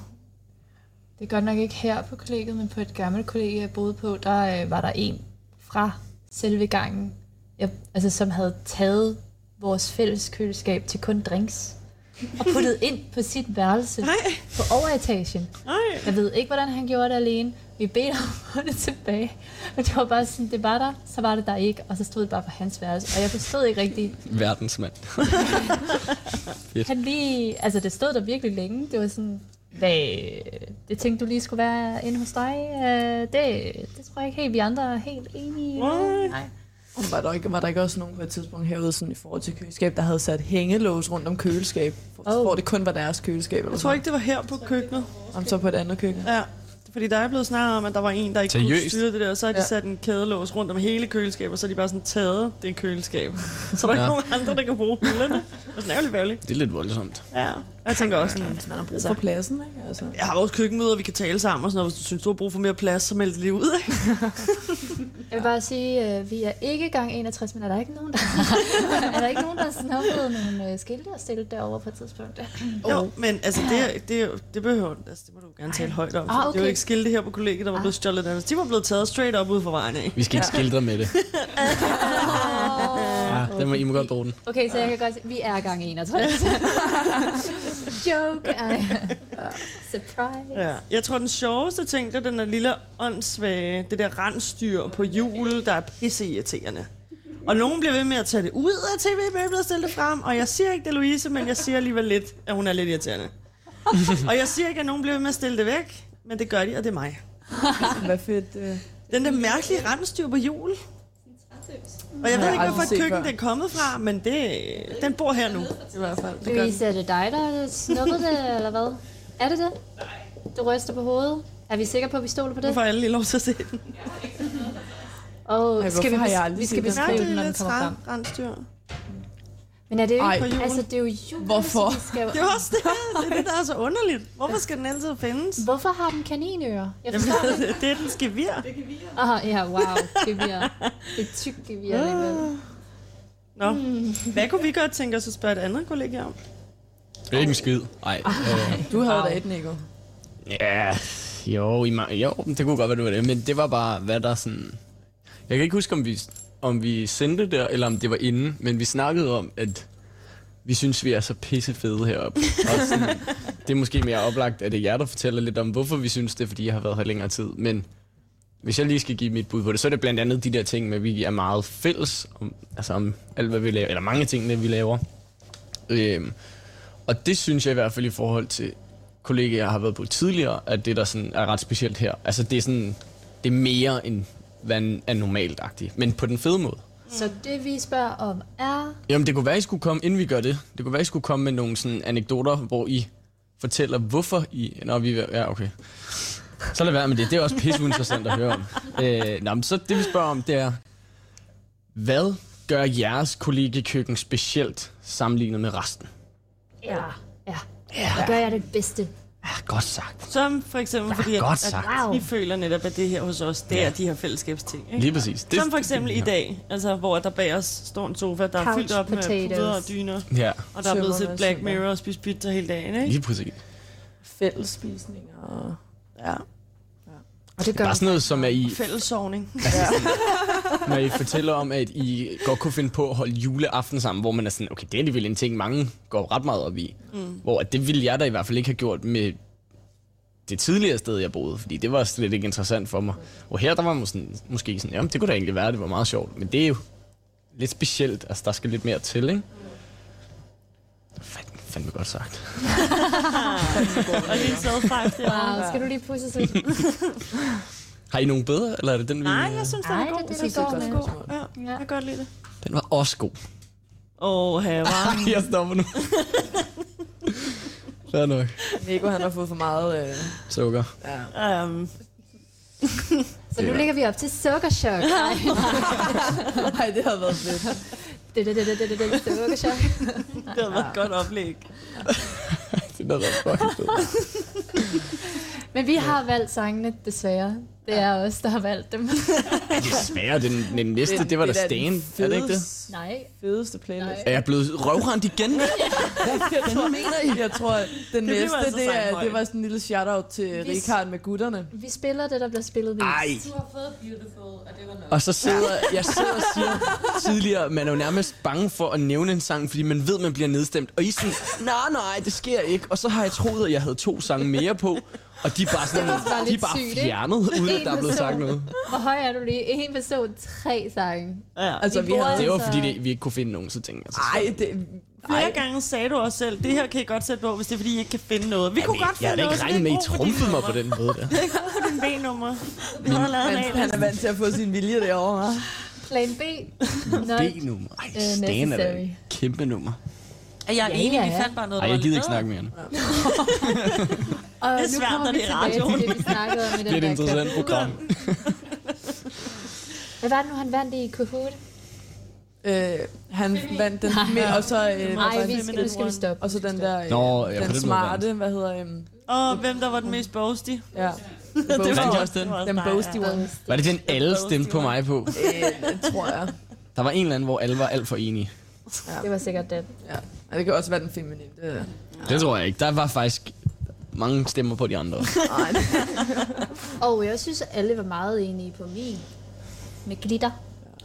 Det er godt nok ikke her på kollegiet, men på et gammelt kollegie, jeg boede på, der øh, var der en fra selve gangen, jeg, altså, som havde taget vores fælles køleskab til kun drinks og puttet ind på sit værelse Nej, på overetagen. nej. Jeg ved ikke, hvordan han gjorde det alene. Vi bedte ham at få det tilbage. Og det var bare sådan, det var der, så var det der ikke, og så stod det bare på hans værelse. Og jeg forstod ikke rigtigt. Verdensmand. Han lige, altså det stod der virkelig længe. Det var sådan, hvad, det tænkte du lige skulle være inde hos dig. Øh, Det, det tror jeg ikke helt, vi andre er helt enige. i. Nej. Og Var der, ikke, var der ikke også nogen på et tidspunkt herude sådan i forhold til køleskab, der havde sat hængelås rundt om køleskab, for, Oh. hvor det kun var deres køleskab? Eller Jeg tror ikke, det var her på køkkenet. Om så på et andet køkken. Ja, fordi der er blevet snakket om, at der var en, der ikke kunne Seriøst? styre det der, og så har de Ja. sat en kædelås rundt om hele køleskabet, og så har de bare sådan taget det køleskab. Så der er Ja. ikke nogen andre, der kan bruge hylderne. Det er sådan ærgerligt. Det er lidt voldsomt. Ja, jeg tænker også sådan, Man har brug for pladsen, ikke? Altså. jeg har vores køkkenmøder, vi kan tale sammen og sådan noget. Hvis du synes, du har brug for mere plads, så meld det lige ud, ikke? Jeg vil bare sige, at vi er ikke gang 61, men er der ikke nogen, der, er der ikke nogen, der har snuppet nogle øh, skilte og stillet derovre på et tidspunkt? Jo, men altså, det, det, det behøver altså, det må du gerne tale højt om. Ah, Ah, okay. Det er jo ikke skilte her på kollegiet, der var blevet stjålet. Altså, de var blevet taget straight up ud fra vejen af. Vi skal ikke skildre med det. Ja, det må I må godt bruge den. Okay, så jeg kan godt se, vi er gang 61. Joke. Ej. Surprise. Ja. Jeg tror, den sjoveste ting, det er den der lille åndssvage, det der rensdyr på hjul, der er pisseirriterende. Og nogen bliver ved med at tage det ud af tv-billedet og stille det frem, og jeg siger ikke, det Louise, men jeg siger alligevel lidt, at hun er lidt irriterende. og jeg siger ikke, at nogen bliver ved med at stille det væk, men det gør de, og det er mig. Hvad fedt. Øh. Den der mærkelige rensdyr på hjul. Og jeg Har ved jeg ikke, hvorfor køkken før. det er kommet fra, men det, den bor her nu. I hvert fald. Det. Louise, er det dig, der snuppede det, eller hvad? Er det det? Du ryster på hovedet. Er vi sikre på, at vi stoler på det? får alle lige lov til at se den. Og Ej, skal vi, hvorfor har jeg aldrig vi skal beskrive den, når den lidt kommer frem. træ- rensdyr. Men er det jo Ej. ikke... På jul. Altså, det er jo jul. Hvorfor? så Skal... Det er også det, det, er det, der er så underligt. Hvorfor skal den altid findes? Hvorfor har den kaninører? Jeg Jamen, forstår det. ikke. det er den skevir. Aha, ja, wow. Gevir. Det er tyk gevir alligevel. Nå, hvad kunne vi godt tænke os at spørge et andet kollega om? Det er ikke en skid. Nej. Øh, Du havde da et, Nico. ja, jo, i jo, det kunne godt være, det var det. Men det var bare, hvad der sådan... Jeg kan ikke huske, om vi om vi sendte det, eller om det var inden, men vi snakkede om, at vi synes, vi er så pissefede heroppe. Og sådan, det er måske mere oplagt, at det er jer, der fortæller lidt om, hvorfor vi synes det, fordi jeg har været her længere tid. Men hvis jeg lige skal give mit bud på det, så er det blandt andet de der ting med, at vi er meget fælles om, altså om alt, hvad vi laver, eller mange ting, vi laver. Øhm, og det synes jeg i hvert fald i forhold til kollegaer, jeg har været på tidligere, at det der sådan er ret specielt her. Altså det er sådan, det er mere end hvad er normalt -agtigt, men på den fede måde. Så det vi spørger om er... Jamen det kunne være, I skulle komme, inden vi gør det, det kunne være, I skulle komme med nogle sådan anekdoter, hvor I fortæller, hvorfor I... Nå, vi... Ja, okay. Så lad være med det. Det er også pisse interessant at høre om. Øh, nå, men så det vi spørger om, det er, hvad gør jeres kollegekøkken specielt sammenlignet med resten? Ja. Ja. ja. Hvad gør jeg det bedste? Ja, godt sagt. Som for eksempel, fordi godt at, sagt. at vi føler netop, at det her hos os, det er de her fællesskabsting. Ikke? Lige præcis. Det- Som for eksempel i ja. dag, altså, hvor der bag os står en sofa, der er Couch fyldt op med potatoes. puder og dyner. Ja. Og der er blevet set Black Mirror og spist pizza hele dagen, ikke? Lige præcis. Fællesspisninger og... Ja. Og det Bare sådan noget, som er I, Fællessovning. når I fortæller om, at I godt kunne finde på at holde juleaften sammen, hvor man er sådan, okay, det er alligevel en ting, mange går ret meget op i. Mm. Hvor at det ville jeg da i hvert fald ikke have gjort med det tidligere sted, jeg boede, fordi det var slet ikke interessant for mig. Og her, der var man sådan, måske sådan, jamen det kunne da egentlig være, det var meget sjovt, men det er jo lidt specielt, altså der skal lidt mere til, ikke? Fand, fandme godt sagt. og lige så five Wow, skal du lige pusse sig? Har I nogen bedre, eller er det den, vi... Nej, jeg synes, den er god. det er det, Jeg synes, går den er med. god. Ja, jeg kan godt lide det. Den var også god. Åh, oh, her var jeg stopper nu. Fair nok. Nico, han har fået for meget... Øh, Sukker. ja. Um, Så nu ligger vi op til sukkerchok. Nej, Nej, det har været fedt det, det, det, det, det, det, det, det har været et godt oplæg. Det der var fucking fedt. Men vi har valgt sangene, desværre. Det er os, der har valgt dem. Desværre, den, den næste, det, var da da Stan. Er det ikke det? Nej. Fedeste playlist. Nej. Er jeg blevet røvrendt igen? jeg, tror, mener I? jeg tror, den Det næste, altså det, er, det var sådan en lille shout-out til Vi- Richard med gutterne. Vi spiller det, der bliver spillet mest. Ej. Du har fået Beautiful, og det var nok. Og så sidder jeg sidder og siger tidligere, man er jo nærmest bange for at nævne en sang, fordi man ved, man bliver nedstemt. Og I er sådan, nej, nej, det sker ikke. Og så har jeg troet, at jeg havde to sange mere på. Og de er bare, sådan, Det var de er bare sygt, ikke? fjernet, uden at der er blevet sagt noget. Hvor høj er du lige? En person, tre sange. Ja, altså, vi havde- Det var altså- fordi, det, vi ikke kunne finde nogen, så tænkte jeg. Så, Ej, det... Flere gange sagde du også selv, det her kan I godt sætte på, hvis det er fordi, I ikke kan finde noget. Vi kunne godt jeg finde havde noget. ikke regnet med, at I trumfede mig på den måde der. Det er ikke på din B-nummer. Vi har lavet en Han, han er vant til at få sin vilje derovre, hva'? Plan B. B-nummer. Ej, øh, Stan er da et kæmpe nummer. Er jeg Ja, enig, ja, vi ja. fandt bare noget, Ej, jeg gider ikke snakke mere nu. Og Det er nu svært, kommer når vi det er radioen. til det, vi snakkede om i den Det er et interessant Kahoot. program. Hvad var det nu, han vandt i Kahoot? Øh, han vandt den Nej. med, og så... Øh, Nej, vi skal, nu skal vi stoppe. Og så den der... Øh, Nå, ja, den den smarte, hvad hedder... Um, Og hvem der var den mest boasty? ja. Det var den? det var også Den dig, boasty ja. one. Var det den, alle stemte på mig på? Øh, det tror jeg. Der var en eller anden, hvor alle var alt for enige. Det var sikkert den. Ja. Og det kan også være den feminine. Det, Det tror jeg ikke. Der var faktisk mange stemmer på de andre. nej, Og jeg synes, alle var meget enige på min. Med glitter.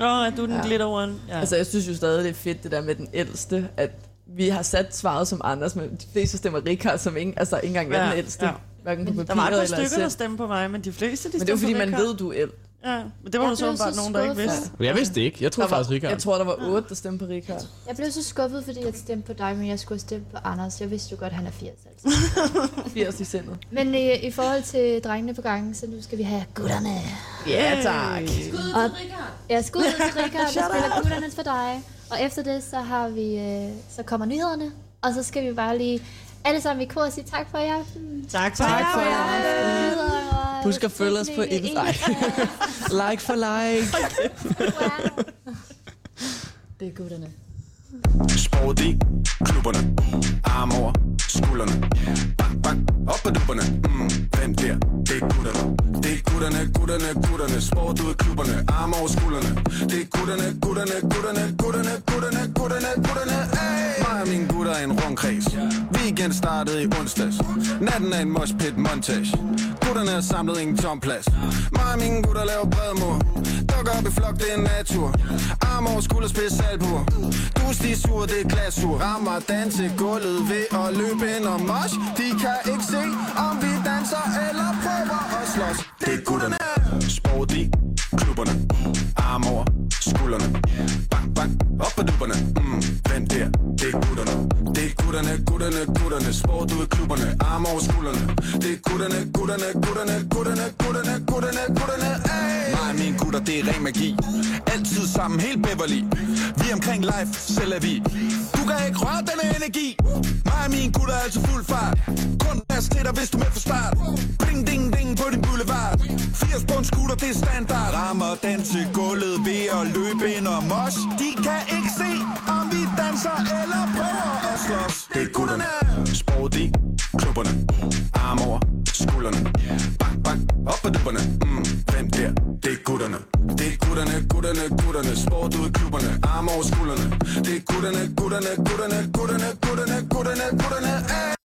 Åh, er du den Ja. glitter one? Ja. Altså, jeg synes jo stadig, det er fedt, det der med den ældste, at vi har sat svaret som Anders, men de fleste stemmer Richard, som ikke, altså, ikke engang er Ja, den ældste. ja. Hverken på der papiret var et par eller stykker, der stemte på mig, men de fleste, de Men det er fordi, man Richard. ved, du er. Ja, men det var der så bare nogen, der ikke vidste. Jeg vidste det ikke. Jeg troede Der var, faktisk Richard. jeg tror, der var otte, der stemte på Richard. Jeg blev så skuffet, fordi jeg stemte på dig, men jeg skulle have stemt på Anders. Jeg vidste jo godt, at han er 80 altså. 80 i sindet. Men i, i forhold til drengene på gangen, så nu skal vi have gutterne. Ja, tak. Skud Og- til Richard. Ja, skud ud til Richard, der spiller gutterne for dig. Og efter det, så har vi, øh, så kommer nyhederne. Og så skal vi bare lige alle sammen i kor og sige tak for i aften. Tak for Tak for jer. Nyheder og Husk at følge os på Insta. like for like. Wow. Det er gutterne. Sport i klubberne Arm over skuldrene Bang, bang, op på dupperne mm, Den der, det er gutterne er gutterne, gutterne, gutterne Sport ud i klubberne arme over skuldrene. Det er gutterne, gutterne, gutterne, gutterne, gutterne, gutterne, gutterne hey! Mig og mine gutter er en rundkreds. Weekend startede i onsdags. Natten er en moshpit montage. Gutterne har samlet ingen tom plads. Mig og mine gutter laver bredmur Dukker op i flok, det er natur. Arm over skulder, spids salbur. Du er stisur, det er glasur. Rammer danse gulvet ved at løbe ind og mosh. De kan ikke se, om vi danser eller prøver at slås. Det gutterne. Sport i klubberne. Arm over skuldrene. Bang, bang, op på dupperne. Mm, Vent der? Det er gutterne gutterne, gutterne, gutterne. Sport ud i klubberne Arm over skuldrene. Det er gutterne, gutterne, gutterne, gutterne, gutterne, gutterne, gutterne Ey! Mig og mine gutter, det er ren magi. Altid sammen, helt Beverly. Vi er omkring life, selv er vi. Du kan ikke røre denne energi. Mig og mine gutter er altid fuld fart. Kun gas til dig, hvis du er med fra start. Bling, ding, ding på din boulevard. 80 på en scooter, det er standard. Rammer danse gulvet ved at løbe ind og mosh De kan ikke se, om vi danser eller prøver at slås. Det er gutterne. Sport i klubberne. Arm over skuldrene. Bang, bang, op på dupperne. Mm, Hvem der? Det er gutterne. Det er gutterne, gutterne, gutterne. Sport ud i klubberne. Arm over skuldrene. Det er gutterne, gutterne, gutterne, gutterne, gutterne, gutterne, gutterne. Ey!